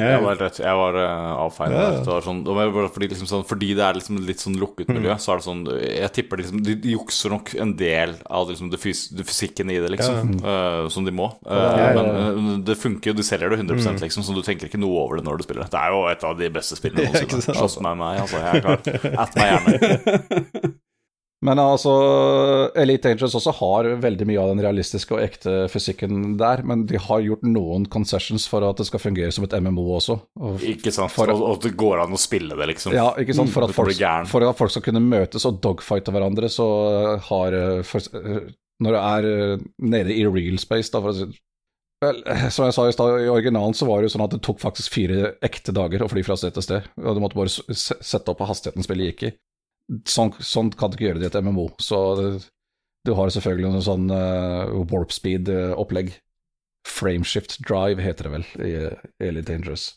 Ja, ja. var, rett, jeg var uh, avfeid. Ja, ja. Sånn, det fordi, liksom sånn, fordi det er liksom litt sånn lukket Mm. miljø, så er det sånn Jeg tipper liksom, de, de jukser nok en del av liksom, det, fys det fysikken i det, liksom, Uh, som de må. Uh, men eh, det funker jo, de selger det 100 liksom, så du tenker ikke noe over det når du spiller. Det er jo et av de beste spillene noensinne. Slåss med meg, altså. Jeg er klar. At meg gjerne. Men altså, Elite Angels også har veldig mye av den realistiske og ekte fysikken der, men de har gjort noen concessions for at det skal fungere som et MMO også. Og, Ikke sant? For- og, det går an å spille det, liksom. ja, ikke sant? For Mm, at, folk, for at folk skal kunne møtes og dogfighte hverandre, så har eh, for, eh, Når det er eh, nede i real space, da, for å si Vel, eh, som jeg sa i stad, i originalen så var det jo sånn at det tok faktisk fire ekte dager å fly fra sted til sted, og du måtte bare sette opp hastigheten spillet gikk i. Sånn, sånn kan du ikke gjøre det i et MMO, så du har selvfølgelig noe sånn uh, warp speed-opplegg. Frameshift drive heter det vel i, i Elite Dangerous.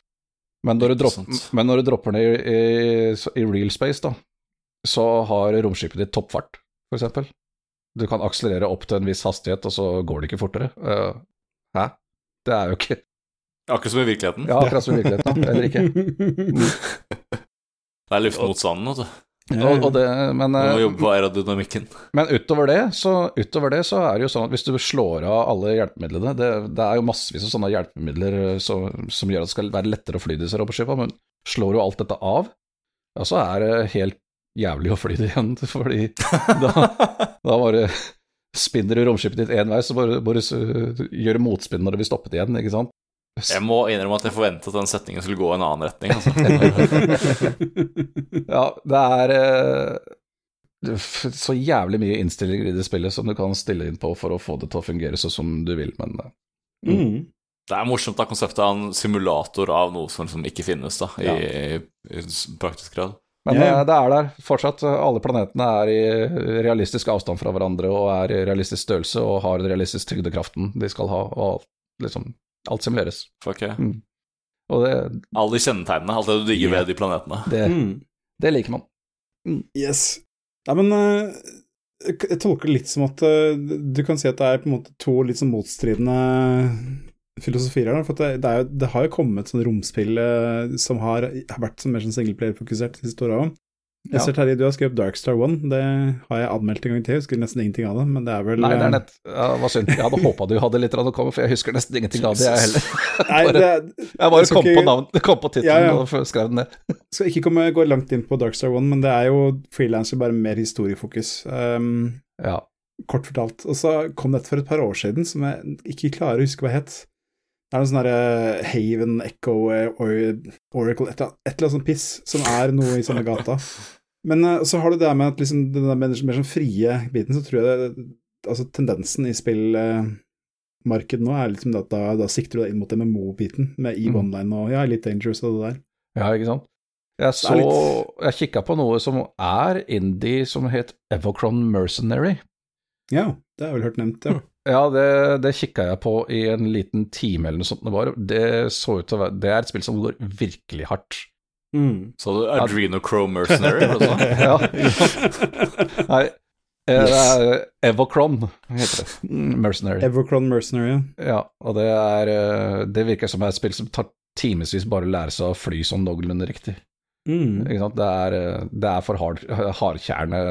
Men når, du dropp, men når du dropper ned i, i, i real space, da, så har romskipet ditt toppfart, eksempel. Du kan akselerere opp til en viss hastighet, og så går det ikke fortere. Uh, hæ? Det er jo ikke Akkurat som i virkeligheten. Ja, akkurat som i virkeligheten, da. Eller ikke. Det er luft mot sanden, vet du. Og, og det, men, Du må eh, jobbe på aerodynamikken. men utover, det, så, utover det så er det jo sånn at hvis du slår av alle hjelpemidlene Det, det er jo massevis av sånne hjelpemidler eh, så, som gjør at det skal være lettere å fly disse robotskipa, men slår du alt dette av, ja, så er det helt jævlig å fly det igjen, fordi da, da bare spinner du romskipet ditt én vei, så bare, bare gjør du motspinn når det blir stoppet igjen, ikke sant? Jeg må innrømme at jeg forventet at den setningen skulle gå i en annen retning. Altså. Ja, det er eh, så jævlig mye innstillinger i det spillet som du kan stille inn på for å få det til å fungere sånn som du vil, men eh, Mm. Det er morsomt da, konseptet av en simulator av noe som liksom ikke finnes da, i, Ja. i, i praktisk grad. Men eh, det er der fortsatt. Alle planetene er i realistisk avstand fra hverandre og er i realistisk størrelse og har den realistisk tyngdekraften de skal ha, og liksom alt simuleres. Fuck yeah. Og det, Alle de kjennetegnene, alt det du digger Ja. ved de planetene. det, Mm. det liker man. Yes. Nei, men eh, jeg tolker det litt som at eh, du kan si at det er på en måte to litt sånn motstridende filosofier her. For at det, det, er jo, det har jo kommet sånne romspill eh, som har, har vært sånn mer sånn singleplayer-fokusert de siste åra òg. Jeg ser Terje, du har skrevet Darkstar One. Det har jeg anmeldt en gang til. Jeg husker nesten ingenting av det, men det er vel Nei, det eh, er nett ja, var synd. Jeg hadde håpa du hadde litt å komme, for jeg husker nesten ingenting av det, jeg heller. Nei, det, Jeg bare kom ikke- på navn, kom på tittelen Ja, ja. og skrev den ned. skal ikke komme, gå langt inn på Darkstar One, men det er jo frilanser, bare mer historiefokus. Um, Ja. kort fortalt. Og så kom dette for et par år siden, som jeg ikke klarer å huske hva het. Det er noe sånn derre Haven, Echo, eh, Or- Oracle, et eller annet, et eller annet sånt piss, som er noe i samme gata. Men eh, så har du det med at liksom, den der mer, sånn frie biten, så tror jeg det, altså tendensen i spillmarkedet nå er liksom at da, da sikter du deg inn mot MMO-biten, med EVE Mm. Online og ja, Elite Dangerous og det der. Ja, ikke sant. Jeg så litt- Jeg kikka på noe som er indie, som het Evocron Mercenary. Ja, det har jeg vel hørt nevnt, ja. Ja, det, det kikka jeg på i en liten time eller noe sånt det var. Det så ut til å være Det er et spill som går virkelig hardt. Mm. Så du Adrenochrome Mercenary? sånn? Ja. Nei, eh, det er Evocron, heter det. Mm, Mercenary. Evocron Mercenary, ja. Og det er eh, Det virker som et spill som tar timevis bare å lære seg å fly sånn noenlunde riktig. Mm. Ikke sant? Det er, eh, det er for hard, hardkjerne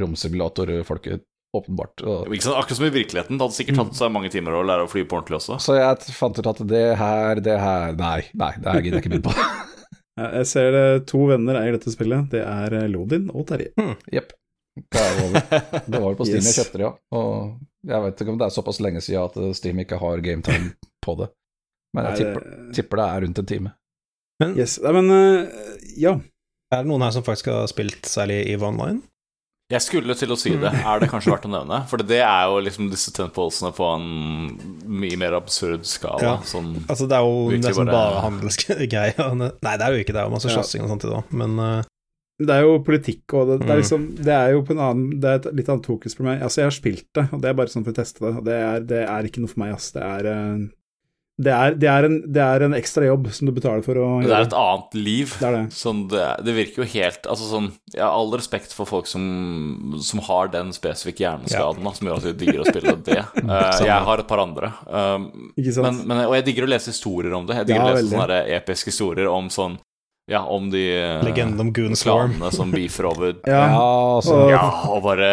romsimulatorfolket, åpenbart. Og, Ikke sant? Akkurat som i virkeligheten. Det hadde sikkert tatt seg mange timer å lære å fly på ordentlig også. så jeg fant ut at det her, det her Nei, nei, det her gidder jeg ikke begynne på. Ja, Jeg ser det, to venner eier dette spillet. Det er eh, Lodin og Terje. Jepp. Det er over. Det var på Steam Yes. jeg kjøpte det, ja. Og jeg vet ikke om det er såpass lenge siden at Steam ikke har gametime på det. Men jeg tipper, det- tipper det er rundt en time. Yes. Nei, men uh, ja. Er det noen her som faktisk har spilt særlig EVE Online? Jeg skulle til å si det. Er det kanskje verdt å nevne? For det er jo liksom disse tentpolesene på en mye mer absurd skala. Ja. Sånn Altså, det er jo nesten bare- bare handelsgreier. Nei, det er jo ikke det, det er jo masse Ja. og sånt i dag, men uh... Det er jo politikk, og det, det er Mm. liksom Det er jo på en annen Det er et litt annet fokus for meg. Altså, jeg har spilt det, og det er bare sånn for å teste det. Og det er, det er ikke noe for meg, ass. Det er eh, det er, det, er en, det er en ekstra jobb som du betaler for å gjøre. Det er et annet liv. Det er det. Sånn, det, det virker jo helt Altså sånn Jeg har all respekt for folk som, som har den spesifikke hjerneskaden da, som gjør at de digger å spille det. Uh, jeg har et par andre. Um, Ikke sant? men, men, og jeg digger å lese historier om det. Jeg digger Ja, å lese veldig. sånne episke historier om sånn Ja, om de uh, Legenden om Goonswarm. klanene som beefer over ja, altså, og Ja, og bare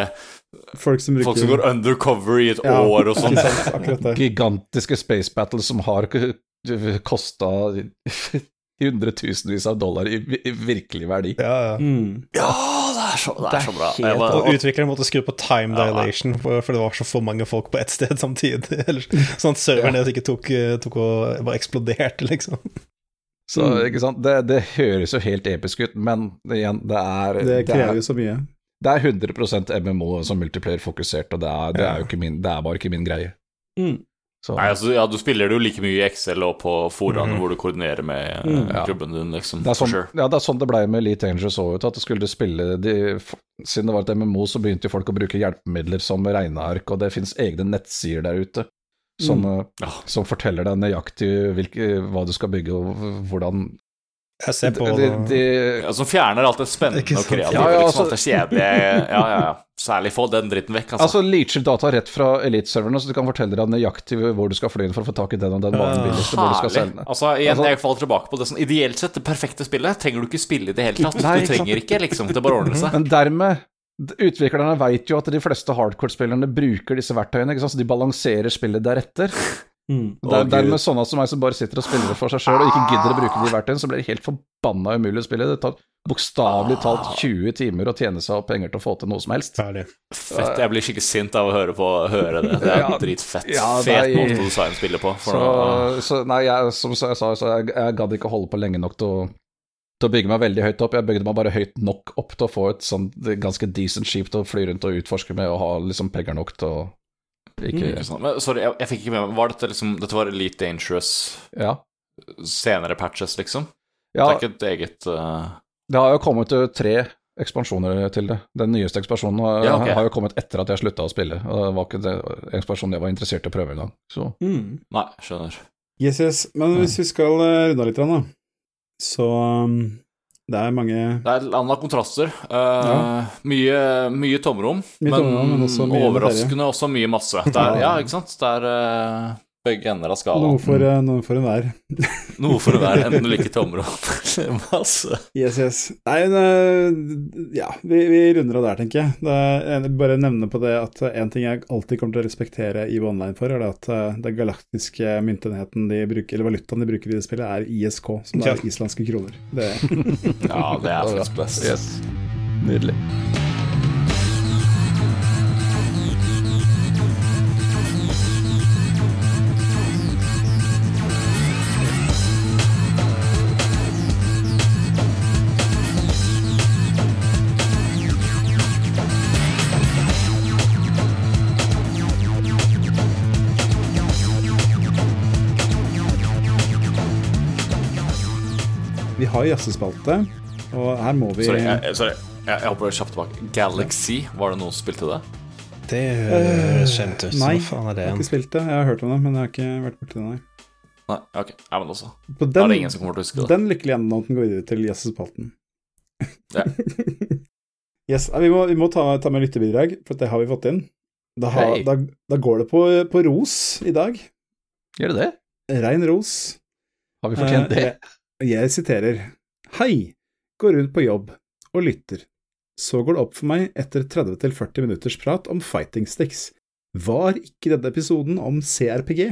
folk som bruker Folk som går undercover i et Ja, år og sånn. Gigantiske space battles som har kosta hundretusenvis av dollar i, virkelig verdi. Ja, ja. Mm. Ja, det er så, det Det er så bra. helt- var, Og utvikleren måtte skru på time dilation, for, for det var så for mange folk på ett sted samtidig. Sånn at serveren deres ikke tok, tok og bare eksploderte, liksom. Så, Mm. ikke sant? Det, det høres jo helt episk ut, men igjen, det er Det det krever er, jo så mye. Det er 100% MMO som multiplayer-fokusert, og det er, det er jo ikke min, det er bare ikke min greie. Mm. Så, Nei, altså, ja, du spiller det jo like mye i Excel og på foraene mm. hvor du koordinerer med eh, Mm. Klubben din, liksom. det, er For sånn, sure. ja, det er sånn det ble med Elite Angels òg, at du skulle spille de, Siden det var et MMO, så begynte jo folk å bruke hjelpemidler som regneark, og det finnes egne nettsider der ute som, mm. Ja. som forteller deg nøyaktig hvilke, hva du skal bygge, og hvordan Jeg ser på de, de, Som fjerner alt det spennende og kreative. Ja, ja, liksom, altså- alt det kjedelige. Ja, ja, ja. Særlig få den dritten vekk, altså. Altså leacher data rett fra eliteserverne, så du kan fortelle deg nøyaktig hvor du skal fly inn for å få tak i den og den varen billigst, selge Herlig. Altså, igjen, Altså- jeg faller tilbake på det sånn Ideelt sett, det perfekte spillet trenger du ikke spille i det hele tatt. Nei, Du trenger ikke, liksom. Det bare ordner seg. Men dermed Utviklerne vet jo at de fleste hardcore-spillerne bruker disse verktøyene, ikke sant? så de balanserer spillet deretter. Mm. Det er dermed sånne som meg som bare sitter og spiller det for seg sjøl og ikke gidder å bruke de verktøyene, så blir det helt forbanna umulig å spille. Det tar bokstavelig talt 20 timer å tjene seg opp penger til å få til noe som helst. Herlig. Fett. Jeg blir skikkelig sint av å høre, på, høre det. Det er Ja, dritfett. ja, Fet nei. måte å designe spillet på. For Så, så nei, jeg, som jeg sa, så jeg, jeg gadd ikke holde på lenge nok til å, til å bygge meg veldig høyt opp. Jeg bygde meg bare høyt nok opp til å få et sånt ganske decent skip til å fly rundt og utforske med, og ha liksom penger nok til å ikke Ikke sant. Men, sorry, jeg, jeg fikk ikke med meg Var dette liksom Dette var Elite Dangerous Ja. senere patches, liksom? ja Det er ikke et eget uh... det har jo kommet uh, tre ekspansjoner til det. Den nyeste ekspansjonen Ja, okay. har jo kommet etter at jeg slutta å spille. Og det var ikke det ekspansjonen jeg var interessert i å prøve engang. Så Mm. Nei, skjønner. Yes, yes. Men hvis vi skal eh, runde av litt, da, så um, det er mange Det er land av kontraster. Uh, Ja. mye, mye tomrom, Mye men, tomrom, men også mye overraskende også mye masse. Det er, ja, ikke sant? Det er uh, begge ender av skalaen. noe for, eh, noe for enhver. Noe for være enten like tomrom masse. Yes, yes. Nei, det, ja, vi, vi runder av der, tenker jeg. Det er, jeg bare nevne på det at en ting jeg alltid kommer til å respektere EVE Online for, er det at eh, den galaktiske myntenheten de bruker, eller valutaen de bruker i det spillet, er ISK, som Ja. er islandske kroner. Det, Ja, det er faktisk best. yes. Nydelig. Har jazzespalte, og her må vi Sorry, jeg, sorry. Jeg, jeg hopper kjapt tilbake. Galaxy, var det noen som spilte det? Det høres kjent ut. Nei, faen er det Jeg har ikke spilt det, jeg har hørt om det, men jeg har ikke vært borti det, nei. Nei, ok. Jeg men også. På Da er den, det ingen som kommer til å huske det. den lykkelige enden går videre til jazzespalten. Ja. yes, vi må, vi må ta, ta med lyttebidrag, for det har vi fått inn. Da, ha, da, da går det på, på ros i dag. Gjør det det? Rein ros. Har vi fortjent det? Eh, Jeg, siterer. Hei, går rundt på jobb og lytter. Så går det opp for meg etter 30-40 minutters prat om fighting sticks. Var ikke denne episoden om CRPG?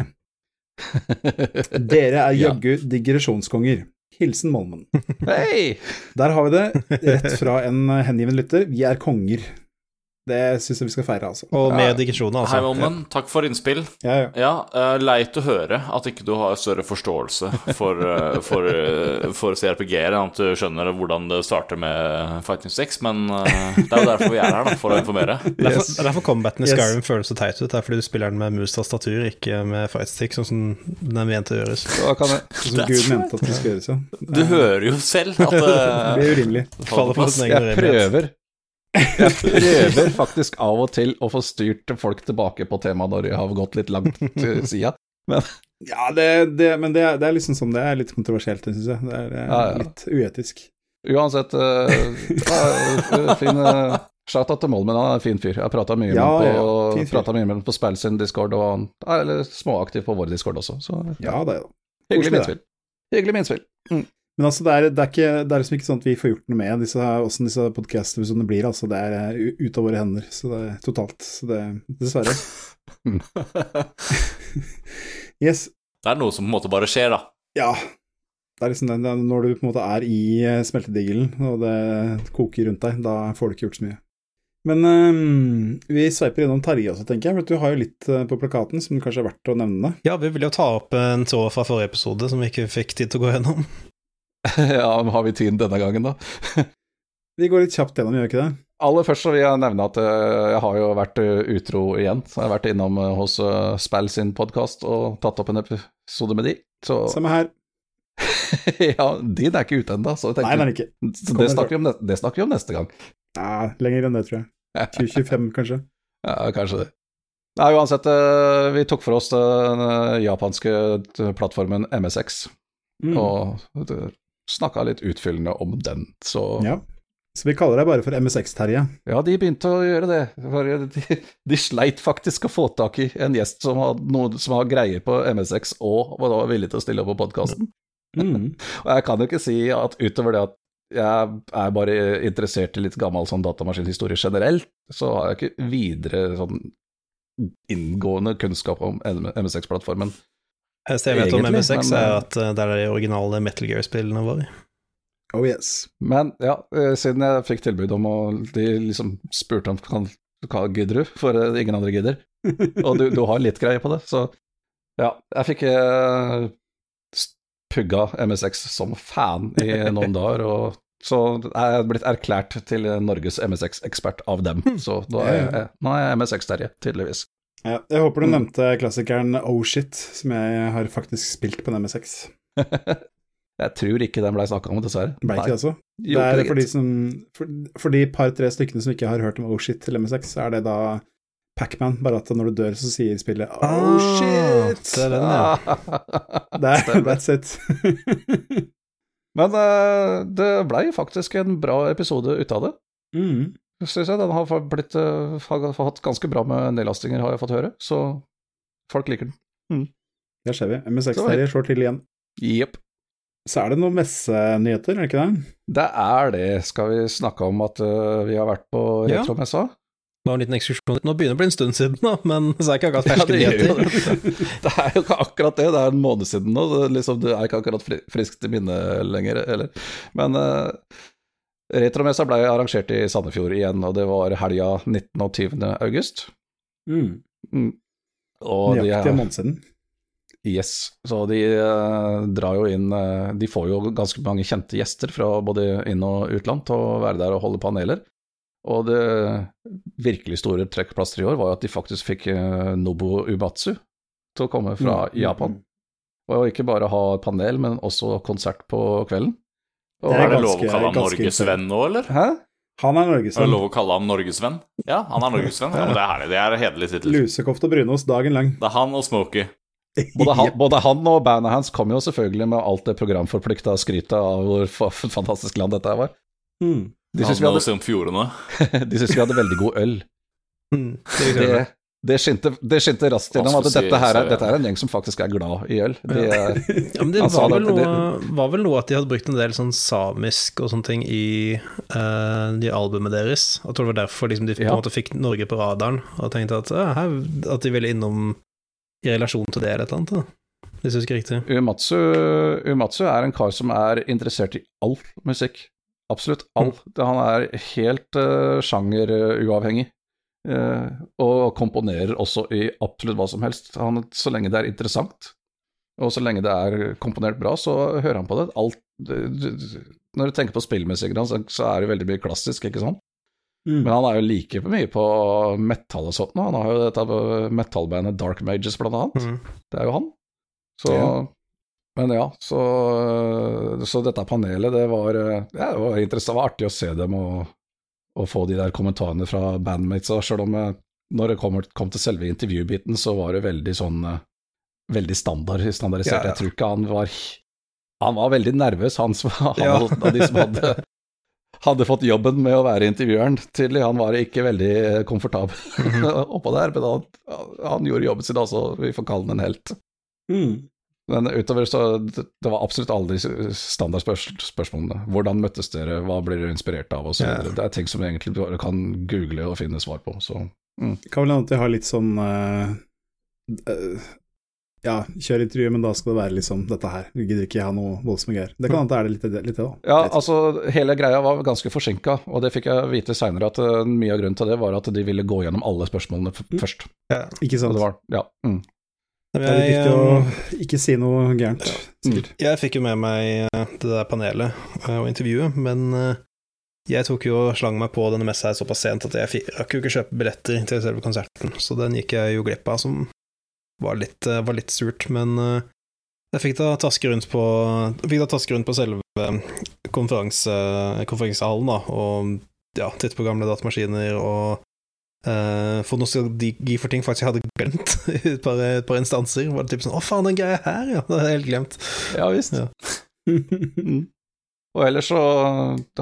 Dere er Ja. jaggu digresjonskonger. Hilsen Molmen. Hei! Der har vi det, rett fra en hengiven lytter. Vi er konger. Det syns jeg vi skal feire, altså. Og Ja. med altså. Hei. Molmen. Takk for innspill. Ja, ja. Ja, uh, leit å høre at ikke du har større forståelse for, uh, for, uh, for CRPG-er enn at du skjønner hvordan det starter med Fighting Six, men det er jo derfor vi er her, da, for å informere. Derfor, Yes. derfor combaten i Yes. Skyrim føles så teit ut. Det er fordi du spiller den med mus-tastatur, ikke med fightstick, sånn som den er ment å gjøres. Sånn Som Gud mente at det skulle gjøres, ja. Du hører jo selv at Det det blir urimelig. Faller på sin egen Jeg urimelighet. prøver Jeg prøver faktisk av og til å få styrt folk tilbake på temaet når jeg har gått litt langt til sida. Ja, det, det, men det, det er liksom sånn Det er litt kontroversielt, syns jeg. Det er eh, Ja, ja. litt uetisk. Uansett, uh, ja, fin uh, Shout-out til Molmen, han er en fin fyr. Jeg har prata mye, Ja, med ja, ham på, mye på Spell sin Discord, og han er småaktiv på vår Discord også. Så Ja, det er jo. hyggelig minspill. Hyggelig minspill. Men altså, det er, det, er ikke, det er liksom ikke sånn at vi får gjort noe med disse, hvordan disse podkast-episodene blir. Altså, det er eh, ut av våre hender, så det er totalt. Så det Dessverre. Yes. Det er noe som på en måte bare skjer, da. Ja. Det er liksom det, når du på en måte er i eh, smeltedigelen, og det koker rundt deg, da får du ikke gjort så mye. Men um, vi sveiper innom Terje også, tenker jeg. For du har jo litt på plakaten som kanskje er verdt å nevne. Ja, vi ville jo ta opp en tråd fra forrige episode som vi ikke fikk tid til å gå gjennom. ja, har vi tid denne gangen, da? Vi går litt kjapt gjennom, gjør vi ikke det? Aller først så vil jeg nevne at eh, jeg har jo vært eh, utro igjen. Så jeg har vært innom eh, hos Spell sin podkast og tatt opp en episode med de. Så Samme her. ja, din er ikke ute ennå, så Nei, den er ikke. så det snakker, om, det snakker vi om neste gang. Ja, lenger enn det, tror jeg. 2025, kanskje. Ja, kanskje det. Nei, uansett, vi tok for oss den japanske plattformen MSX. Mm. Og snakka litt utfyllende om den, så Ja. Så vi kaller deg bare for MSX-Terje. Ja, de begynte å gjøre det. De, de sleit faktisk å få tak i en gjest som har, noe, som har greier på MSX og var villig til å stille opp på podkasten. Mm. Og jeg kan jo ikke si at utover det at jeg er bare interessert i litt gammel sånn datamaskinhistorie generelt, så har jeg ikke videre sånn inngående kunnskap om MSX-plattformen. Eneste jeg vet om MSX, men, er at eh, det er de originale Metal Gear-spillene våre. Oh yes. Men ja, eh, siden jeg fikk tilbud om å De liksom spurte om kan, hva gidder du, for eh, ingen andre gidder. Og du, du har litt greie på det, så ja. Jeg fikk eh, pugga MSX som fan i noen dager, og så er jeg blitt erklært til Norges MSX-ekspert av dem. Så nå er jeg, nå er jeg MSX-terje, tydeligvis. Ja, jeg håper du Mm. nevnte klassikeren Oh Shit, som jeg har faktisk spilt på en MSX. Jeg tror ikke den blei snakka om, dessverre. Ble ikke det, altså? Det er for de, som, for, for de par-tre stykkene som ikke har hørt om Oh Shit til MSX, så er det da Pacman, bare at når du dør, så sier spillet Oh Ah, shit! det er den, ja. Det er, that's it. Men uh, det blei faktisk en bra episode ut av det. mm. Synes jeg den har fått blitt, eh, har hatt ganske bra med nedlastinger, har jeg fått høre. Så folk liker den. Der ser vi. MSX-serie slår til igjen. Jepp. Så er det noen messenyheter, er det ikke det? Det er det. Skal vi snakke om at uh, vi har vært på Ja. retromessa? Det var en liten ekskursjon. Nå begynner det å bli en stund siden, da, men så er det ikke akkurat ferske ja, nyheter. det. det er jo ikke akkurat det. Det er en måned siden nå. Er liksom, det er ikke akkurat fri, friskt i minne lenger, eller. Men uh, retromessa ble arrangert i Sandefjord igjen, og det var helga 19. og 20. august. Mm. Mm. Og Nøyaktig en måned siden. Yes, så de eh, drar jo inn eh, De får jo ganske mange kjente gjester fra både inn- og utland til å være der og holde paneler. Og det virkelig store trekkplaster i år var jo at de faktisk fikk eh, Nobu Ubatsu til å komme fra Mm, mm, Japan. mm. Og ikke bare ha panel, men også konsert på kvelden. Og, Det Er det lov å kalle ham Norgesvenn nå, eller? Hæ? Han er Er det lov å kalle ham Norgesvenn? Ja, han er Norgesvenn. Ja, men det er herlig. Det er hederlig tittel. Lusekoft og brunost dagen lang. Det er han og Smokey. Både han, både han og bandet hans kom jo selvfølgelig med alt det programforplikta skrytet av hvor fantastisk land dette var. Mm. De syns vi, hadde- de vi hadde veldig god øl. Mm, det er det, skinte, det skinte raskt gjennom at dette, her er, dette er en gjeng som faktisk er glad i øl. De ja. Ja, men det var vel, noe, var vel noe at de hadde brukt en del sånn samisk og sånne ting i uh, de albumene deres. Jeg tror det var derfor liksom, de på Ja. en måte fikk Norge på radaren, og tenkte at, uh, her, at de ville innom i relasjon til det eller et eller annet. Da. Hvis jeg husker riktig. Umatsu, Umatsu er en kar som er interessert i all musikk. Absolutt all. Han er helt uh, sjangeruavhengig. Eh, og komponerer også i absolutt hva som helst. Han, så lenge det er interessant, og så lenge det er komponert bra, så hører han på det. Alt, når du tenker på spillmusikken hans, så er det veldig mye klassisk, ikke sant? Mm. Men han er jo like mye på metal og sånt nå. Han har jo dette metallbandet Dark Mages, blant annet. Mm. Det er jo han. Så Ja. Men ja, så, så dette panelet, det var, ja, det var interessant. Det var artig å se dem og, og få de der kommentarene fra bandmates. Selv om jeg, når det kom, kom til selve intervjubiten, så var det veldig sånn eh, Veldig standard, standardisert. Ja, ja. Jeg tror ikke han var Han var veldig nervøs, han som han Ja. av de som hadde hadde fått jobben med å være intervjueren, tydelig. Han var ikke veldig eh, komfortabel Mhm. oppå der, men han, han gjorde jobben sin, altså. Vi får kalle han en helt. Mm. Men utover så det det var absolutt alle de standardspørsmålene. Hvordan møttes dere, hva blir dere inspirert av, osv. Ja. Det er ting som du egentlig bare kan google og finne svar på. Så Kan vel hende at de har litt sånn uh, Ja, kjør intervju, men da skal det være liksom dette her. Vi gidder ikke ha noe voldsomme greier. Det kan hende det er litt, litt det, da. ja, ikke. altså hele greia var ganske forsinka, og det fikk jeg vite seinere at uh, mye av grunnen til det var at de ville gå gjennom alle spørsmålene Mm. først. Ikke Og sant. det var, ja, mm. Det er litt viktig å ikke si noe gærent, Ja. Jeg fikk jo med meg eh, det der panelet eh, og intervjuet, men eh, jeg tok jo og slang meg på denne messa her såpass sent at jeg rakk jo ikke kjøpe billetter til selve konserten, så den gikk jeg jo glipp av, som var litt, var litt surt, men jeg fikk da taske rundt på, fikk da taske rundt på selve konferanse, konferansehallen, da, og ja, titte på gamle datamaskiner og Uh, for nostalgi for ting faktisk jeg hadde glemt i et par, et par instanser. Var det typ sånn 'Å, faen, den greia her, ja'. Det hadde jeg helt glemt. ja visst. Ja. Mm. Og ellers så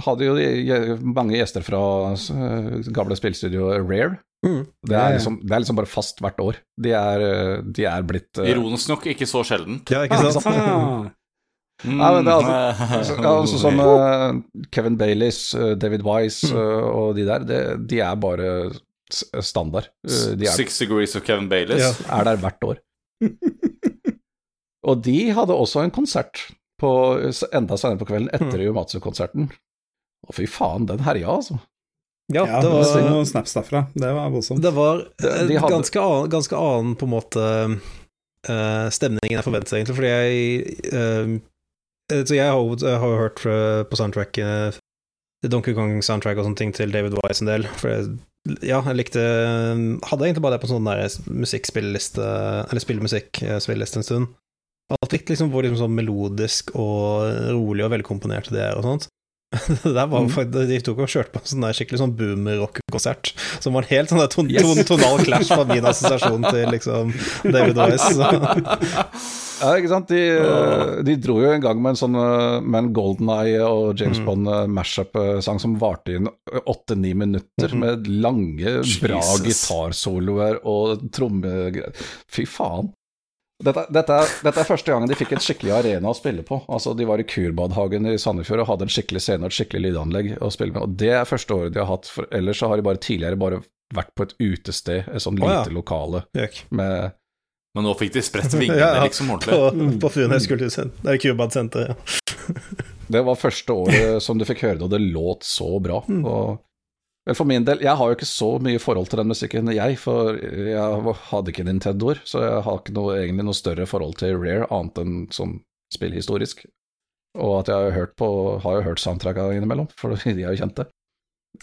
hadde jo de mange gjester fra eh, gamle spillstudio Rare. Mm. Det, er liksom, det er liksom bare fast hvert år. De er, eh, de er blitt uh... Ironisk nok ikke så sjeldent. Ja, ikke sant? Ah, Ja, men det er altså, Mm. altså som uh, Kevin Baileys, uh, David Wise Mm. eh, og de der, det, de er bare standard. Eh, De er, Six Degrees of Kevin Baileys. Ja. er der hvert år. og de hadde også en konsert på, enda senere på kvelden etter Mm. Umatsu-konserten. Å, fy faen, den herja, altså. Ja, ja, det var noen snaps derfra. Det var voldsomt. det var De- de hadde- ganske, annen, ganske annen på en måte eh, stemning enn jeg forventet, egentlig, fordi jeg eh, Så jeg har, jo- hørt fra- på soundtracket Donkey Kong-soundtrack og sånne ting til David Wise en del. For jeg, ja, jeg likte Hadde egentlig bare det på en sånn der musikkspilleliste Eller spillmusikk-spilleliste en stund. Alt likte liksom hvor liksom sånn melodisk og rolig og velkomponert det er og sånt. Det der var, Mm. faktisk- De tok og kjørte på en sånn skikkelig sånn boomer-rock-konsert, som var en helt sånn ton, Yes. ton, tonal clash fra min assosiasjon til liksom David Wise. Ja, ikke sant. De, de dro jo en gang med en sånn eh, Med en Golden Eye og James Mm. Bond eh, som varte i åtte-ni minutter, Mhm. med lange, bra gitarsoloer og trommegreier. Fy faen. Dette, dette, er, dette er første gangen de fikk et skikkelig arena å spille på. Altså, De var i Kurbadhagen i Sandefjord og hadde en skikkelig scene og et skikkelig lydanlegg å spille med. Og Det er første året de har hatt, for ellers så har de bare tidligere bare vært på et utested, et sånn Å, ja. lite lokale med Men nå fikk de spredt vingene Ja, ja. liksom ordentlig. På, på Funes kultursenter. Det er Kubad-senter, ja. Det var første året som du fikk høre det, og det låt så bra. Og, vel, for min del, jeg har jo ikke så mye forhold til den musikken, jeg, for jeg hadde ikke Nintendoer, så jeg har ikke noe, egentlig noe større forhold til Rare, annet enn sånn spillhistorisk. Og at jeg har hørt på, har jo hørt soundtracka innimellom, for de er jo kjente.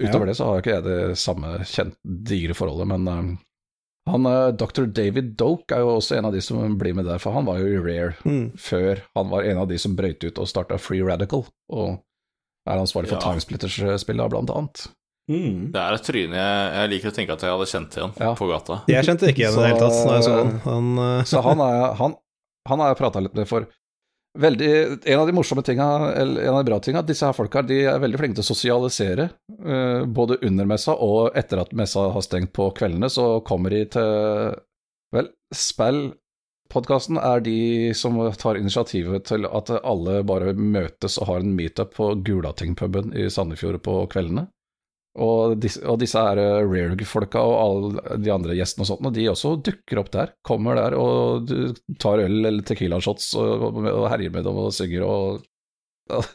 Utover Ja. det så har ikke jeg det samme kjent, digre forholdet, men eh, han, eh, Dr. David Doke er jo også en av de som blir med der, for han var jo i Rare Mm. før han var en av de som brøyt ut og starta Free Radical, og er ansvarlig for Ja. Timesplitters-spillet, blant annet. Mm. Det er et tryne jeg, jeg liker å tenke at jeg hadde kjent igjen Ja. på gata. Jeg kjente ikke igjen i det hele tatt. Når jeg så han. Han, eh, Så han er han, han har jeg prata litt med for veldig, En av de morsomme tinga, eller en av de bra tinga, disse her folka de er veldig flinke til å sosialisere. eh, både under messa og etter at messa har stengt på kveldene, så kommer de til Vel, Spell-podkasten er de som tar initiativet til at alle bare møtes og har en meetup på Gulatingpuben i Sandefjord på kveldene. Og disse, og disse er eh, Rare-folka og alle de andre gjestene og sånt, og de også dukker opp der. Kommer der og du tar øl eller Tequila-shots og, og herjer med dem og synger og ja.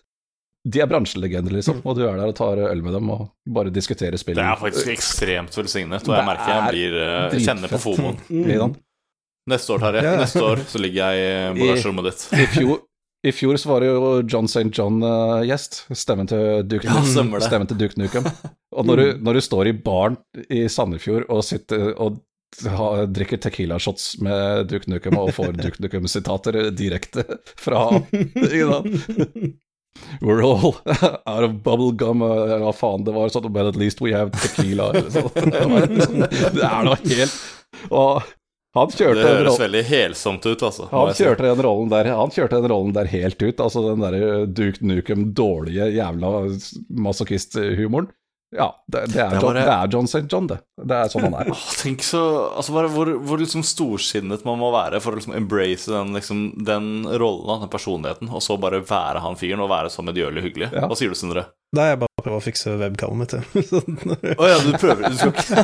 De er bransjelegender, liksom, og du er der og tar øl med dem og bare diskuterer spillet. Det er faktisk ekstremt velsignet, og jeg merker jeg blir uh, kjenner på fomoen. Mm. Neste år, Terje. Ja. Neste år så ligger jeg i bagasjerommet ditt. I fjor, I fjor så var det jo John St. John-gjest, stemmen til Duke, Ja, stemmen til Duke Nukem. Og når du, når du står i baren i Sandefjord og sitter og ha, drikker Tequila-shots med Duke Nukem og får Duke Nukem-sitater direkte fra ham? We're all out of bubble gum og Hva faen det var sånn, but at least we have tequila. Eller sånn- det er noe helt Og han kjørte det høres veldig helsomt ut, altså. han kjørte den rollen der Han kjørte den rollen der helt ut. Altså den derre Duke Nukem dårlige jævla masochist-humoren. Ja, det, det, er Det John, bare- det er John St. John, det. Det er sånn han er. Åh, tenk så Altså bare hvor, hvor liksom storsinnet man må være for å liksom embrace den, liksom, den rollen, den personligheten, og så bare være han fyren og være så medgjørlig hyggelig. Ja. Hva sier du, Sindre? Da jeg bare prøver å fikse webcamet mitt. Å Sånn. Å ja, du prøver Du skal ikke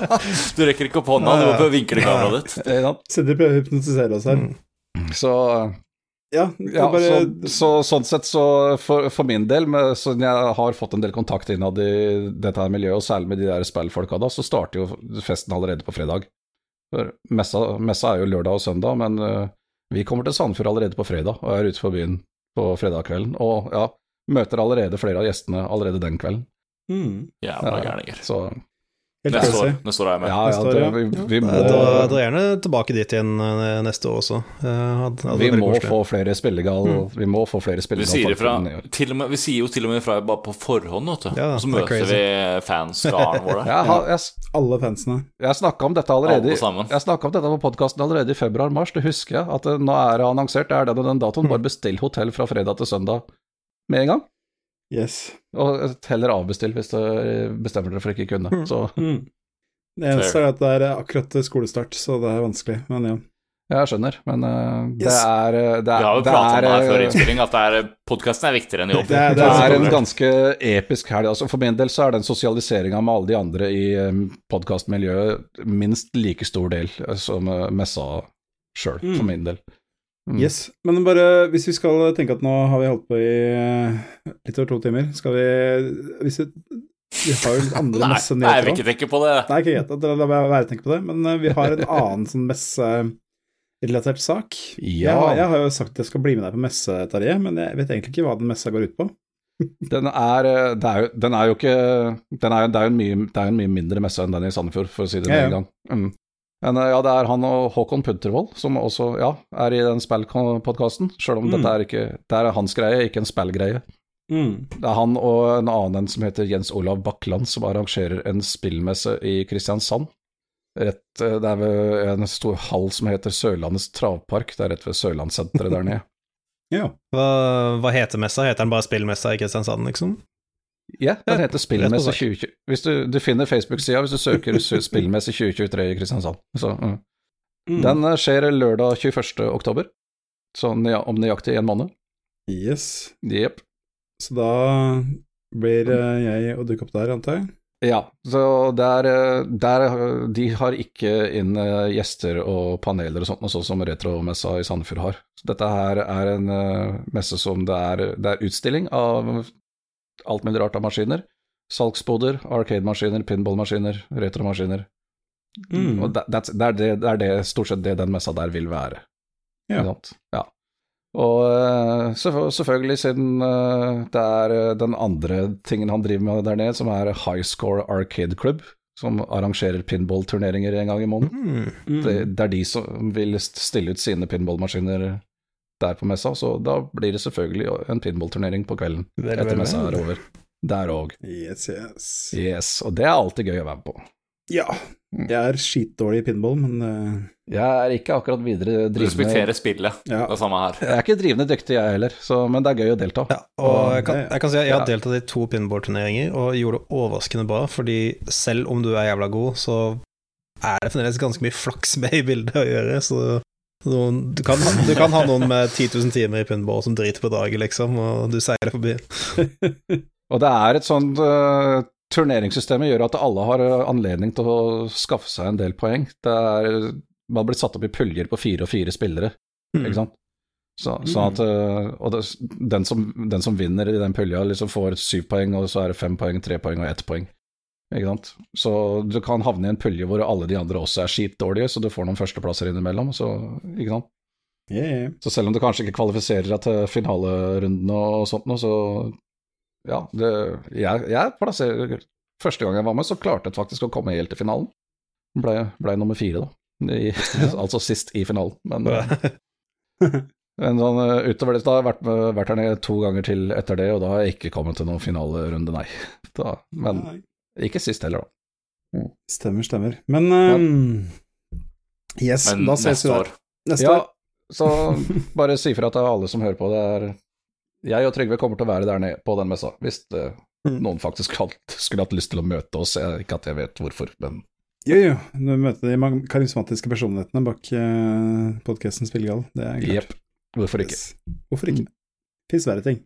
Du rekker ikke opp hånda, du må prøve å vinkle kameraet ditt. Sant? Sitter og prøver å hypnotisere oss her. Mm. Så, Ja, ja, bare så, så sånn sett, så for, for min del, med, så jeg har fått en del kontakt innad i dette her miljøet, og særlig med de der spillfolka da, så starter jo festen allerede på fredag. For messa, messa er jo lørdag og søndag, men uh, vi kommer til Sandefjord allerede på fredag, og er ute på byen på fredag kvelden. Og ja, møter allerede flere av gjestene allerede den kvelden. mm, Jævla gærninger. Så Helt Neste år, neste år er jeg med. ja, ja, det, vi, vi må, da jeg gjerne tilbake dit igjen eh, neste år også. Eh, hadde- hadde vi må få flere spillegal, vi må få flere Vi sier, fra, til og med, vi sier jo til og med ifra bare på forhånd, vet du. Ja, så er møter crazy. vi fanskaren vår Jeg, jeg, Alle fansene. Jeg snakka om dette allerede Alle. Jeg om dette på podkasten allerede i februar-mars, det husker jeg. At det, nå er det annonsert, det er den og den datoen. Bare bestill hotell fra fredag til søndag med en gang. Yes. Og heller avbestill hvis du bestemmer dere for ikke kunne. Mm. Så Mm. Det eneste er at det er akkurat skolestart, så det er vanskelig, men ja. jeg skjønner, men uh, det Yes. er det er Vi har jo pratet om det her er, før eh, innspilling, at det podkasten er viktigere enn jobb. Det er- det er en ganske episk helg. Altså for min del så er den sosialiseringa med alle de andre i podkastmiljøet minst like stor del eh, som eh, messa sjøl, Mm. for min del. Mm. Yes. Men bare hvis vi skal tenke at nå har vi holdt på i eh, litt over to timer, skal vi hvis vi, vi har jo litt andre Nei, nei, jeg vil ikke tenke på det. Nei, ikke greit, la meg være tenke på det, men eh, vi har en annen sånn messerelatert sak. Jeg, Ja, har, jeg har jo sagt at jeg skal bli med deg på messe, Tarjei, men jeg vet egentlig ikke hva den messa går ut på. den er, eh, det er jo, den er jo ikke den er, Det er jo en mye, er mye mindre messe enn den i Sandefjord, for å si det Ja, med ja. en gang. Mm. Men eh, ja, det er han og Håkon Puntervold som også ja, er i den spillpodkasten, sjøl om Mm. dette er ikke Det er hans greie, ikke en spillgreie. Det er han og en annen som heter Jens Olav Bakkland, som arrangerer en spillmesse i Kristiansand. Rett, eh, det er ved en stor hall som heter Sørlandets travpark, det er rett ved Sørlandssenteret der nede. Ja. Hva, hva heter messa? Heter den bare Spillmessa i Kristiansand, liksom? Ja, den heter Spillmesse 2020. Hvis du, du finner Facebook-sida hvis du søker Sø- Spillmesse 2023 i Kristiansand. Så, mm. Mm. Den eh, skjer lørdag 21. oktober, så nøya- om nøyaktig en måned. Yes. Yep. Så da blir eh, jeg å dukke opp der, antar jeg. Ja, så der, eh, der eh, De har ikke inn eh, gjester og paneler og sånt, og sånn som Retromessa i Sandefjord har. Så dette her er en eh, messe som det er, det er utstilling av alt mulig rart av maskiner. Salgsboder, arcade-maskiner, pinball-maskiner, retromaskiner. Mm. Og that, det, er det, det er det, stort sett det den messa der vil være. Ja. Ja. Og eh, selvfølgelig, siden eh, det er eh, den andre tingen han driver med der nede, som er High Score Arcade Club, som arrangerer pinballturneringer en gang i måneden. Mm. Mm. Det, det er de som vil stille ut sine pinballmaskiner der på messa, så da blir det selvfølgelig en pinballturnering på kvelden Vel, etter vel, messa er over. Der òg. Yes, yes. Yes, og det er alltid gøy å være med på. Ja. Jeg er skitdårlig i pinball, men uh... Jeg er ikke akkurat videre drivende Respekterer spillet. ja. Det samme her. Jeg er ikke drivende dyktig, jeg heller, så, men det er gøy å delta. Ja, og jeg kan, jeg kan si at jeg har deltatt i to pinballturneringer og gjorde det overraskende bra, fordi selv om du er jævla god, så er det fremdeles ganske mye flaks med i bildet å gjøre, så noen, du, kan, du kan ha noen med 10 000 timer i pinball som driter på draget, liksom, og du seiler forbi. Og det er et sånt uh, Turneringssystemet gjør at alle har eh, anledning til å skaffe seg en del poeng. Det er, man blir satt opp i puljer på fire og fire spillere, Mm. ikke sant. Så, sånn at, eh, og det, den, som, den som vinner i den pulja, liksom får syv poeng, og så er det fem poeng, tre poeng og ett poeng. Ikke sant? Så du kan havne i en pølje hvor alle de andre også er skitdårlige, så du får noen førsteplasser innimellom. Så, ikke sant? Yeah, yeah. så selv om du kanskje ikke kvalifiserer deg til finalerunden og sånt noe, så ja, det, jeg, jeg plasserer Første gang jeg var med, så klarte jeg faktisk å komme helt til finalen. Ble, ble nummer fire, da. I, altså sist i finalen. Men, men sånn, eh, utover det, da har jeg vært, med, vært her nede to ganger til etter det, og da har jeg ikke kommet til noen finalerunde, nei. Da, men Nei. Ikke sist heller, da. Stemmer, stemmer. Men ehm, Yes, Men da ses neste vi der. år Neste Ja, år. så bare si fra til alle som hører på. Det er Jeg og Trygve kommer til å være der nede på den messa, hvis det, Mm. noen faktisk skulle hatt lyst til å møte oss. Jeg, ikke at jeg vet hvorfor, men Jo, jo. Du møter de karismatiske personlighetene bak uh, podkasten Spillegal. Det er klart. jepp. Hvorfor ikke? Yes. Hvorfor ikke? Fins verre ting.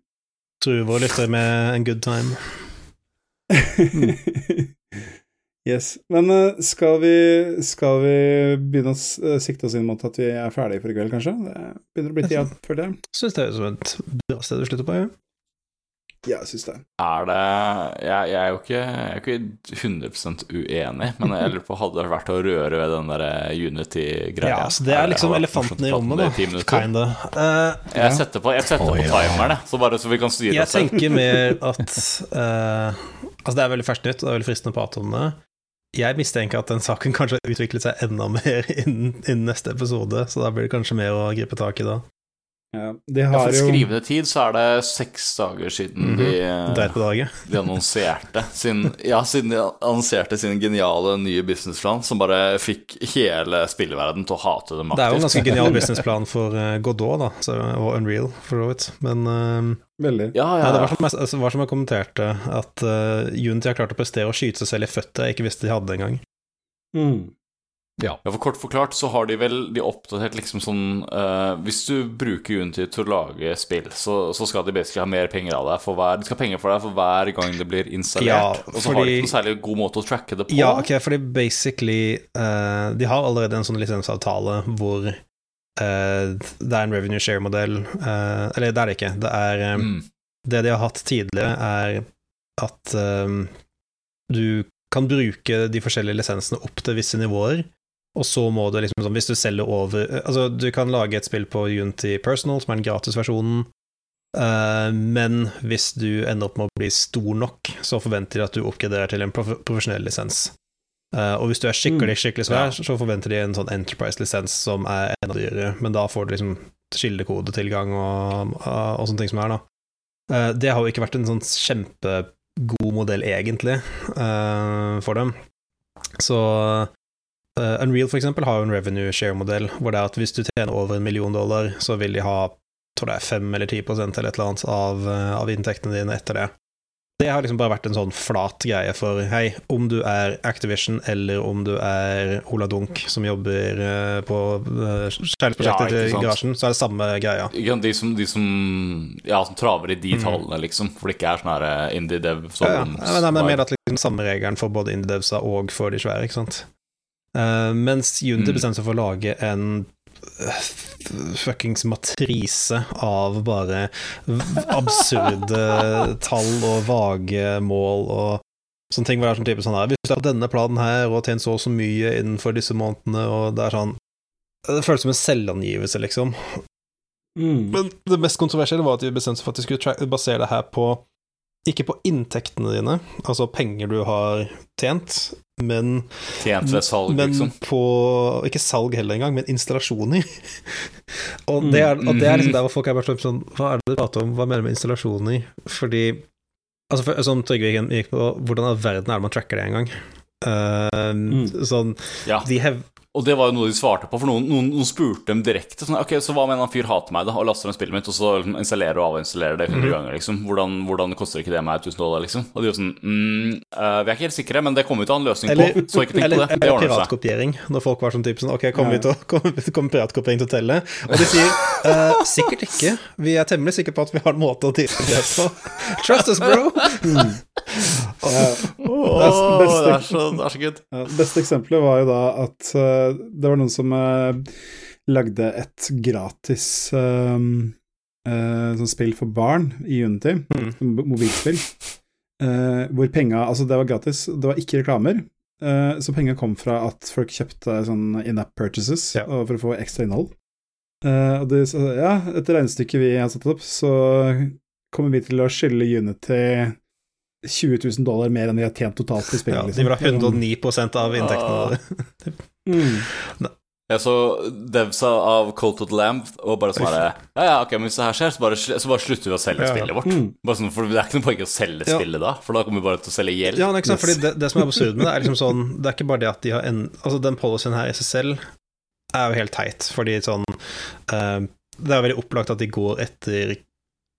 Tror våre lytter med en good time. yes. Men eh, skal vi, skal vi begynne å eh, sikte oss inn mot at vi er ferdige for i kveld, kanskje? Det begynner å bli tida, føler jeg. Syns det høres ut som et bra sted å slutte på. Ja, jeg syns det. er det jeg, jeg er jo ikke, jeg er ikke 100 uenig, men jeg lurer på hadde det vært å røre ved den der Unity-greia. Ja, så det er liksom elefanten i rommet, da. Kinda. Eh, Jeg setter på, jeg setter oh, på timeren, jeg, så bare så vi kan styre Jeg oss selv. tenker mer at uh, Altså, det er veldig ferskt nytt, og det er veldig fristende å prate om det. Jeg mistenker at den saken kanskje har utviklet seg enda mer innen, innen neste episode, så da blir det kanskje mer å gripe tak i da. Ja, de Ja, har for jo skrivende tid så er det seks dager siden de, Dreit på de annonserte sin Ja, siden de annonserte sin geniale nye businessplan, som bare fikk hele spilleverden til å hate dem Det er jo en ganske genial businessplan for uh, Godot, da, så, og Unreal, for så vidt. Men eh, Veldig. Ja, ja, ja, det var som, jeg, altså, var som jeg kommenterte, at uh, Unity har klart å prestere å skyte seg selv i føttet jeg ikke visste de hadde engang. Mm. Ja, for kort forklart så har de vel de oppdatert liksom sånn uh, Hvis du bruker Unity til å lage spill, så, så skal de basically ha mer penger av deg for hver De skal ha penger for deg for hver gang det blir installert. Ja, og så har de ikke noe særlig god måte å tracke det på. Ja, ok, fordi basically uh, De har allerede en sånn lisensavtale hvor uh, det er en revenue share-modell Eller det er det ikke. Det er um, Mm. Det de har hatt tidligere, er at um, du kan bruke de forskjellige lisensene opp til visse nivåer, og så må du liksom sånn Hvis du selger over Altså, du kan lage et spill på Unity Personal, som er den gratisversjonen, uh, men hvis du ender opp med å bli stor nok, så forventer de at du oppgraderer til en prof profesjonell lisens. Uh, og hvis du er skikkelig skikkelig svær, så forventer de en sånn Enterprise-lisens som er enda dyrere, men da får du liksom kildekodetilgang og, og sånne ting som er, da. Uh, det har jo ikke vært en sånn kjempegod modell, egentlig, uh, for dem. Så eh, Unreal, for eksempel, har jo en revenue share-modell, hvor det er at hvis du tjener over en million dollar, så vil de ha tror det er 5 eller 10 eller et eller annet av, eh, av inntektene dine etter det. Det har liksom bare vært en sånn flat greie for hei, om du er Activision eller om du er Ola Dunk som jobber eh, på kjærlighetsprosjektet Ja, til garasjen, så er det samme greia. Ja, De som, de som, ja, som traver i de Mm. tallene, liksom. For det ikke er sånn her eh, indie dev som Ja, ja. Men det er mer at liksom samme regelen for både indie-devsa og for de svære, ikke sant. Eh, mens Unity Mm. bestemte seg for å lage en eh, fuckings matrise av bare absurde tall og vage mål og sånne ting. Hvor det er sånn type sånn her Hvis du har denne planen her og tjent så og så mye innenfor disse månedene, og det er sånn Det føles som en selvangivelse, liksom. Mm. Men det mest kontroversielle var at de bestemte seg for at de skulle basere det her på ikke på inntektene dine, altså penger du har tjent, men, Tjent ved salg, men liksom. på Ikke salg heller engang, men installasjoner. og, det er, og det er liksom der hvor folk er bare sånn Hva er det du prater om, hva mener du med installasjoner? Fordi Altså, for, som Trygve gikk på, hvordan i all verden er det man tracker det engang? Uh, Sånn Ja. De hev, Og det var jo noe de svarte på, for noen, noen, noen spurte dem direkte. Sånn, ok, Så hva med en fyr hater meg da, og laster ned spillet mitt, og så liksom installerer og avinstallerer det 100 mm. ganger, liksom. Hvordan, hvordan koster ikke det meg 1000 dollar, liksom? Og de var sånn mm, uh, Vi er ikke helt sikre, men det kommer vi til å ha en løsning eller, på, så ikke tenk eller, på det. Det eller piratkopiering, når folk var sånn type sånn Ok, kommer Ja. vi til å kommer, kommer piratkopiering til å telle? Og de sier uh, sikkert ikke. Vi er temmelig sikre på at vi har en måte å tille det på. Trust us, bro! Beste- det er så, det er så good. Beste eksempelet var jo da at uh, det var noen som uh, lagde et gratis um, uh, sånn spill for barn i Unity, Mm. mobilspill, eh, hvor penga Altså, det var gratis, det var ikke reklamer. så penga kom fra at folk kjøpte sånn in-app purchases Ja. for å få ekstra innhold. Og det, sa ja, etter regnestykket vi har satt opp, så kommer vi til å skylde Unity 20 000 dollar mer enn vi har tjent totalt i spillet. Ja, de vil ha 109% av inntektene. Ah. Mm. Jeg så devsa av Coated Lamb og bare svare Ja, ja, ok, men hvis det her skjer, så bare, så bare slutter vi å selge Ja. spillet vårt. Mm. Bare sånn, for Det er ikke noe poeng å selge Ja. spillet da, for da kommer vi bare til å selge gjeld. Ja, ikke sant, Yes. fordi det, det som er absurd med det, er liksom sånn Det er ikke bare det at de har en Altså, den policyen her i seg selv er jo helt teit, fordi sånn uh, Det er veldig opplagt at de går etter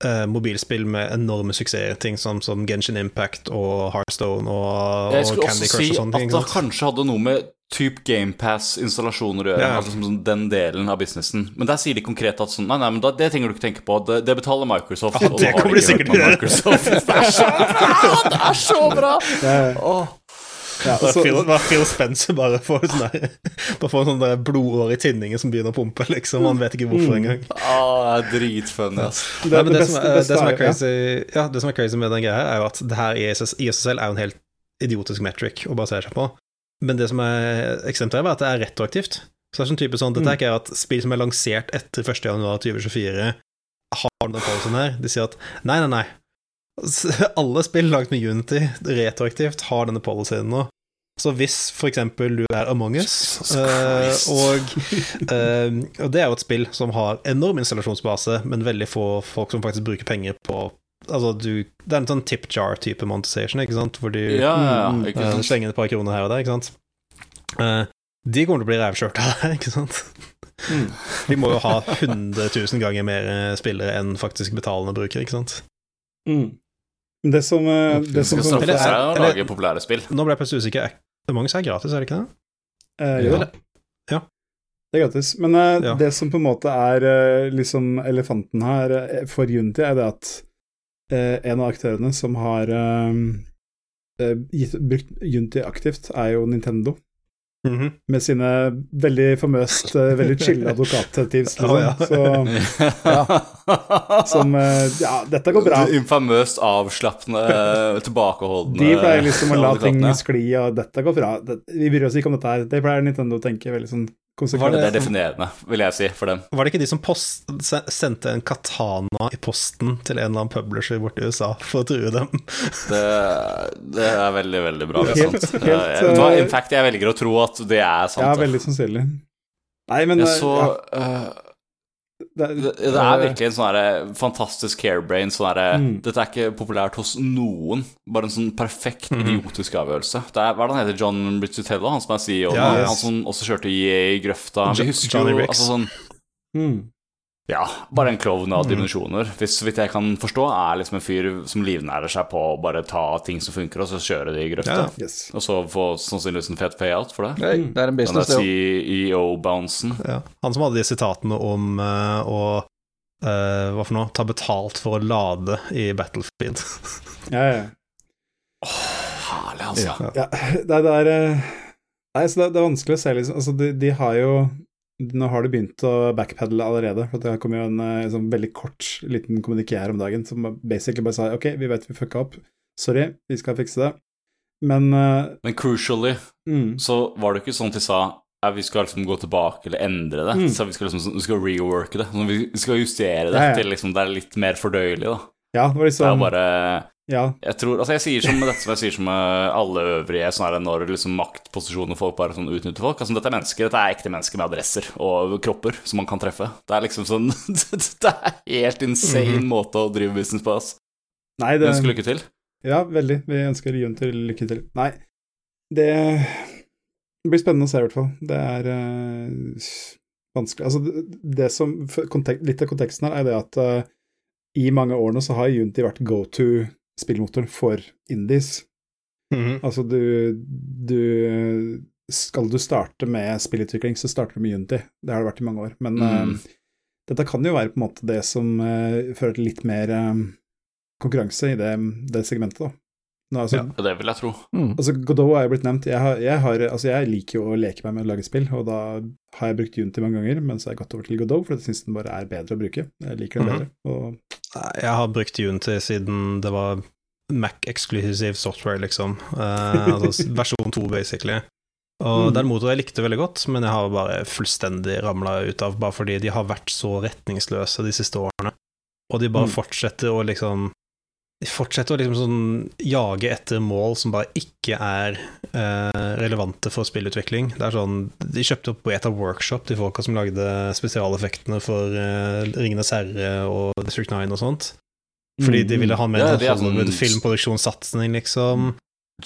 eh, mobilspill med enorme suksesser, ting som, som Genshin Impact og Heartstone og, Jeg og skulle Candy Crush si og sånne at også det at det kanskje hadde noe med type GamePass-installasjoner å gjøre. Ja. Altså som den delen av businessen. Men der sier de konkret at sånn Nei, nei, men da, det trenger du ikke tenke på. Det, det betaler Microsoft. Ja, det kommer de sikkert til å gjøre. Det er så bra! Det er så bra! Åh. Ja, Det er så- Phil, det var Phil Spencer bare får sånn der Bare får sånn der blodår i tinningen som begynner å pumpe, liksom. Han vet ikke hvorfor engang. Ah, det er dritfunny, ass. det, Nei, det det, beste, som, det, beste som er crazy, ja, det som er crazy med den greia her, er jo at det her i seg selv er jo en helt idiotisk metric å basere seg på. Men det som er ekstremt er at det er retroaktivt. Så det er sånn type sånn, Dette er ikke at spill som er lansert etter 1.1.2024, har den policyen her. De sier at nei, nei, nei. Alle spill lagd med Unity retroaktivt har denne policyen nå. Så hvis f.eks. du er Among us, uh, og, uh, og det er jo et spill som har enorm installasjonsbase, men veldig få folk som faktisk bruker penger på Altså, du, det er en sånn tip jar-type monetization, ikke sant, hvor du ja, ja, uh, slenger et par kroner her og der, ikke sant. de kommer til å bli rævkjørt av det, ikke sant. Mm. De må jo ha 100 000 ganger mer spillere enn faktisk betalende brukere, ikke sant. Mm. Det som, det som skal straffe Eller- seg å lage populære spill. Nå ble jeg plutselig usikker. Mange er gratis, er det ikke det? Eh, jo, Ja. Ja. det er gratis. Men eh, Ja. det som på en måte er eh, liksom elefanten her eh, for Unity, er det at eh, en av aktørene som har eh, eh, gitt, brukt Unity aktivt, er jo Nintendo. Mhm. Med sine veldig famøst eh, veldig chille advokatteams, liksom. Oh, ja. Så, som eh, Ja, dette går bra. Infamøst avslappende, tilbakeholdne De pleier liksom å la ting skli, og dette går bra. Vi bryr oss ikke om dette her. Det pleier Nintendo å tenke veldig sånn Var det, Det er definerende, vil jeg si, for dem. Var det ikke de som post, sendte en katana i posten til en eller annen publisher borte i USA for å true dem? Det, det er veldig, veldig bra. Det er Helt- eh, in fact, jeg velger å tro at det er sant. Ja, veldig sannsynlig. Nei, men Jeg så ja, eh, det, det, det er virkelig en sånn herre fantastisk harebrain. Sånn Mm. Dette er ikke populært hos noen. Bare en sånn perfekt Mhm. idiotisk avgjørelse. Det er, hva er det han heter? John Rizzitello? Han som er CEO? Ja, han, yes. han som også kjørte EA i grøfta. Vi Jo- altså sånn mm. Ja, bare en klovn av Mhm. dimensjoner. Hvis så vidt jeg kan forstå, er liksom en fyr som livnærer seg på å bare ta ting som funker, og så kjøre det i grøfta. Ja. Yes. Og så få sannsynligvis en fet payout for det. Nei, det er en Den business, der det. CEO-bouncen. Ja. Han som hadde de sitatene om uh, å uh, Hva for noe? Ta betalt for å lade i Battlefield. Ja, ja. Herlig, altså. Ja. ja det, er- det er eh, Nei, så det, det er vanskelig å se, liksom. Altså, de, de har jo Nå har du begynt å backpedale allerede. For det kom jo en sånn veldig kort liten kommuniké her om dagen som basically bare sa OK, vi vet vi fucka opp. Sorry, vi skal fikse det. Men uh, Men crucially mm, så var det ikke sånn at de sa at vi skal liksom gå tilbake eller endre det. Mm. Så vi skal liksom vi skal reworke det. Vi skal justere det Ja, ja. til liksom det er litt mer fordøyelig, da. Ja, det var Det er liksom bare Ja. Jeg tror, altså jeg sier som dette som jeg sier som med alle øvrige sånn her, når liksom maktposisjoner folk bare sånn utnytter folk. Altså Dette er mennesker, dette er ekte mennesker med adresser og kropper som man kan treffe. Det er liksom sånn Det er helt insane Mhm. måte å drive business på, ass. Nei, Vi ønsker lykke til. Ja, veldig. Vi ønsker Junter lykke til. Nei, det blir spennende å se, i hvert fall. Det er uh, vanskelig Altså, det, det som kontek Litt av konteksten her er det at uh, i mange år nå så har Junti vært go to spillmotor for indies. Mhm. Altså, du, du Skal du starte med spillutvikling, så starter du med Unity. Det har det vært i mange år. Men Mm. uh, dette kan jo være på en måte det som uh, fører til litt mer uh, konkurranse i det, det segmentet, da. Nå, altså, Ja. Det vil jeg tro. Mm. Altså, Godot er jo blitt nevnt. Jeg, har, jeg, har, altså, jeg liker jo å leke meg med å lage spill, og da har jeg brukt Unity mange ganger, men så har jeg gått over til Godot, for jeg syns den bare er bedre å bruke. Jeg liker den Mhm. bedre. Og, Jeg har brukt Unity siden det var Mac-eksklusiv software, liksom. Eh, altså versjon 2, basically. Og Mm. den motoren jeg likte veldig godt, men jeg har bare fullstendig ramla ut av, bare fordi de har vært så retningsløse de siste årene. Og de bare Mm. fortsetter å liksom De fortsetter å liksom sånn jage etter mål som bare ikke er eh, relevante for spillutvikling. Det er sånn De kjøpte opp Beta Workshop, de folka som lagde spesialeffektene for eh, Ringenes herre og District 9 og sånt. Fordi de ville ha Ja, en de er sånn sånn- Hollywood-filmproduksjonssatsing, liksom.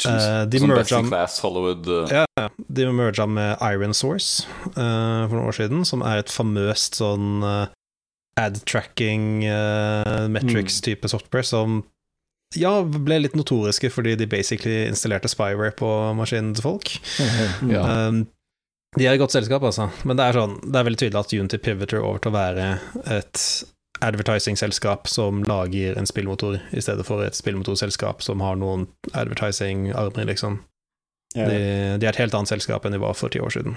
Eh, de sånn om- class Hollywood uh, Ja, ja. de med Iron Source eh, for noen år siden, som er et famøst sånn uh, ad-tracking uh, metrics-type software som ja, ble litt notoriske fordi de basically installerte spyware på maskinen til folk. Ja. Um, de er i godt selskap, altså, men det er, sånn, det er veldig tydelig at Unity pivoter over til å være et advertising-selskap som lager en spillmotor, i stedet for et spillmotorselskap som har noen advertising-armer, liksom. ja, De, de er et helt annet selskap enn de var for ti år siden.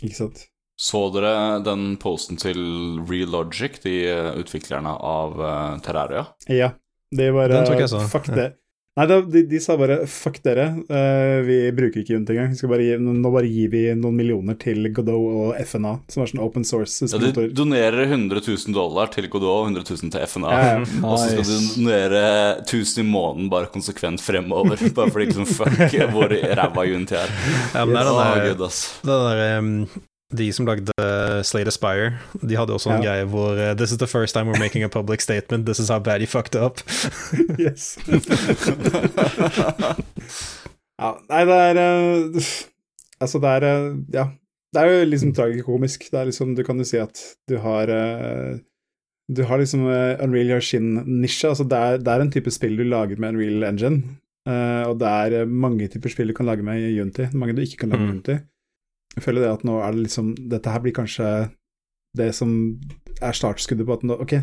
Ikke sant. Så dere den posten til Relogic, de uh, utviklerne av uh, Terraria? Ja, det bare Den. Fuck Ja. det. Nei, de, de, sa bare 'fuck dere, uh, vi bruker ikke Unity engang'. Bare nå bare gir vi noen millioner til Godot og FNA, som er sånn open source. Ja, De donerer 100 000 dollar til Godot og 100 000 til FNA. Ja, ja. Og så skal de donere 1000 i måneden bare konsekvent fremover. Bare fordi liksom fuck hvor ræva Unity er. Ja, men det er den Å, der, ass. det der um, De som lagde Slate Aspire, de hadde også en Ja. greie hvor uh, This is the first time we're making a public statement. This is how bad you fucked up. yes. ja, nei, det er uh, Altså, det er uh, Ja. Det er jo liksom tragikomisk. Det er liksom, du kan jo si at du har uh, Du har liksom Unreal Yashin-nisje. Altså, det er, det er en type spill du lager med Unreal Engine. og det er mange typer spill du kan lage med Unity. Mange du ikke kan lage med Mm. Unity. Jeg føler det at nå er det liksom Dette her blir kanskje det som er startskuddet på at nå, ok,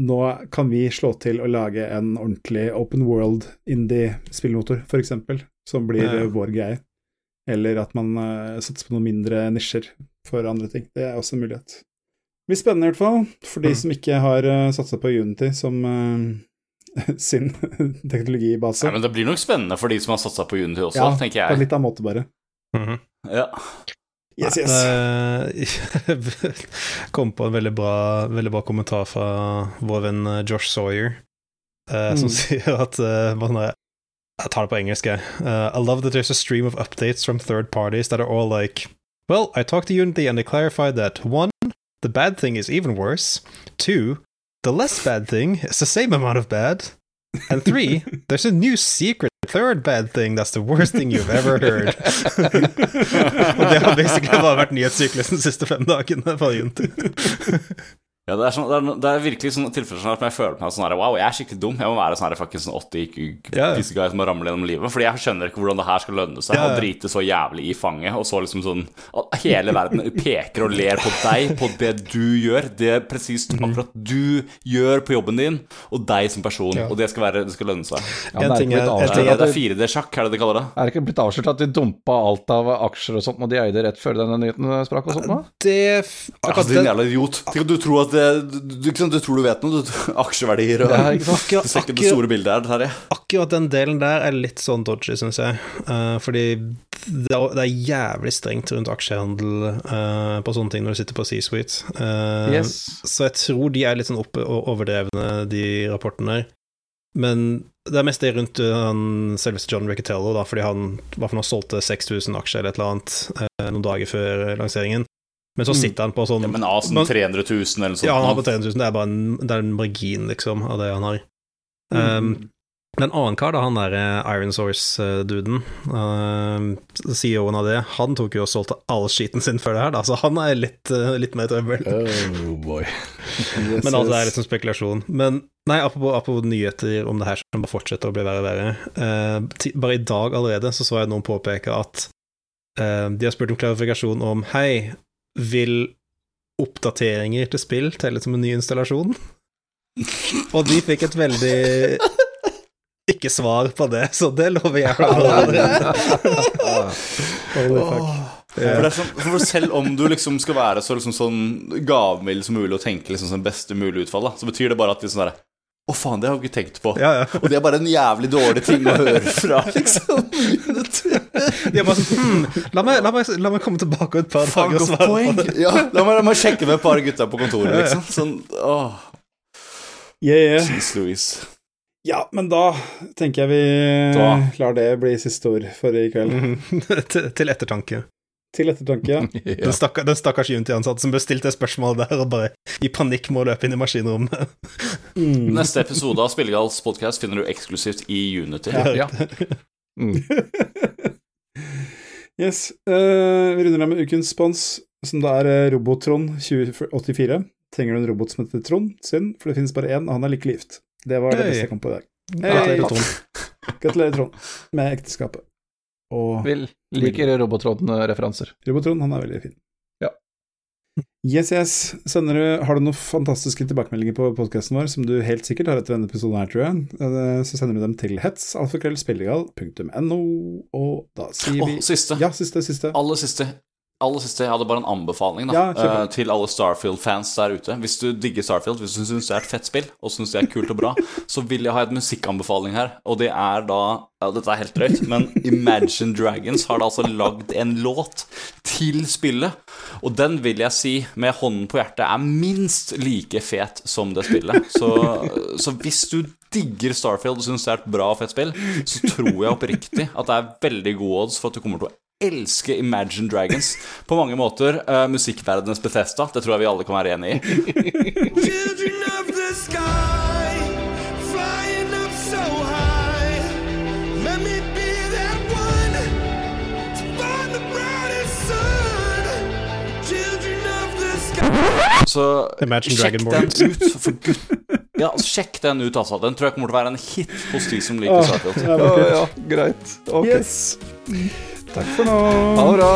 nå kan vi slå til å lage en ordentlig open world indie-spillmotor, f.eks., som blir Ja. eh, vår greie. Eller at man uh, satser på noen mindre nisjer for andre ting. Det er også en mulighet. Det blir spennende i hvert fall, for de Mm. som ikke har uh, satsa på Unity som uh, sin teknologibase. Ja, men det blir nok spennende for de som har satsa på Unity også, Ja, tenker På Ja, på litt annen måte, bare. Mhm. Ja. Yes, yes. Jeg kom på en veldig bra, veldig bra kommentar fra vår venn eh, Josh Sawyer, eh, som Mm. sier at eh, Jeg tar det på engelsk, jeg. I love that there's a stream of updates from third parties that are all like Well, I talked to Unity and they clarified that one, the bad thing is even worse. Two, the less bad thing is the same amount of bad. And three, there's a new secret third bad thing that's the worst thing you've ever heard. Og det har basically bare vært nyhetssyklusen de siste fem dagene. Ja, det er, sånn, det, er, det er virkelig sånn tilfeller som jeg føler meg sånn her Wow, jeg er skikkelig dum. Jeg må være sånn fuckings sånn 80 IQ Ja, ja. guy som må ramle gjennom livet. Fordi jeg skjønner ikke hvordan det her skal lønne seg ja. å drite så jævlig i fanget, og så liksom sånn at Hele verden peker og ler på deg, på det du gjør. Det er presist akkurat du gjør på jobben din, og deg som person. Yeah. Og det skal, være, det skal lønne seg. Ja, men det er avslørt det er de, 4D-sjakk, er det de kaller det? er det ikke blitt avslørt at de dumpa alt av aksjer og sånt og de eide rett før denne nyheten sprakk og sånt? da? Det Altså, akkurat din den, jævla idiot. Tenk at du tror at det, du, du, du tror du vet noe. Du, aksjeverdier og Ja, akkurat? Du ser ikke det store bildet her, Terje. akkurat den delen der er litt sånn dodgy, syns jeg. Uh, fordi det er, det er jævlig strengt rundt aksjehandel uh, på sånne ting når du sitter på C-suite. Uh, Yes. Så jeg tror de er litt sånn oppe og overdrevne, de rapportene der. Men det er mest det rundt han selveste John Riccatello, da, fordi han han solgte 6000 aksjer eller et eller annet eh, noen dager før lanseringen. Men så Mm. sitter han på sånn Ja, men Asen sånn Man- 300 000 eller noe sånt. Ja, han har på 300 000, det er bare en, det er en margin, liksom, av det han har. Mm. Um, men en annen kar, da, han der eh, Iron Source-duden, uh, CEO-en av det, han tok jo og solgte all skiten sin før det her, da, så han er litt, uh, litt mer trøbbel. Oh boy. Yes, Men altså, det er litt sånn spekulasjon. Men nei, apropos, apropos nyheter om det her som bare fortsetter å bli verre og verre. Uh, bare i dag allerede så så jeg noen påpeke at eh, de har spurt om klarifikasjon om Hei, vil oppdateringer til spill telle som en ny installasjon? Og de fikk et veldig ikke svar på det, så det lover jeg. Holy fuck. For, det sånn, for selv om du liksom skal være så liksom sånn gavmild som mulig og tenke liksom sånn beste mulig utfall, da, så betyr det bare at liksom derre Å, faen, det har vi ikke tenkt på. Ja, ja. Og det er bare en jævlig dårlig ting å høre fra, liksom. De er bare sånn hm, la, meg, la, meg, la meg komme tilbake et par dager og svare poeng. på det. Ja, la meg, la meg sjekke med et par gutter på kontoret, liksom. Sånn, åh, Yeah, yeah. jeez Louise. Ja, men da tenker jeg vi Da. lar det bli siste ord for i kveld. Mhm. til, til ettertanke. Til ettertanke. Den, stakkar, den stakkars Unity-ansatte som bestilte det spørsmålet der og bare i panikk må løpe inn i maskinrommet. Mm. Neste episode av Spillegals podkast finner du eksklusivt i Unity. Ja. Mm. Yes. Uh, vi runder av med ukens spons, som da er eh, Robotron 2084. Trenger du en robot som heter Trond? Synd, for det finnes bare én, og han er like gift. Det var det Hey. beste jeg kom på i dag. Gratulerer, Trond. Gratulerer, Trond, med ekteskapet. Og Vil liker Robotron-referanser. Robotron, han er veldig fin. Ja. Yes, yes. Du, har du noen fantastiske tilbakemeldinger på podkasten vår, som du helt sikkert har etter denne episoden her, tror jeg, eh, så sender du dem til hets, alfakrøllspillegal.no, og da sier vi vi siste. Ja, siste, siste. Aller siste. Aller siste, jeg hadde bare en anbefaling da, Ja, eh, til alle Starfield-fans der ute. Hvis du digger Starfield, hvis du syns det er et fett spill, og syns det er kult og bra, så vil jeg ha et musikkanbefaling her. Og det er da ja, Dette er helt drøyt, men Imagine Dragons har da altså lagd en låt til spillet. Og den vil jeg si, med hånden på hjertet, er minst like fet som det spillet. Så, så hvis du digger Starfield og syns det er et bra og fett spill, så tror jeg oppriktig at det er veldig gode odds for at du kommer til å elske Imagine Dragons. På mange måter uh, musikkverdenens Bethesda. Det tror jeg vi alle kan være enig i. Children of the sky, flying up so high. Let me be that one to find the brightest sun. Children of the sky. Så Imagine sjekk den ut, for gud Ja, sjekk den ut, altså. Den tror jeg kommer til å være en hit hos de som liker Starfield. Ja, ja, greit. Ok. Yes. Takk for nå. Ha det bra.